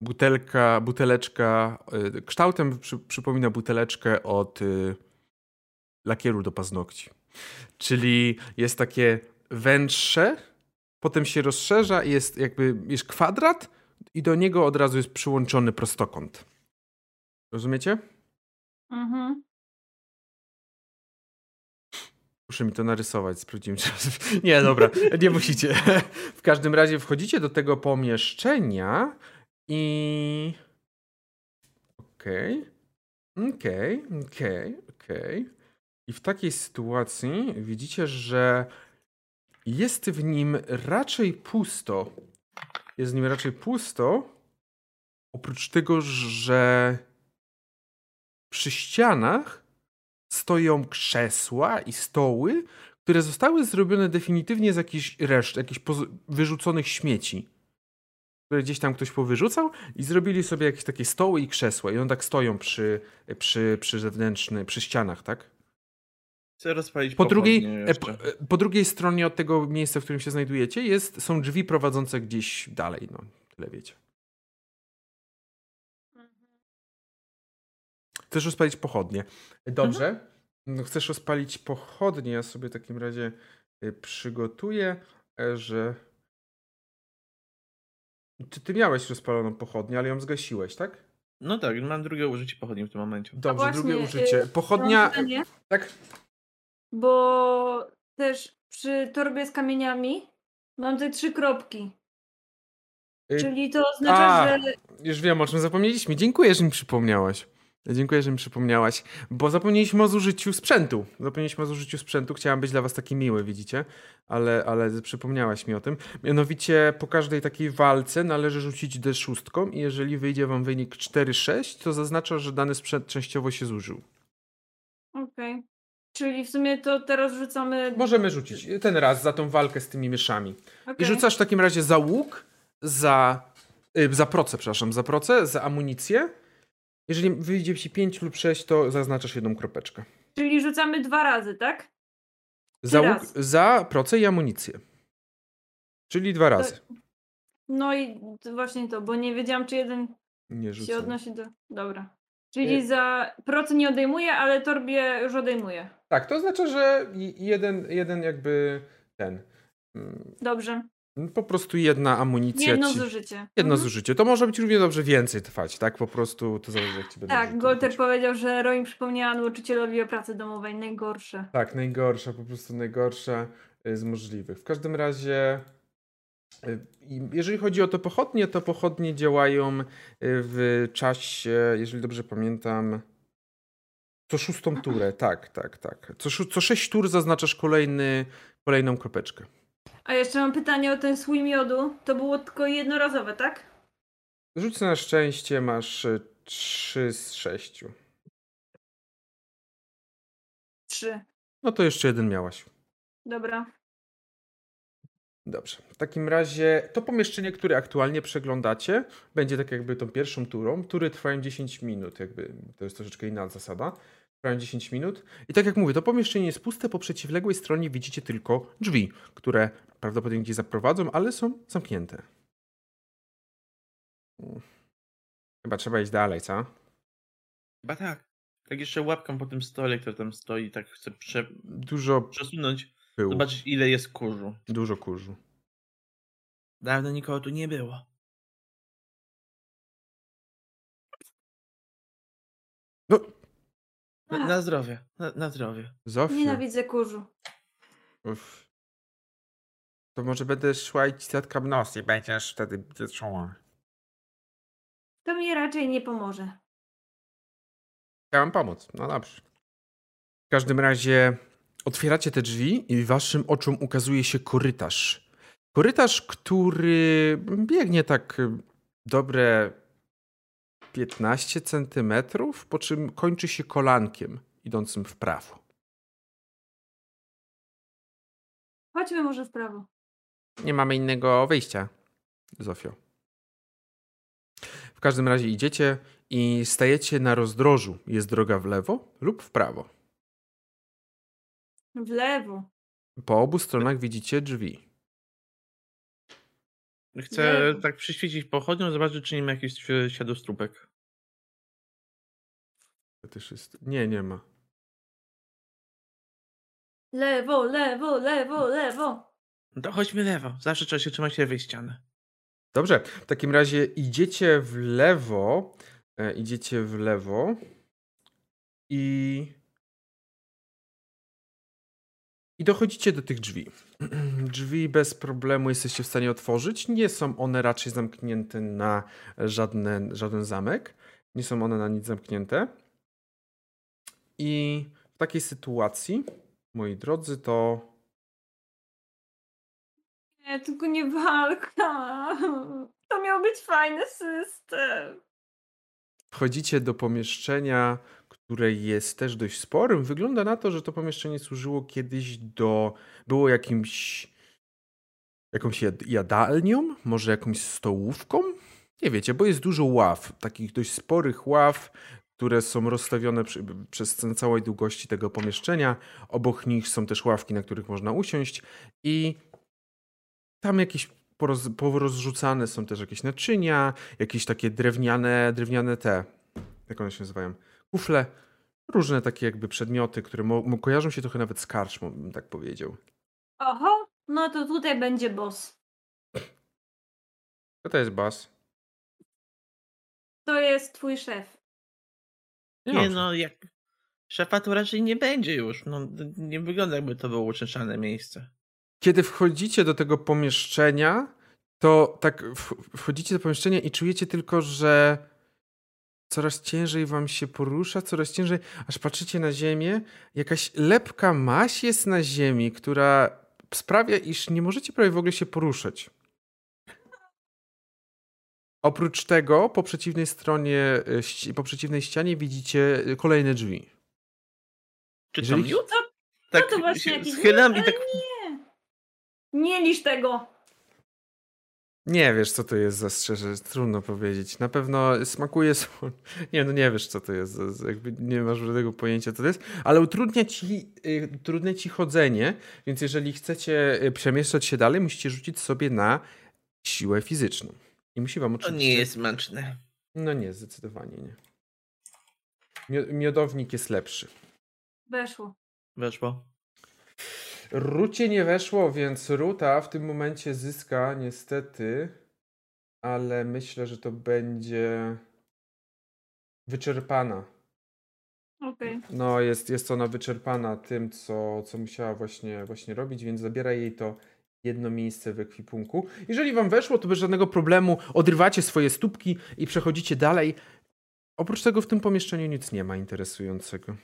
butelka, buteleczka, e, kształtem przy, przypomina buteleczkę od y, lakieru do paznokci. Czyli jest takie węższe, potem się rozszerza i jest jakby jest kwadrat i do niego od razu jest przyłączony prostokąt. Rozumiecie? Mhm. Muszę mi to narysować, sprawdzimy czy... Nie, dobra, nie musicie. W każdym razie wchodzicie do tego pomieszczenia i... Okej. Okej, okej, okej. I w takiej sytuacji widzicie, że jest w nim raczej pusto. Jest w nim raczej pusto. Oprócz tego, że przy ścianach stoją krzesła i stoły, które zostały zrobione definitywnie z jakichś reszt, jakichś wyrzuconych śmieci. Które gdzieś tam ktoś powyrzucał i zrobili sobie jakieś takie stoły i krzesła. I one tak stoją przy, przy, przy zewnętrznej, przy ścianach, tak? Chcę rozpalić Po drugiej, pochodnie e, po, e, po drugiej stronie od tego miejsca, w którym się znajdujecie, jest, są drzwi prowadzące gdzieś dalej. No, tyle wiecie. Chcesz rozpalić pochodnie. Dobrze. No, chcesz rozpalić pochodnie. Ja sobie w takim razie y, przygotuję, e, że. Ty, ty miałeś rozpaloną pochodnię, ale ją zgasiłeś, tak? No tak, mam drugie użycie pochodni w tym momencie. Dobrze, właśnie, drugie y, użycie. Mam Pochodnia. pytanie, Tak? bo też przy torbie z kamieniami mam te trzy kropki. Y, Czyli to oznacza, a. że Już wiem, o czym zapomnieliśmy. Dziękuję, że mi przypomniałaś. Dziękuję, że mi przypomniałaś, bo zapomnieliśmy o zużyciu sprzętu. Zapomnieliśmy o zużyciu sprzętu. Chciałam być dla was taki miły, widzicie? Ale, ale przypomniałaś mi o tym. Mianowicie po każdej takiej walce należy rzucić D6 i jeżeli wyjdzie wam wynik 4-6, to zaznacza, że dany sprzęt częściowo się zużył. Okej. Czyli w sumie to teraz rzucamy. Możemy rzucić ten raz za tą walkę z tymi myszami. I Okej. rzucasz w takim razie za łuk, za, y, za proce, przepraszam, za proce, za amunicję. Jeżeli wyjdzie ci 5 lub 6, to zaznaczasz jedną kropeczkę. Czyli rzucamy dwa razy, tak? Za, łuk, za proce i amunicję. Czyli dwa razy. No i to właśnie to, bo nie wiedziałam, czy jeden Nie się odnosi do. Dobra. Czyli Nie. za procy nie odejmuje, ale torbie już odejmuje. Tak, to oznacza, że jeden, jeden jakby ten. mm, Dobrze. Po prostu jedna amunicja. Jedno ci, zużycie. jedno Mhm. zużycie. To może być równie dobrze więcej trwać, tak? Po prostu to zależy, jak ci będą Tak, Golter powiedział, że Roy przypomniała nauczycielowi o pracy domowej. Najgorsze. Tak, najgorsza, po prostu najgorsza y, z możliwych. W każdym razie, y, jeżeli chodzi o to pochodnie, to pochodnie działają y, w czasie, jeżeli dobrze pamiętam, co szóstą turę. Tak, tak, tak. Co, co sześć tur zaznaczasz kolejny, kolejną kropeczkę. A jeszcze mam pytanie o ten słój miodu. To było tylko jednorazowe, tak? Rzuć na szczęście, masz y, trzy z sześciu. Trzy. No to jeszcze jeden miałaś. Dobra. Dobrze. W takim razie to pomieszczenie, które aktualnie przeglądacie, będzie tak jakby tą pierwszą turą. Tury trwają 10 minut, jakby to jest troszeczkę inna zasada. Trwają 10 minut. I tak jak mówię, to pomieszczenie jest puste, po przeciwległej stronie widzicie tylko drzwi, które prawdopodobnie gdzieś zaprowadzą, ale są zamknięte. Mm. Chyba trzeba iść dalej, co? Chyba tak. Tak jeszcze łapką po tym stole, który tam stoi, tak chcę prze, Dużo przesunąć, pyłu, zobaczyć ile jest kurzu. dużo kurzu. Dawno nikogo tu nie było. No, Na, na zdrowie, na, na zdrowie. Zofia. Nienawidzę kurzu. Uff. To może będę szła i ci zatkam nos i będziesz wtedy czuła. To mi raczej nie pomoże. Chciałem pomóc. No dobrze. W każdym razie otwieracie te drzwi i waszym oczom ukazuje się korytarz. Korytarz, który biegnie tak y, dobre 15 centymetrów, po czym kończy się kolankiem idącym w prawo. Chodźmy może w prawo. Nie mamy innego wyjścia, Zofio. W każdym razie idziecie i stajecie na rozdrożu. Jest droga w lewo lub w prawo. W lewo. Po obu stronach widzicie drzwi. Chcę Lewo. tak przyświecić pochodnią, zobaczyć, czy nie ma jakichś e, śladostrópek. To też jest... Nie, nie ma. Lewo, lewo, lewo, lewo. No to chodźmy lewo. Zawsze trzeba się trzymać lewej ściany. Dobrze, w takim razie idziecie w lewo. E, idziecie w lewo. I. I dochodzicie do tych drzwi. Drzwi bez problemu jesteście w stanie otworzyć. Nie są one raczej zamknięte na żadne, żaden zamek. Nie są one na nic zamknięte. I w takiej sytuacji, moi drodzy, to Nie, tylko nie walka. To miał być fajny system. Wchodzicie do pomieszczenia, które jest też dość sporym. Wygląda na to, że to pomieszczenie służyło kiedyś do. było jakimś. jakąś jad- jadalnią, może jakąś stołówką. Nie wiecie, bo jest dużo ław, takich dość sporych ław, które są rozstawione przy, przez całej długości tego pomieszczenia. Obok nich są też ławki, na których można usiąść i tam jakieś poroz, porozrzucane są też jakieś naczynia, jakieś takie drewniane, drewniane te, jak one się nazywają, kufle, różne takie jakby przedmioty, które mo, kojarzą się trochę nawet z karczmą, bym tak powiedział. Oho, no to tutaj będzie boss. Co to jest bas? To jest twój szef. Nie no, jak szefa to raczej nie będzie już. No, nie wygląda jakby to było uczęszczane miejsce. Kiedy wchodzicie do tego pomieszczenia, to tak wchodzicie do pomieszczenia i czujecie tylko, że coraz ciężej wam się porusza, coraz ciężej, aż patrzycie na ziemię, jakaś lepka maś jest na ziemi, która sprawia, iż nie możecie prawie w ogóle się poruszać. Oprócz tego, po przeciwnej stronie, e, po przeciwnej ścianie widzicie e, kolejne drzwi. Czy Jeżeli- to miód? Co? Tak to właśnie schylam i tak... Nie. Nie lisz tego. Nie wiesz, co to jest za szczerze, trudno powiedzieć. Na pewno smakuje sól. Nie, no nie wiesz, co to jest. Jakby nie masz żadnego pojęcia, co to jest, ale utrudnia ci, y, utrudnia ci chodzenie, więc jeżeli chcecie y, przemieszczać się dalej, musicie rzucić sobie na siłę fizyczną. I musi wam To oczywiście... nie jest smaczne. No nie, zdecydowanie nie. Mio- Miodownik jest lepszy. Weszło. Weszło. Rucie nie weszło, więc Ruta w tym momencie zyska niestety, ale myślę, że to będzie wyczerpana. Okej. No, jest, jest ona wyczerpana tym, co, co musiała właśnie, właśnie robić, więc zabiera jej to jedno miejsce w ekwipunku. Jeżeli wam weszło, to bez żadnego problemu odrywacie swoje stópki i przechodzicie dalej. Oprócz tego w tym pomieszczeniu nic nie ma interesującego.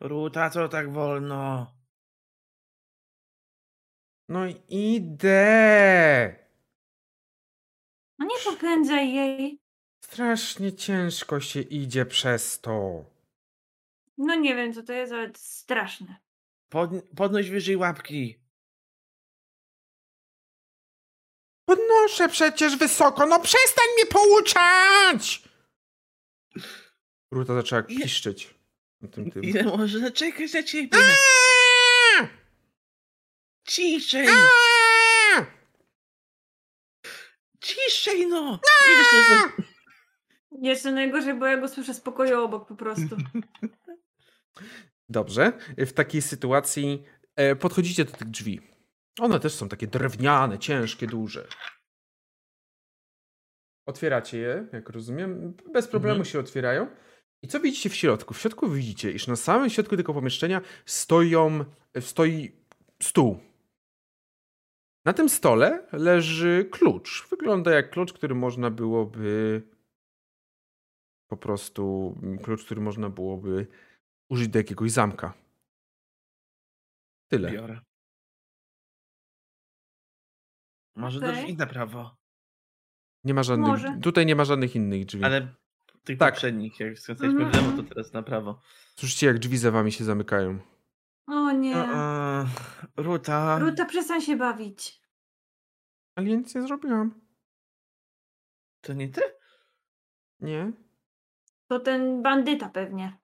Ruta, co tak wolno? No i idę! No nie popędzaj jej. Strasznie ciężko się idzie przez to. No nie wiem co to jest, ale to jest straszne. Pod, podnoś wyżej łapki. Podnoszę przecież wysoko, no przestań mnie pouczać! Ruta zaczęła piszczeć. Tym tym. Ile można czekać na ciebie? Ciszej! Ciszej no! Jeszcze najgorzej, bo ja go słyszę z pokoju obok po prostu. Dobrze. W takiej sytuacji e, podchodzicie do tych drzwi. One też są takie drewniane, ciężkie, duże. Otwieracie je, jak rozumiem. Bez problemu Mhm. się otwierają. I co widzicie w środku? W środku widzicie, iż na samym środku tego pomieszczenia stoją, stoi stół. Na tym stole leży klucz. Wygląda jak klucz, który można byłoby po prostu klucz, który można byłoby użyć do jakiegoś zamka. Tyle. Biorę. Może okay. drzwi na prawo. Nie ma żadnych, Może. tutaj nie ma żadnych innych drzwi. Ale tych Tak. poprzednich, jak skręcaliśmy w Mhm. lewo, to teraz na prawo. Słyszycie, jak drzwi za wami się zamykają. O nie. E, Ruta. Ruta, przestań się bawić. Ale ja nic nie zrobiłam. To nie ty? Nie? To ten bandyta pewnie.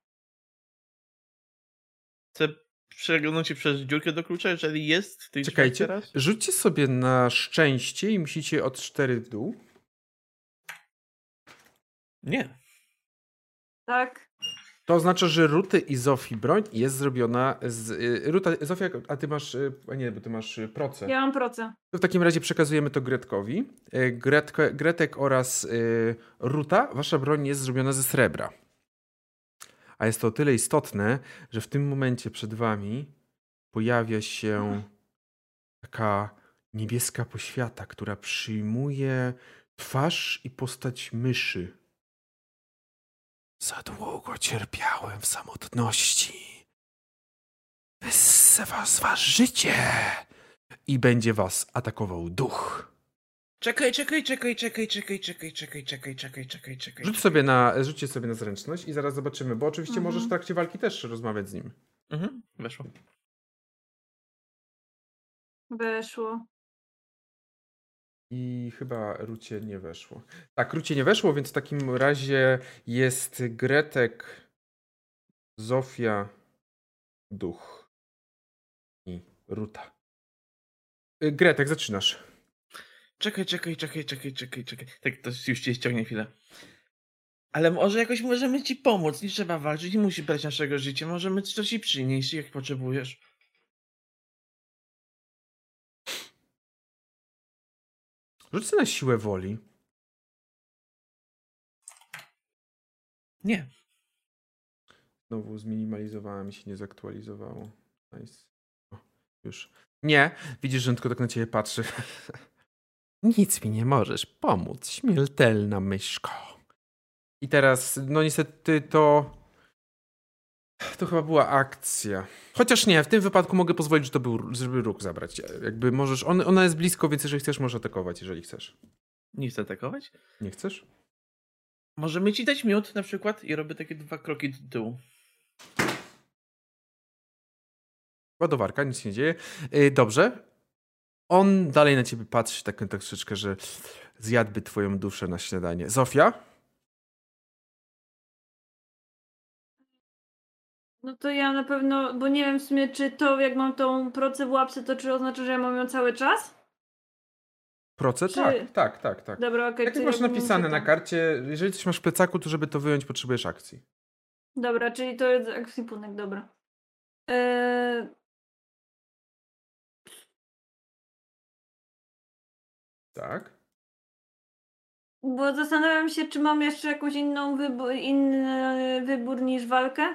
Chcę przeglądnąć się przez dziurkę do klucza, jeżeli jest w drzwiach Czekajcie. teraz? Rzućcie sobie na szczęście i musicie od 4 w dół. Nie. Tak? To oznacza, że Ruty i Zofii broń jest zrobiona z... y, Ruta, Zofia, a ty masz... y, A nie, bo ty masz y, proce. Ja mam proce. To w takim razie przekazujemy to Gretkowi. Gretko, Gretek oraz Ruta, wasza broń jest zrobiona ze srebra. A jest to o tyle istotne, że w tym momencie przed wami pojawia się taka niebieska poświata, która przyjmuje twarz i postać myszy. Za długo cierpiałem w samotności. Wyssę was was życie i będzie was atakował duch. Czekaj, czekaj, czekaj, czekaj, czekaj, czekaj, czekaj, czekaj, czekaj, czekaj, czekaj. Rzuć sobie na, rzućcie sobie na zręczność i zaraz zobaczymy, bo oczywiście Mhm. możesz w trakcie walki też rozmawiać z nim. Mhm, weszło. Weszło. I chyba Rucie nie weszło. Tak, Rucie nie weszło, więc w takim razie jest Gretek, Zofia, Duch i Ruta. Y, Gretek, zaczynasz. Czekaj, czekaj, czekaj, czekaj, czekaj, czekaj. Tak, to już cię ściągnie chwilę. Ale może jakoś możemy ci pomóc, nie trzeba walczyć, nie musi brać naszego życia, możemy coś ci przynieść, jak potrzebujesz. Rzuć na siłę woli. Nie. Znowu zminimalizowałem i się nie zaktualizowało. Nice. O, już. Nie, widzisz, że on tylko tak na ciebie patrzy. Nic mi nie możesz pomóc, śmiertelna myszko. I teraz, no niestety to... To chyba była akcja. Chociaż nie, w tym wypadku mogę pozwolić, że to był, żeby róg zabrać. Jakby możesz, on, ona jest blisko, więc jeżeli chcesz, możesz atakować, jeżeli chcesz. Nie chcę atakować? Nie chcesz? Możemy ci dać miód na przykład i robię takie dwa kroki do tyłu. Ładowarka, nic się nie dzieje. Yy, dobrze. On dalej na ciebie patrzy, tak, tak troszeczkę, że zjadłby twoją duszę na śniadanie. Zofia? No to ja na pewno, bo nie wiem w sumie, czy to jak mam tą procę w łapce, to czy oznacza, że ja mam ją cały czas? Proce? Czy- Tak, tak, tak, tak. Dobra, okej. Jak to ty ja masz napisane na karcie, jeżeli coś masz w plecaku, to żeby to wyjąć, potrzebujesz akcji. Dobra, czyli to jest ekwipunek, dobra. Eee, Tak. bo zastanawiam się, czy mam jeszcze jakąś inną wybór, inny wybór niż walkę?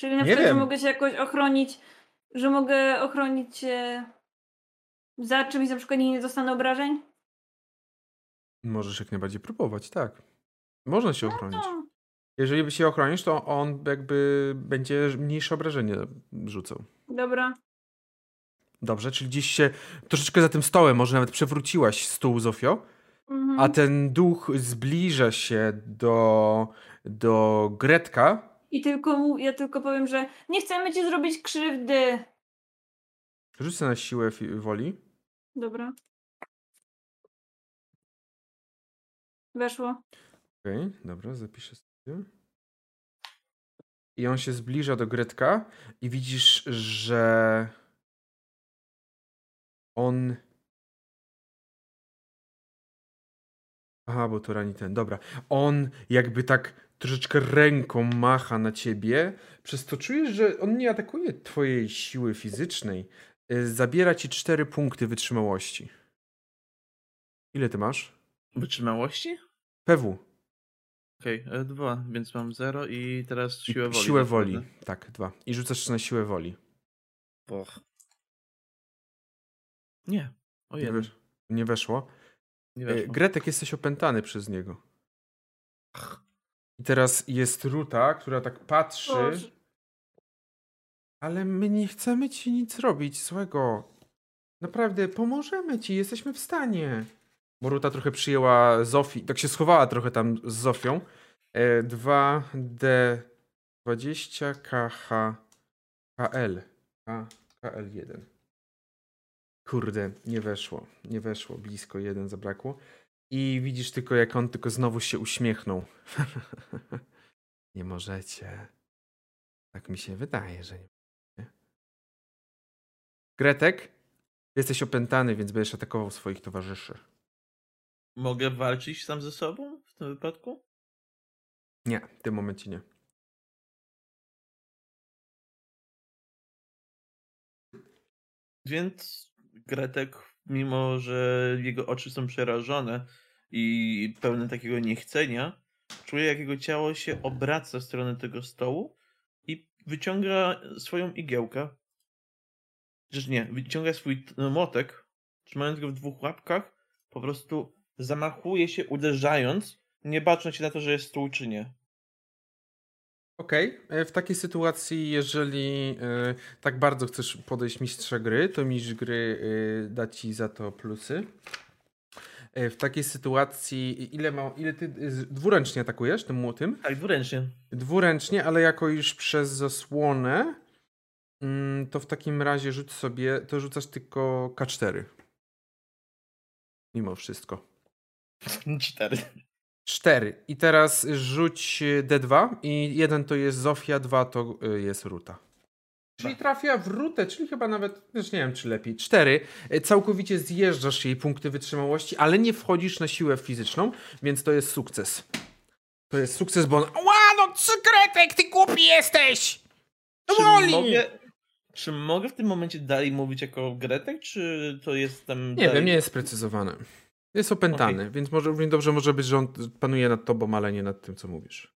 Czyli na Nie przykład, że mogę się jakoś ochronić, że mogę ochronić się za czymś, na przykład nie dostanę obrażeń? Możesz jak najbardziej próbować, tak. Można się ochronić. No, Jeżeli by się ochronisz, to on jakby będzie mniejsze obrażenie rzucał. dobra. Dobrze, czyli gdzieś się troszeczkę za tym stołem, może nawet przewróciłaś stół, Zofio, Mhm. a ten duch zbliża się do, do Gretka. I tylko ja tylko powiem, że nie chcemy ci zrobić krzywdy. Rzucę na siłę woli. Dobra. Weszło. Okej, dobra, zapiszę sobie. I on się zbliża do Gretka i widzisz, że on Aha, bo to rani ten. Dobra. On jakby tak troszeczkę ręką macha na ciebie, przez to czujesz, że on nie atakuje twojej siły fizycznej. Y, Zabiera ci cztery punkty wytrzymałości. Ile ty masz? Wytrzymałości? PW. Okej, e, dwa, więc mam zero i teraz siłę woli. Siłę tak woli. naprawdę. Tak, dwa. I rzucasz na siłę woli. Och. Nie. O Nie, jeden. wesz- nie weszło. Nie E, weszło. Gretek, jesteś opętany przez niego. I teraz jest Ruta, która tak patrzy. Boże. Ale my nie chcemy ci nic robić złego. Naprawdę, pomożemy ci, jesteśmy w stanie. Bo Ruta trochę przyjęła Zofii, tak się schowała trochę tam z Zofią. E, 2D20 KH KL. K, KL1. Kurde, nie weszło. Nie weszło, blisko, jeden zabrakło. I widzisz tylko, jak on tylko znowu się uśmiechnął. nie możecie. Tak mi się wydaje, że nie. Gretek, jesteś opętany, więc będziesz atakował swoich towarzyszy. Mogę walczyć sam ze sobą w tym wypadku? Nie, w tym momencie nie. Więc Gretek, mimo że jego oczy są przerażone i pełne takiego niechcenia, czuje jak jego ciało się obraca w stronę tego stołu i wyciąga swoją igiełkę. Rzecz nie, wyciąga swój t- młotek, trzymając go w dwóch łapkach, po prostu zamachuje się uderzając, nie bacząc na to, że jest stół czy nie. Okej, e, w takiej sytuacji, jeżeli e, tak bardzo chcesz podejść mistrza gry, to mistrz gry e, da ci za to plusy. W takiej sytuacji, ile, ma, ile ty dwuręcznie atakujesz tym młotym? Tak, dwuręcznie. Dwuręcznie, ale jako już przez zasłonę, mm, to w takim razie rzuć sobie, to rzucasz tylko K4. Mimo wszystko. Cztery. 4. I teraz rzuć y, D2 i jeden to jest Zofia, dwa to y, jest Ruta. Czyli trafia w Rutę, czyli chyba nawet, też nie wiem czy lepiej. 4. Całkowicie zjeżdżasz jej punkty wytrzymałości, ale nie wchodzisz na siłę fizyczną, więc to jest sukces. To jest sukces, bo on... Ła, no co Gretek, ty głupi jesteś! No Czy boli! mogę, czy mogę w tym momencie dalej mówić jako Gretek, czy to jest tam. Nie dalej... wiem, nie jest sprecyzowane. Jest opętany, więc może równie dobrze może być, że on panuje nad tobą, ale nie nad tym, co mówisz.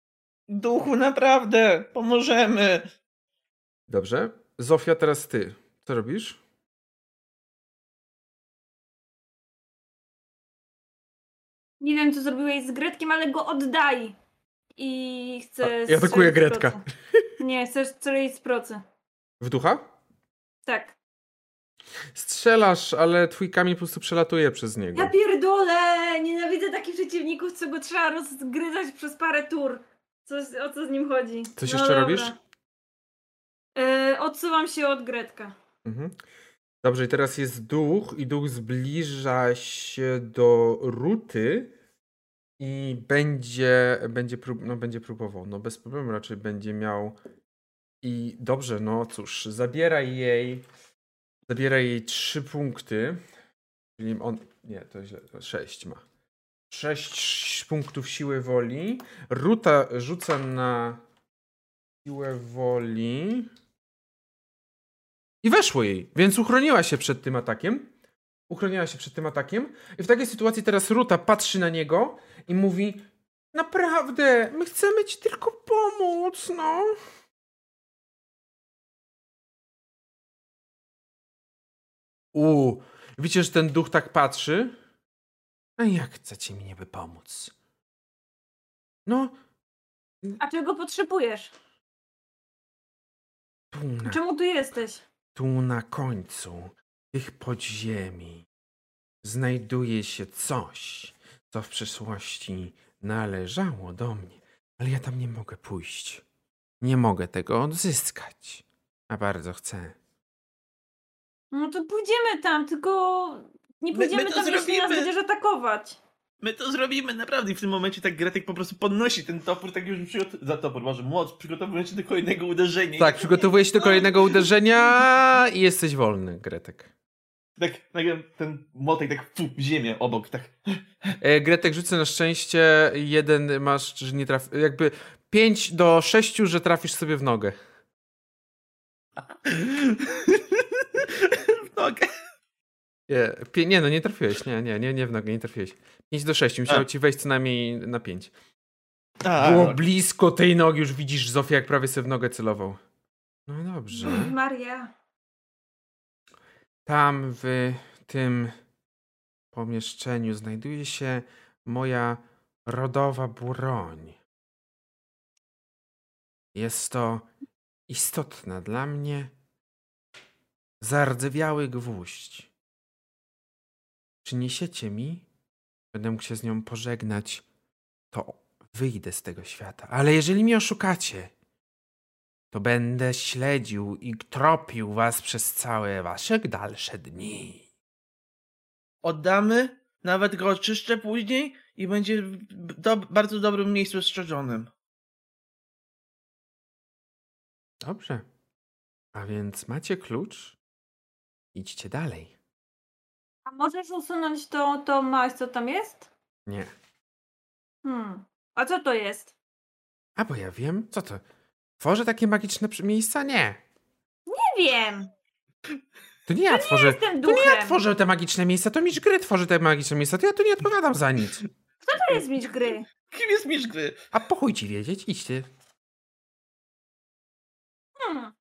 Duchu, naprawdę! Pomożemy! Dobrze. Zofia, teraz ty. Co robisz? Nie wiem, co zrobiłeś z Gretkiem, ale go oddaj. I chcę. A, ja atakuję Gretka. Nie, chcesz strzelić z procy. W ducha? Tak. Strzelasz, ale twój kamień po prostu przelatuje przez niego. Ja pierdolę! Nienawidzę takich przeciwników, co go trzeba rozgryzać przez parę tur. Coś, o co z nim chodzi? Coś No jeszcze dobra. robisz? E, odsuwam się od Gretka. Mhm. Dobrze, i teraz jest duch i duch zbliża się do Ruty i będzie, będzie, prób, no, będzie próbował. No bez problemu raczej będzie miał i dobrze, no cóż, zabieraj jej zabieraj jej trzy punkty, czyli on, nie, to źle, to sześć ma. Sześć punktów siły woli. Ruta rzuca na siłę woli. I weszło jej, więc uchroniła się przed tym atakiem. Uchroniła się przed tym atakiem. I w takiej sytuacji teraz Ruta patrzy na niego i mówi: Naprawdę, my chcemy ci tylko pomóc, no. U, widzicie, że ten duch tak patrzy? A jak chcecie mi niby pomóc? No, A czego potrzebujesz? tu na Czemu tu jesteś? Tu na końcu tych podziemi znajduje się coś, co w przeszłości należało do mnie, ale ja tam nie mogę pójść. Nie mogę tego odzyskać, a bardzo chcę. No to pójdziemy tam, tylko nie My- pójdziemy my to tam, jeśli nas zrobimy. będziesz atakować. My to zrobimy, naprawdę. I w tym momencie tak Gretek po prostu podnosi ten topór, tak już przygotow... za topór, może młot, przygotowując się do kolejnego uderzenia. Tak, przygotowuję się do kolejnego uderzenia i jesteś wolny, Gretek. Tak, nagle ten młotek tak fu, w ziemię obok, tak. E, Gretek rzucę na szczęście, jeden masz, że nie traf... Jakby 5 do 6, że trafisz sobie w nogę. Nie, pie- nie no, nie trafiłeś, nie, nie, nie, nie w nogę, nie trafiłeś. 5 do 6, musiało ci wejść co najmniej na 5. A, Było no. blisko tej nogi, już widzisz Zofia, jak prawie sobie w nogę celował. No dobrze. Maria. Tam w tym pomieszczeniu znajduje się moja rodowa broń. Jest to istotna dla mnie zardzewiały gwóźdź. Przyniesiecie mi, będę mógł się z nią pożegnać, to wyjdę z tego świata. Ale jeżeli mnie oszukacie, to będę śledził i tropił was przez całe wasze dalsze dni. Oddamy, nawet go oczyszczę później i będzie w do, bardzo dobrym miejscu strzeżonym. Dobrze. A więc macie klucz? Idźcie dalej. A możesz usunąć to, to maść, co tam jest? Nie. Hmm. A co to jest? A bo ja wiem, co to? Tworzę takie magiczne miejsca? Nie. Nie wiem. To nie ja tworzę. Jestem To nie ja tworzę te magiczne miejsca, to mistrz gry tworzy te magiczne miejsca. To ja tu nie odpowiadam za nic. To jest mistrz gry. Kim jest mistrz gry? A po chuj ci wiedzieć, idźcie. Hmm.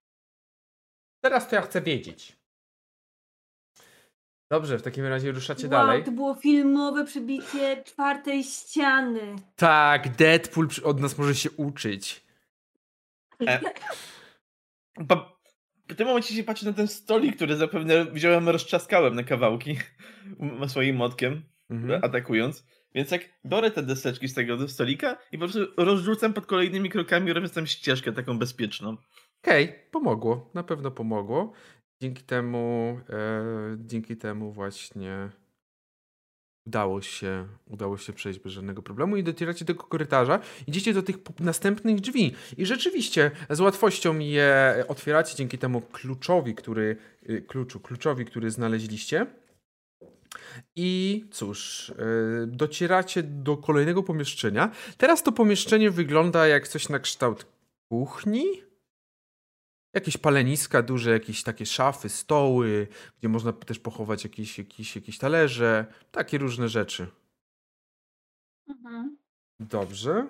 Teraz to ja chcę wiedzieć. Dobrze, w takim razie ruszacie Wow, dalej. to było filmowe przebicie czwartej ściany. Tak, Deadpool od nas może się uczyć. E, Pa- w tym momencie się patrzy na ten stolik, który zapewne wziąłem, roztrzaskałem na kawałki swoim motkiem, Mhm. atakując. Więc jak biorę te deseczki z tego stolika i po prostu rozrzucam pod kolejnymi krokami, robiąc tam ścieżkę taką bezpieczną. Okej, pomogło. Na pewno pomogło. Dzięki temu, e, dzięki temu właśnie udało się, udało się przejść bez żadnego problemu i docieracie do tego korytarza. Idziecie do tych następnych drzwi i rzeczywiście z łatwością je otwieracie dzięki temu kluczowi, który, y, kluczu, kluczowi, który znaleźliście. I cóż, e, docieracie do kolejnego pomieszczenia. Teraz to pomieszczenie wygląda jak coś na kształt kuchni. Jakieś paleniska duże, jakieś takie szafy, stoły, gdzie można też pochować jakieś, jakieś, jakieś talerze, takie różne rzeczy. Mhm. Dobrze.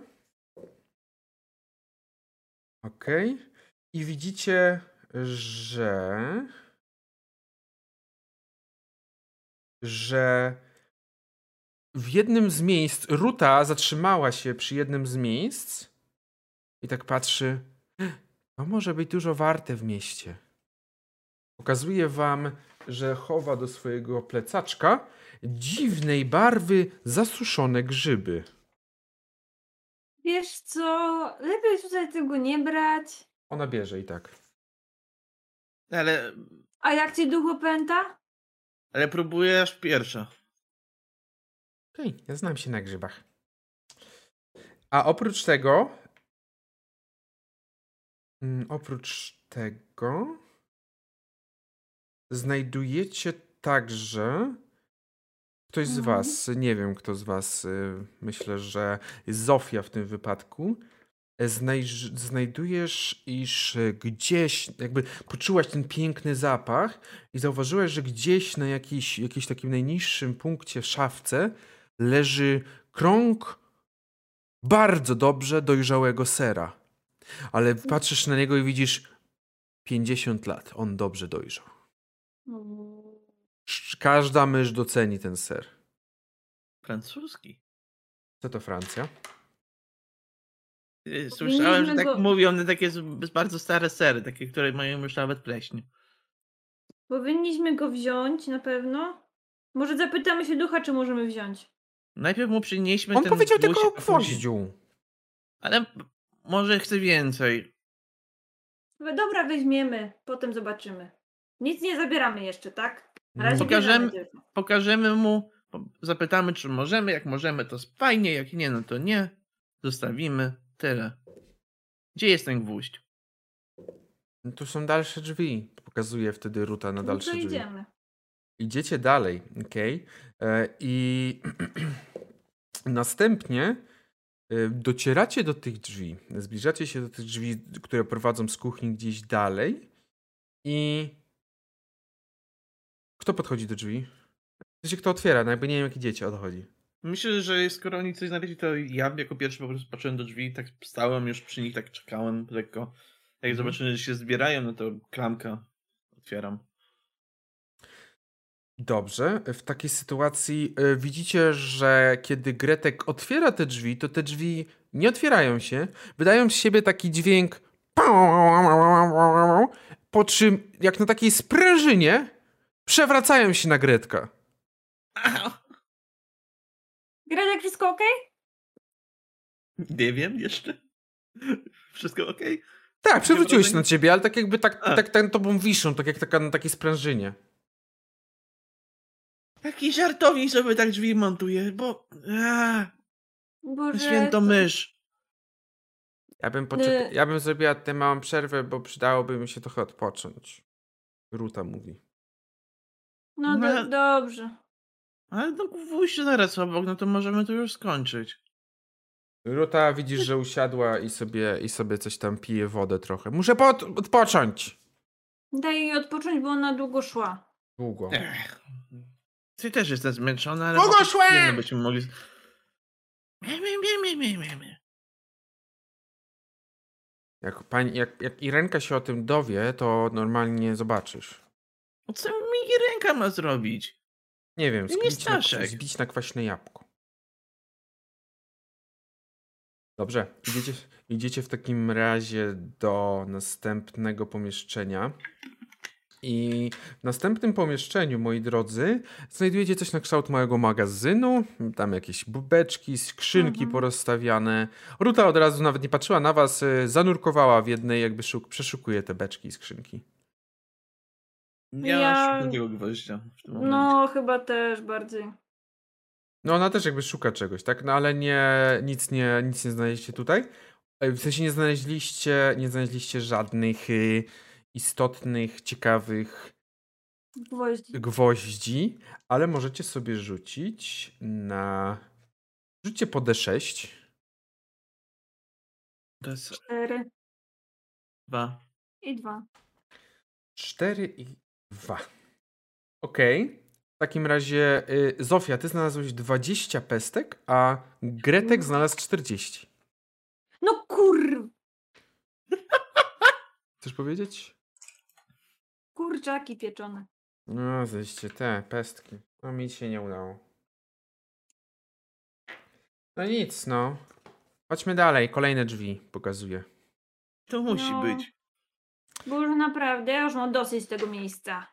Okej. I widzicie, że. że w jednym z miejsc Ruta zatrzymała się przy jednym z miejsc i tak patrzy. To może być dużo warte w mieście. Pokazuje wam, że chowa do swojego plecaczka dziwnej barwy zasuszone grzyby. Wiesz co, lepiej tutaj tego nie brać. Ona bierze i tak. Ale, A jak cię duch opęta? ale próbuję aż pierwsza. Okej, ja znam się na grzybach. A oprócz tego. Mm, Oprócz tego. Znajdujecie także. Ktoś z Mhm. Was, nie wiem kto z Was, y, myślę, że Zofia w tym wypadku, e, znajdujesz, iż gdzieś, jakby poczułaś ten piękny zapach i zauważyłaś, że gdzieś na jakiś, jakimś takim najniższym punkcie w szafce leży krąg bardzo dobrze dojrzałego sera. Ale patrzysz na niego i widzisz 50 lat. On dobrze dojrzał. Mm. Każda mysz doceni ten ser. Francuski. Co to Francja? Y, Słyszałem, że tak go- mówią na takie bardzo stare sery, takie, które mają już nawet pleśń. Powinniśmy go wziąć na pewno. Może zapytamy się ducha, czy możemy wziąć. Najpierw mu przynieśmy On ten powiedział tylko o gwoździu. Ale może chce więcej. No Dobra, weźmiemy, potem zobaczymy. Nic nie zabieramy jeszcze, tak? Na razie Pokażemy-. Pokażemy mu, zapytamy, czy możemy. Jak możemy, to fajnie, jak nie, no to nie. Zostawimy. Tyle. Gdzie jest ten gwóźdź? Tu są dalsze drzwi. Pokazuje wtedy Ruta na No dalsze to drzwi. idziemy. Idziecie dalej, ok? I następnie e, docieracie do tych drzwi. Zbliżacie się do tych drzwi, które prowadzą z kuchni gdzieś dalej. I kto podchodzi do drzwi? W sensie, kto otwiera, no jakby nie wiem, jak idziecie, o to chodzi. Myślę, że skoro oni coś znaleźli, to ja jako pierwszy po prostu patrzyłem do drzwi, tak stałem już przy nich, tak czekałem lekko. Jak Mhm. zobaczyłem, że się zbierają, no to klamka otwieram. Dobrze, w takiej sytuacji y, widzicie, że kiedy Gretek otwiera te drzwi, to te drzwi nie otwierają się, wydają z siebie taki dźwięk, po czym jak na takiej sprężynie przewracają się na Gretka. Gredek, wszystko ok? Nie wiem jeszcze. Wszystko ok? Tak, przewróciłeś się na ciebie, ale tak jakby tak, A. tak, tak tobą wiszą, tak jak taka na takiej sprężynie. Taki żartownik sobie tak drzwi montuje, bo... A, Boże, święto to- mysz. Ja bym, poczeka- Y- ja bym zrobiła tę małą przerwę, bo przydałoby mi się trochę odpocząć. Ruta mówi. No do, No. dobrze. Ale no pójść zaraz obok, no to możemy to już skończyć. Ruta widzisz, że usiadła i sobie, i sobie coś tam pije wodę trochę. Muszę pod- odpocząć. Daj jej odpocząć, bo ona długo szła. Długo. Ech. Ty też jestem zmęczony, ale... Chociaż szłem! byśmy mogli... Jak, pani, jak, jak Irenka się o tym dowie, to normalnie zobaczysz. No Co mi ręka ma zrobić? Nie wiem, zbić na, zbić na kwaśne jabłko. Dobrze, idziecie, idziecie w takim razie do następnego pomieszczenia. I w następnym pomieszczeniu, moi drodzy, znajdujecie coś na kształt małego magazynu. Tam jakieś bubeczki, skrzynki Mhm. porozstawiane. Ruta od razu nawet nie patrzyła na was, y, zanurkowała w jednej, jakby szuk, przeszukuje te beczki i skrzynki. Ja, Ja- szukam takiego gwoździa w tym momencie. No, chyba też bardziej. No ona też jakby szuka czegoś, tak? No ale nie, nic nie, nic nie znaleźliście tutaj. E, W sensie nie znaleźliście, nie znaleźliście żadnych y, istotnych, ciekawych Gwoździ. gwoździ, ale możecie sobie rzucić na... Rzućcie po D6. To jest Cztery dwa. i dwa. 4 i 2. Okej. W takim razie, y, Zofia, ty znalazłeś 20 pestek, a Gretek znalazł 40. No kur... Chcesz powiedzieć? Kurczaki pieczone. No, zeście te pestki. No, mi się nie udało. No nic, no. Chodźmy dalej. Kolejne drzwi pokazuję. To musi No. być. Bo już naprawdę, ja już mam dosyć tego miejsca.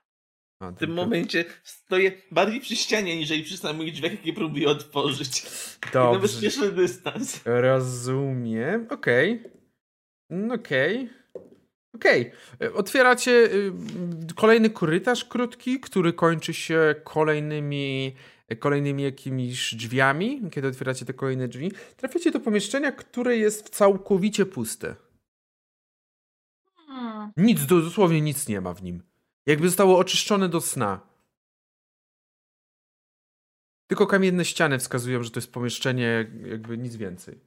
A, W tym momencie stoję bardziej przy ścianie, niżeli przy samych drzwiach, jakie próbuję otworzyć. Dobrze. bezpieczny dystans. Rozumiem. Okej. Mm, Okej. Okej. E, Otwieracie y, kolejny korytarz krótki, który kończy się kolejnymi, kolejnymi jakimiś drzwiami. Kiedy otwieracie te kolejne drzwi, trafiacie do pomieszczenia, które jest całkowicie puste. Hmm. Nic, do- dosłownie nic nie ma w nim. Jakby zostało oczyszczone do sna. Tylko kamienne ściany wskazują, że to jest pomieszczenie, jakby nic więcej.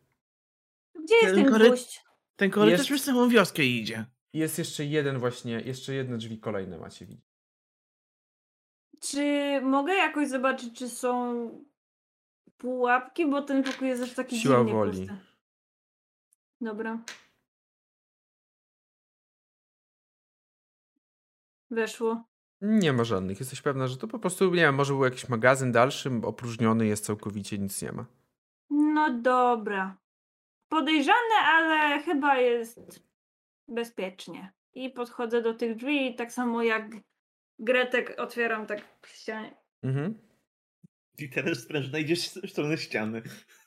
Gdzie jest Ten ten kory- gwóźdź? Ten korytarz Jest- przez całą wioskę idzie. Jest jeszcze jeden właśnie, jeszcze jedne drzwi kolejne macie widzieć. Czy mogę jakoś zobaczyć, czy są pułapki? Bo ten pokój jest aż taki Siła dziwnie woli. pusty. Dobra. Weszło. Nie ma żadnych. Jesteś pewna, że to po prostu, nie wiem, może był jakiś magazyn dalszy, opróżniony jest całkowicie, nic nie ma. No dobra. Podejrzane, ale chyba jest bezpiecznie. I podchodzę do tych drzwi i tak samo jak Gretek otwieram tak w ścianie. Mhm. I teraz sprężyna idzie w stronę ściany.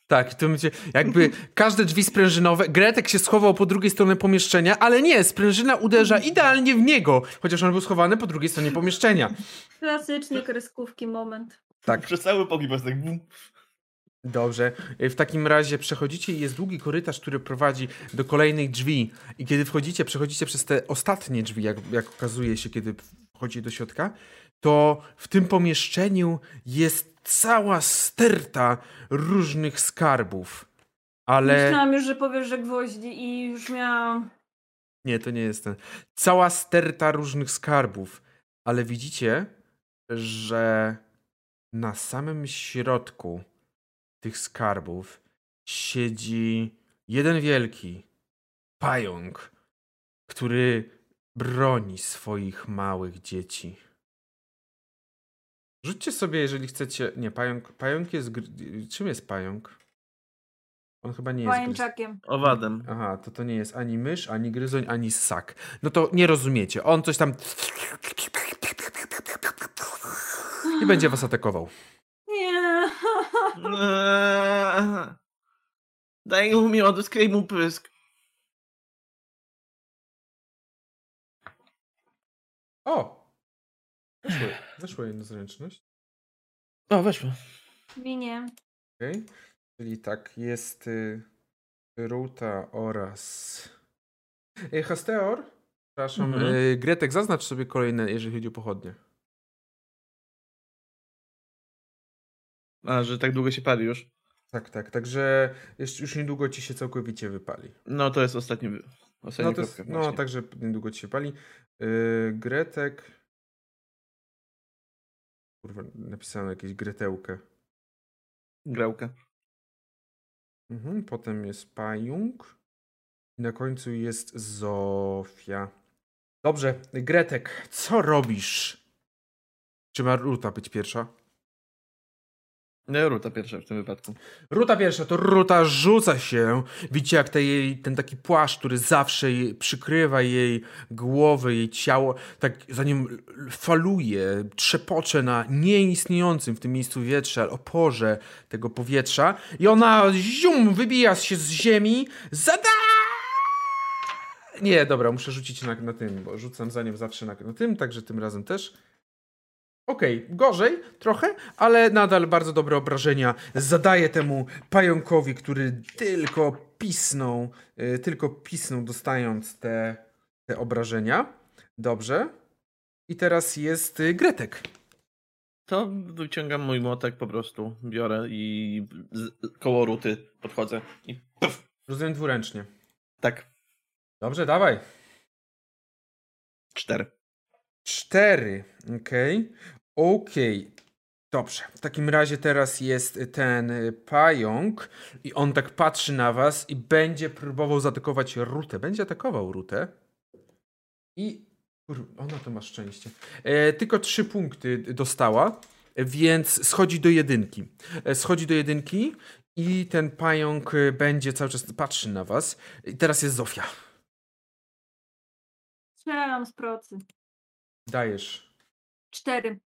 Tak, to będzie jakby każde drzwi sprężynowe. Gretek się schował po drugiej stronie pomieszczenia, ale nie, sprężyna uderza idealnie w niego, chociaż on był schowany po drugiej stronie pomieszczenia. Klasyczny kreskówki moment. Tak. Przez cały pokój po prostu tak bum. Dobrze. Y, W takim razie przechodzicie i jest długi korytarz, który prowadzi do kolejnych drzwi. I kiedy wchodzicie, przechodzicie przez te ostatnie drzwi, jak, jak okazuje się, kiedy wchodzi do środka, to w tym pomieszczeniu jest cała sterta różnych skarbów. Ale. Myślałam już, że powiesz, że gwoździ i już miałam... Nie, to nie jest ten. Cała sterta różnych skarbów. Ale widzicie, że na samym środku tych skarbów siedzi jeden wielki pająk, który broni swoich małych dzieci. Rzućcie sobie, jeżeli chcecie. Nie, pająk. Pająk jest. Czym jest pająk? On chyba nie jest. gryz- Pajęczakiem. Owadem. Aha, to to nie jest ani mysz, ani gryzoń, ani ssak. No to nie rozumiecie. On coś tam. I będzie was atakował. Nie. Eee, Daj mi odyskraj mu pysk. O! Weszło, weszło jedno zręczność. O, weszło. Minie. Okej. Czyli tak, jest y, Ruta oraz. Y, Hasteor? Przepraszam. Mhm. Y, Gretek, zaznacz sobie kolejne, jeżeli chodzi o pochodnie. A, że tak długo się pali już. Tak, tak. Także już niedługo ci się całkowicie wypali. No to jest ostatni, ostatni No, to jest, no także niedługo ci się pali. Yy, Gretek. Kurwa, napisałem jakieś Gretełkę. Grałka. Mhm, potem jest Pająk. I na końcu jest Zofia. Dobrze, Gretek, co robisz? Czy ma Ruta być pierwsza? No, Ruta pierwsza w tym wypadku. Ruta pierwsza, to Ruta rzuca się. Widzicie, jak te jej, ten taki płaszcz, który zawsze jej, przykrywa jej głowę, jej ciało, tak za nim l- l- faluje, trzepocze na nieistniejącym w tym miejscu wietrze, ale oporze tego powietrza. I ona zium, wybija się z ziemi. Zada! Nie, dobra, muszę rzucić na, na tym, bo rzucam za nią zawsze na, na tym, także tym razem też. Okej, gorzej trochę, ale nadal bardzo dobre obrażenia zadaje temu pająkowi, który tylko pisnął, y, tylko pisnął dostając te, te obrażenia. Dobrze. I teraz jest y, Gretek. To wyciągam mój młotek po prostu, biorę i z, koło Ruty podchodzę. I puf, Rozumiem dwuręcznie. tak, Dobrze, dawaj. cztery. Cztery. Okej. Okej. Dobrze. W takim razie teraz jest ten y, pająk i on tak patrzy na was i będzie próbował zaatakować Rutę. Będzie atakował Rutę. I ona to ma szczęście. E, tylko trzy punkty dostała, więc schodzi do jedynki. E, schodzi do jedynki i ten pająk y, będzie cały czas patrzy na was. I teraz jest Zofia. Strzelam z procy. Dajesz. Cztery.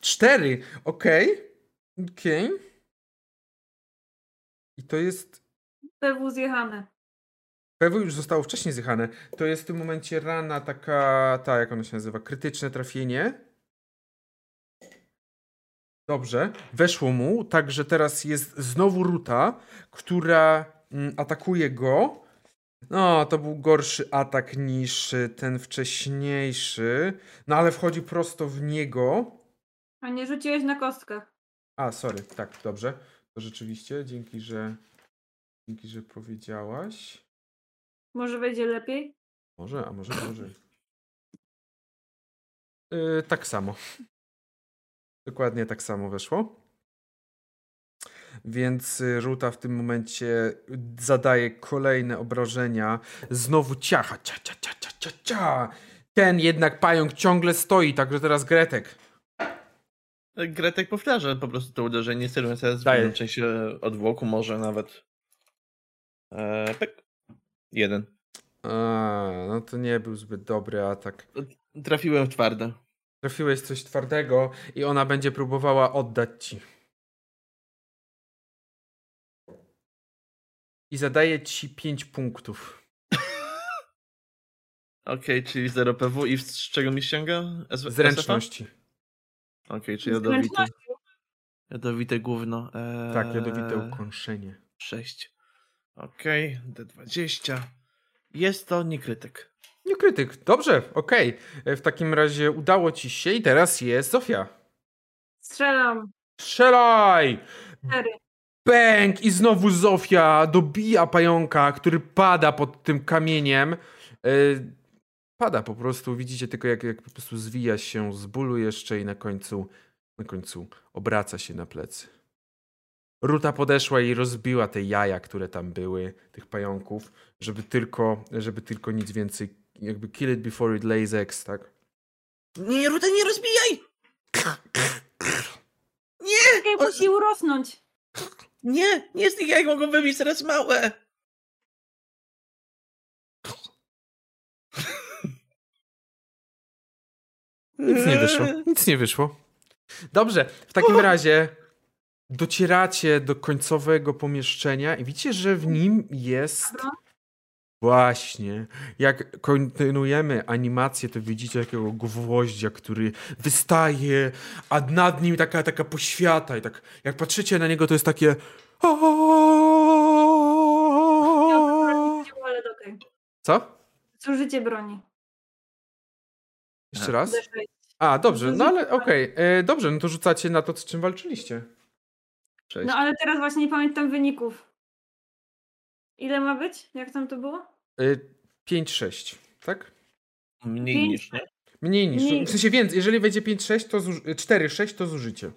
Cztery, okej. Okej. I to jest. PW zjechane. PW już zostało wcześniej zjechane. To jest w tym momencie rana taka, ta jak ona się nazywa, krytyczne trafienie. Dobrze, weszło mu, także teraz jest znowu Ruta, która mm, atakuje go. No, to był gorszy atak niż y, ten wcześniejszy. No ale wchodzi prosto w niego. A nie rzuciłeś na kostkach. A, sorry, tak, dobrze. To rzeczywiście, dzięki, że dzięki, że powiedziałaś. Może będzie lepiej? Może, a może gorzej. Yy, tak samo. Dokładnie tak samo weszło. Więc y, Ruta w tym momencie zadaje kolejne obrażenia. Znowu ciacha. Cia, cia, cia, cia, cia, cia. Ten jednak pająk ciągle stoi, także teraz Gretek. Gretek powtarza po prostu to uderzenie, celując teraz w część e, odwłoku, może nawet. E, pyk. Jeden. A, no to nie był zbyt dobry atak. Trafiłem w twarde. Trafiłeś coś twardego i ona będzie próbowała oddać ci. I zadaje ci 5 punktów. Okej, czyli 0 PW i z czego mi ściąga? S- Zręczności. Okej, czyli jadowity. Zręcznością. Jadowite gówno. Eee, Tak, jadowite ukąszenie. 6. Okej, D20. Jest to niekrytyk. Nie krytyk. Dobrze, okej. E, W takim razie udało ci się i teraz jest Zofia. Strzelam. Strzelaj! Cztery. Bęk! I znowu Zofia dobija pająka, który pada pod tym kamieniem. E, pada po prostu. Widzicie tylko, jak, jak po prostu zwija się z bólu jeszcze i na końcu, na końcu obraca się na plecy. Ruta podeszła i rozbiła te jaja, które tam były, tych pająków, żeby tylko, żeby tylko nic więcej, jakby kill it before it lays eggs, tak? Nie, Ruta, nie rozbijaj! Nie! Czekaj, musi urosnąć. Nie, nie z tych jajek mogą wybić teraz małe. Nic nie wyszło. Nic nie wyszło. Dobrze, w takim razie docieracie do końcowego pomieszczenia i widzicie, że w nim jest. Właśnie. Jak kontynuujemy animację, to widzicie takiego gwoździa, który wystaje, a nad nim taka, taka poświata. I tak jak patrzycie na niego, to jest takie. Ja ale okej. Co? Zużycie broni. Jeszcze raz? D6. A, dobrze, no ale okej. E, Dobrze, no to rzucacie na to, z czym walczyliście. Cześć. No ale teraz właśnie nie pamiętam wyników. Ile ma być? Jak tam to było? 5-6, tak? Mniej Pięć. niż, nie? Mniej niż. Mniej. W sensie więcej. Jeżeli wejdzie 5-6, to zuż... 4-6 to zużycie.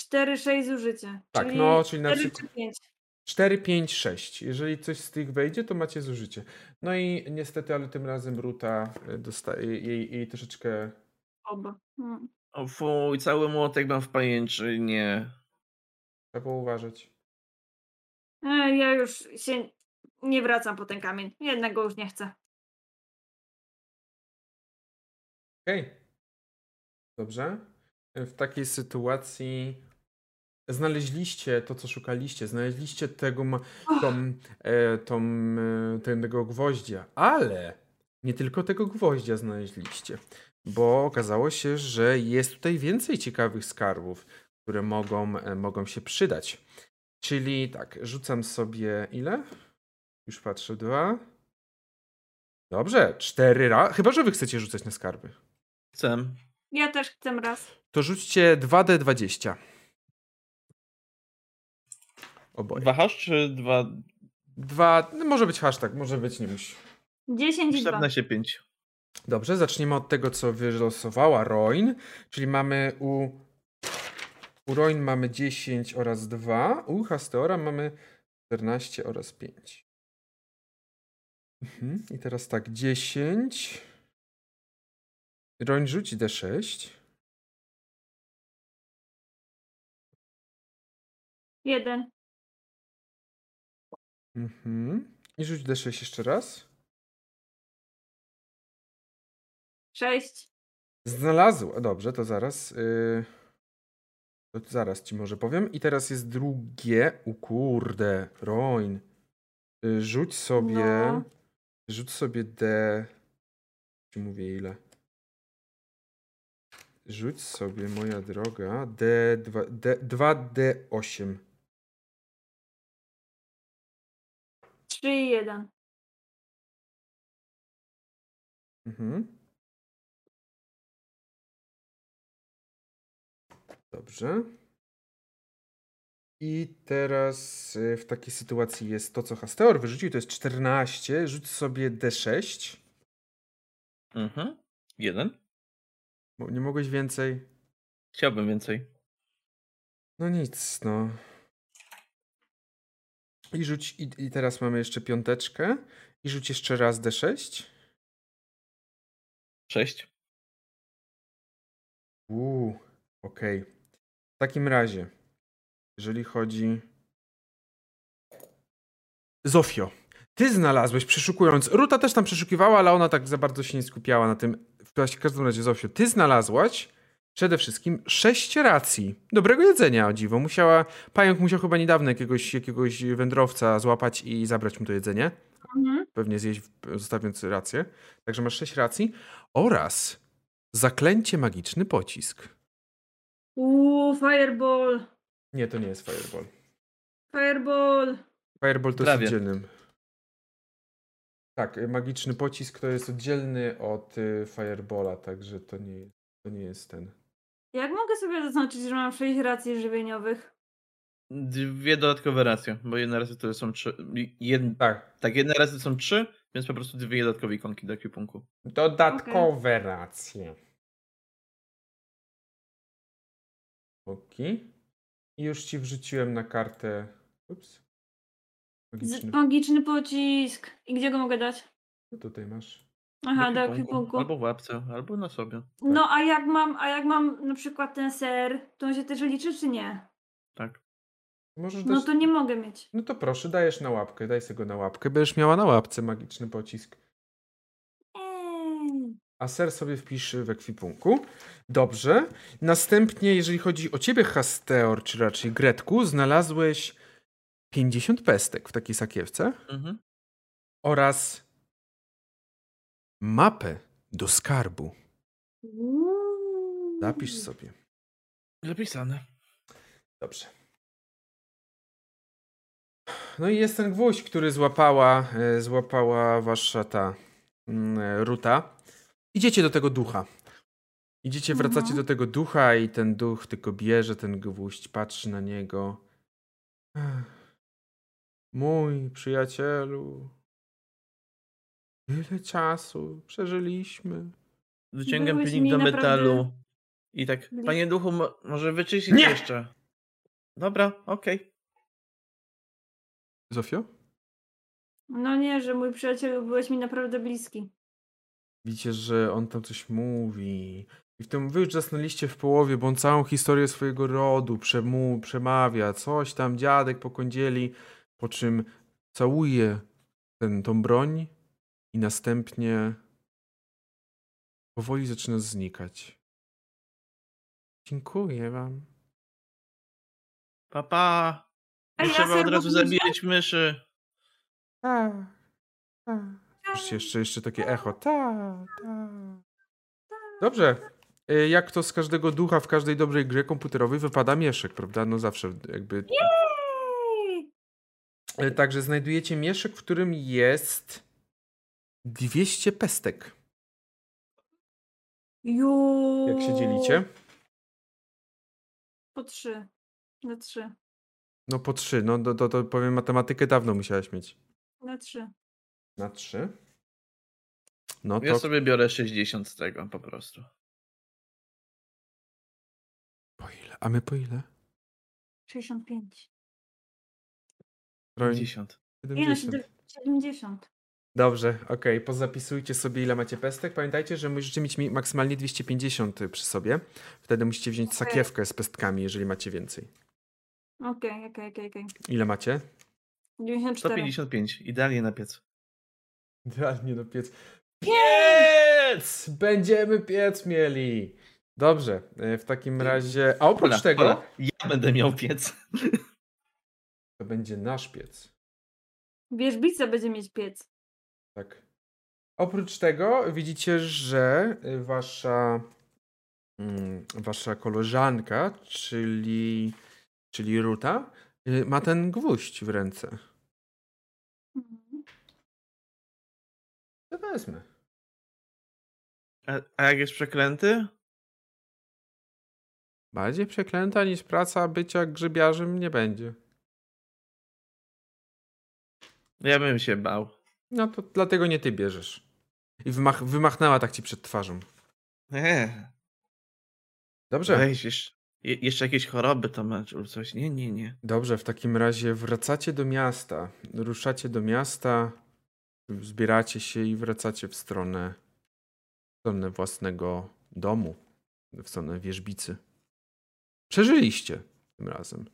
4-6 zużycie. Tak, czyli no, czyli na 4 przykład- czy 5. 4, 5, 6. Jeżeli coś z tych wejdzie, to macie zużycie. No i niestety, ale tym razem Ruta y, dostaje jej, jej troszeczkę. Oba. Hmm. O fuj, cały młotek mam w pajęczynie. Trzeba uważać. E, ja już się nie wracam po ten kamień. Jednak go już nie chcę. Okej. Dobrze. W takiej sytuacji znaleźliście to, co szukaliście. Znaleźliście tego, ma- tą, e, tą, e, tego gwoździa, ale nie tylko tego gwoździa znaleźliście, bo okazało się, że jest tutaj więcej ciekawych skarbów, które mogą, e, mogą się przydać. Czyli tak, rzucam sobie ile? Już patrzę, dwa. Dobrze, cztery razy. Chyba, że wy chcecie rzucać na skarby. Chcę. ja też chcę raz. To rzućcie 2D20. Oboje. Dwa hasz czy dwa? Dwa, no może być hashtag, może być nie musi. 10 i 2. 14, 5. Dobrze, zaczniemy od tego, co wylosowała Roin, czyli mamy u, u Roin mamy 10 oraz 2, u Hasteora mamy 14 oraz 5. Mhm. I teraz tak, 10. Roin rzuci D6. 1. Mhm. I rzuć D6 jeszcze raz. 6. Znalazł. Dobrze, to zaraz. Yy... To zaraz ci może powiem. I teraz jest drugie. U kurde, Roin. Yy, rzuć sobie. No. Rzuć sobie D. Ci mówię ile. Rzuć sobie, moja droga, D2, D, 2D8. 3 i 1. Mhm. Dobrze. I teraz y, w takiej sytuacji jest to, co Hasteor wyrzucił, to jest 14. Rzuć sobie D6. Mhm. Jeden. Bo Nie mogłeś więcej? Chciałbym więcej. No nic, no. I rzuć, i, i teraz mamy jeszcze piąteczkę. I rzuć jeszcze raz D6. Sześć. Uuu, okej. W takim razie, jeżeli chodzi. Zofio, ty znalazłeś przeszukując. Ruta też tam przeszukiwała, ale ona tak za bardzo się nie skupiała na tym. W każdym razie, Zofio, ty znalazłaś przede wszystkim sześć racji dobrego jedzenia, o dziwo. Musiała, pająk musiał chyba niedawno jakiegoś, jakiegoś wędrowca złapać i zabrać mu to jedzenie Mhm. pewnie zjeść, zostawiając rację. Także masz sześć racji. Oraz zaklęcie magiczny pocisk. Uuu, fireball. Nie, to nie jest Fireball. Fireball. Fireball to Prawie. jest oddzielnym. Tak, y, magiczny pocisk to jest oddzielny od y, Firebola, także to nie, jest- to nie jest ten. Jak mogę sobie zaznaczyć, że mam 6 racji żywieniowych? Dwie dodatkowe racje, bo jedne razy to są trzy. Jed, Tak, tak, jedne razy są trzy, więc po prostu dwie dodatkowe ikonki do ekwipunku. dodatkowe racje. Oki. I już ci wrzuciłem na kartę. Ups. Z- Magiczny. Magiczny pocisk. I gdzie go mogę dać? Co tutaj masz? Aha, do ekwipunku. Albo w łapce, albo na sobie. No a jak mam, a jak mam na przykład ten ser, to on się też liczy czy nie? Tak. Możesz No dać... to nie mogę mieć. No to proszę, dajesz na łapkę, daj sobie go na łapkę. Będziesz miała na łapce magiczny pocisk. A ser sobie wpisz w ekwipunku. Dobrze. Następnie, jeżeli chodzi o ciebie, Hasteor, czy raczej Gretku, znalazłeś 50 pestek w takiej sakiewce Mhm. oraz mapę do skarbu. Zapisz sobie. Zapisane. Dobrze. No i jest ten gwóźdź, który złapała, e, złapała wasza ta mm, e, ruta. Idziecie do tego ducha. Idziecie, wracacie Mhm. do tego ducha i ten duch tylko bierze ten gwóźdź, patrzy na niego. Ech, Mój przyjacielu. Ile czasu przeżyliśmy. Wyciągam pilnik do naprawdę metalu. I tak, blisko. panie duchu, mo- może wyczyścić Nie! jeszcze. Dobra, okej. Zofio? No nie, że mój przyjacielu byłeś mi naprawdę bliski. Widzicie, że on tam coś mówi. I w tym wy już zasnęliście w połowie, bo on całą historię swojego rodu przemu, przemawia. Coś tam dziadek po kądzieli, po czym całuje ten, tą broń i następnie powoli zaczyna znikać. Dziękuję wam. Papa. Nie Ej, a trzeba od serwo razu zabijać myszy. Tak, tak. Jeszcze, jeszcze, jeszcze takie echo. Tak, tak. Dobrze. Y, Jak to z każdego ducha w każdej dobrej grze komputerowej wypada mieszek, prawda? No zawsze jakby. Y, Także znajdujecie mieszek, w którym jest 200 pestek. Ju. Jak się dzielicie? Po trzy. Na trzy. No po 3. No to, to, to powiem matematykę dawno musiałaś mieć. Na trzy. Na 3. No to Ja sobie biorę 60 z tego po prostu. po ile? A my po ile? 65. Roń 50. Nie no, 70. 70. Dobrze, okej, pozapisujcie sobie ile macie pestek. Pamiętajcie, że musicie mieć mi- maksymalnie 250 przy sobie. Wtedy musicie wziąć Okej. sakiewkę z pestkami, jeżeli macie więcej. Okej, okej, okej, okej. Ile macie? 94. 155. Idealnie na piec. Idealnie do piec. Piec! Będziemy piec mieli. Dobrze, e, w takim razie. A oprócz Pola, tego. Pola, ja będę miał piec. To będzie nasz piec. Wierzbica będzie mieć piec. Tak. Oprócz tego widzicie, że y, wasza, mm, wasza koleżanka, czyli, czyli Ruta, y, ma ten gwóźdź w ręce. To wezmę. A, a jak jest przeklęty? Bardziej przeklęta niż praca bycia grzybiarzem nie będzie. Ja bym się bał. No to dlatego nie ty bierzesz. I wymach, wymachnęła tak ci przed twarzą. Eee, Dobrze. weź, jeszcze, je- jeszcze jakieś choroby to masz lub coś. Nie, nie, nie. Dobrze, w takim razie wracacie do miasta. Ruszacie do miasta, zbieracie się i wracacie w stronę, w stronę własnego domu, w stronę wierzbicy. Przeżyliście tym razem.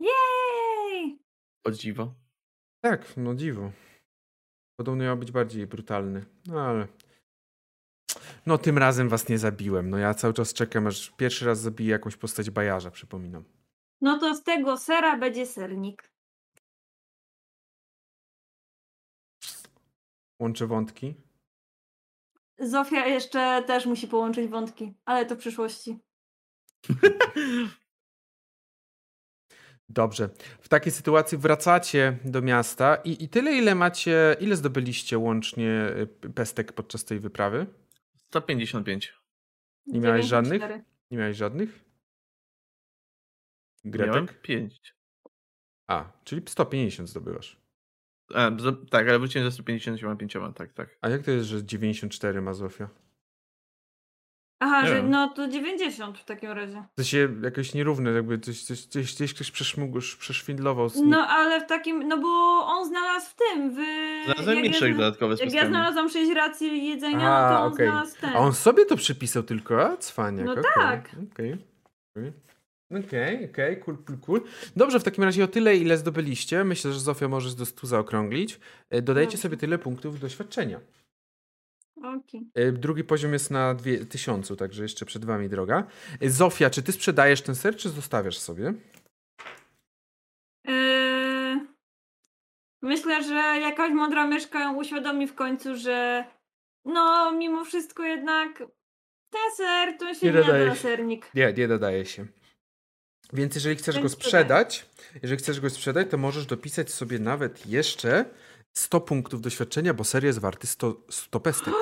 Jej! O dziwo. Tak, no dziwo. Podobno miał być bardziej brutalny, no ale. No tym razem was nie zabiłem. No ja cały czas czekam, aż pierwszy raz zabiję jakąś postać bajarza, przypominam. No to z tego sera będzie sernik. Łączę wątki. Zofia jeszcze też musi połączyć wątki, ale to w przyszłości. Dobrze. W takiej sytuacji wracacie do miasta i, i tyle, ile macie, ile zdobyliście łącznie y, pestek podczas tej wyprawy? 155. Nie miałeś żadnych? 94. Nie miałeś żadnych? Gretek? Miałem 5. A, czyli 150 zdobywasz. A, tak, ale wróciłem ze 150 mam 5, tak, tak. A jak to jest, że 94 ma Zofia? Aha, że no to 90 w takim razie. To się jakoś nierówne, jakby coś, coś, coś, gdzieś ktoś przeszwindlował. z- No ale w takim, no bo on znalazł w tym, w... Znalazłem milkshake ja, dodatkowe z jak ja znalazłam 6 racji jedzenia, A, no to on okej. znalazł ten. A on sobie to przypisał tylko, a cwaniak. No okej, tak. Okej, okej. Okej, okej, cool, cool, cool. Dobrze, w takim razie o tyle, ile zdobyliście. Myślę, że Zofia możesz do 100 zaokrąglić. E, Dodajcie sobie tyle punktów doświadczenia. Okej. E, Drugi poziom jest na dwie, tysiącu, także jeszcze przed wami droga. E, Zofia, czy ty sprzedajesz ten ser, czy zostawiasz sobie? Eee, myślę, że jakaś mądra myszka ją uświadomi w końcu, że no mimo wszystko jednak ten ser to się Nie nie się. sernik. Nie, nie dodaje się. Więc jeżeli chcesz go sprzedać, jeżeli chcesz go sprzedać, to możesz dopisać sobie nawet jeszcze 100 punktów doświadczenia, bo ser jest warty 100, 100 pestek.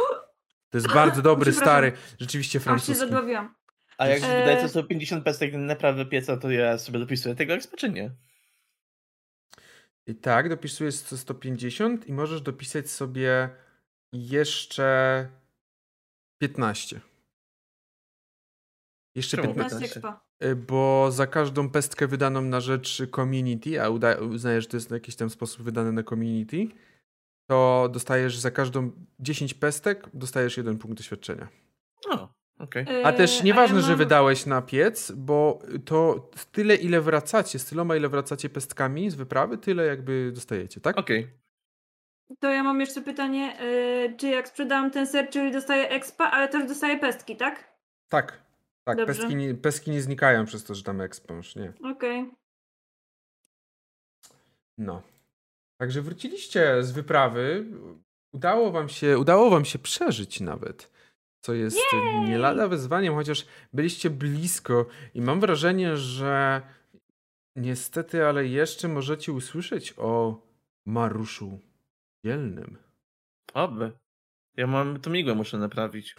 To jest bardzo dobry, stary, rzeczywiście się francuski. zadławiłam. A jak się Eee. wydaje, to 150 pestek na naprawę pieca, to ja sobie dopisuję tego expa, czy nie? I tak, dopisujesz 150 i możesz dopisać sobie jeszcze 15. Jeszcze Czemu 15. 15 15? expa. Y, Bo za każdą pestkę wydaną na rzecz community, a uda- uznajesz, że to jest w jakiś tam sposób wydane na community, to dostajesz za każdą 10 pestek, dostajesz jeden punkt doświadczenia. O, okej. A też nieważne, ja że mam- wydałeś na piec, bo to tyle, ile wracacie, z tyloma, ile wracacie pestkami z wyprawy, tyle jakby dostajecie, tak? Okej. To ja mam jeszcze pytanie, eee, czy jak sprzedałam ten ser, czyli dostaję expa, ale też dostaję pestki, tak? Tak. Tak, Dobrze. pestki nie, pestki nie znikają przez to, że tam ekspans, nie. Okej. No. Także wróciliście z wyprawy. Udało wam się, udało wam się przeżyć nawet. Co jest nie lada wyzwaniem, chociaż byliście blisko i mam wrażenie, że niestety, ale jeszcze możecie usłyszeć o Maruszu Dzielnym. Oby. Ja mam to migłę, muszę naprawić.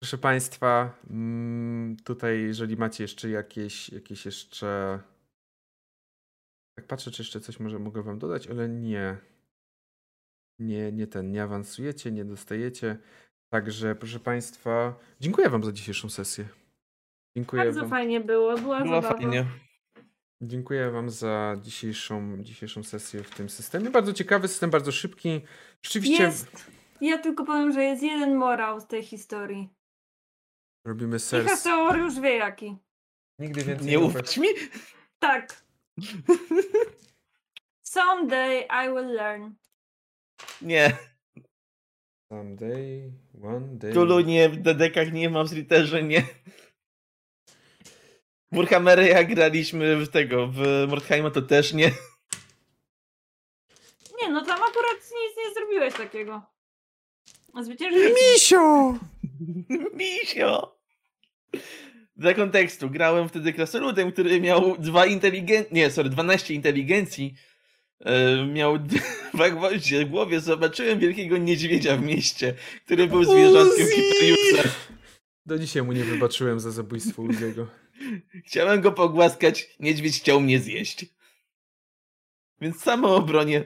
Proszę Państwa, mm, tutaj jeżeli macie jeszcze jakieś, jakieś jeszcze... Tak patrzę, czy jeszcze coś może mogę Wam dodać, ale nie. Nie, nie ten, nie awansujecie, nie dostajecie. Także proszę Państwa, dziękuję Wam za dzisiejszą sesję. Dziękuję Bardzo wam, fajnie było, była, Było zabawa. fajnie. dziękuję wam za dzisiejszą, dzisiejszą sesję w tym systemie. Bardzo ciekawy system, bardzo szybki. Rzeczywiście Jest, ja tylko powiem, że jest jeden morał z tej historii. Robimy sers. Haseor już wie jaki. Nigdy więcej Nie ufać mi? Tak. Someday I will learn. Nie. Someday, one day. Tulu nie, w dedekach nie ma, w Slitterze nie. Murhammery jak graliśmy w tego, w Mordheima to też nie. Nie, no tam akurat nic nie zrobiłeś takiego. Zwyciężyłeś. Misio! Misio! Dla kontekstu, grałem wtedy krasoludem, który miał dwa inteligen... Nie, sorry, 12 inteligencji. E, miał dwa gwoździe w głowie. Zobaczyłem wielkiego niedźwiedzia w mieście, który był zwierzątkiem Uzi! Hyperiusa. Do dzisiaj mu nie wybaczyłem za zabójstwo Uziego. Chciałem go pogłaskać, niedźwiedź chciał mnie zjeść. Więc samoobronie.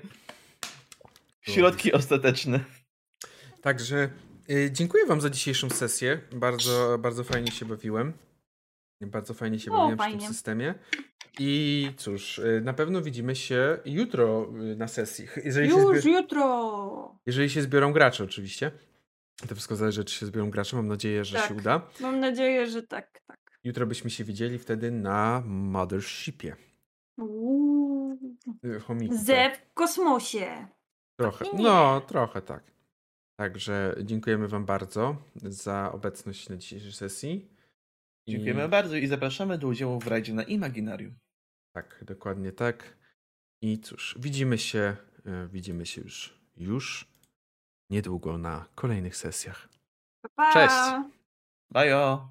Środki ostateczne. Także dziękuję wam za dzisiejszą sesję. Bardzo, bardzo fajnie się bawiłem. Bardzo fajnie się bawiłem fajnie. tym systemie. I cóż, y, na pewno widzimy się jutro y, na sesji. Jeżeli Już zbier- jutro. jeżeli się zbiorą gracze oczywiście. To wszystko zależy, czy się zbiorą gracze. Mam nadzieję, że Tak. się uda. Mam nadzieję, że tak, tak. Jutro byśmy się widzieli wtedy na Mothershipie. Uuu. Y, Chomiku. tak. Ze w kosmosie. Trochę. No, trochę tak. Także dziękujemy Wam bardzo za obecność na dzisiejszej sesji. I- Dziękujemy bardzo i zapraszamy do udziału w rajdzie na Imaginarium. Tak, dokładnie tak. I cóż, widzimy się, e, widzimy się już, już niedługo na kolejnych sesjach. Pa, pa. Cześć. Bajo!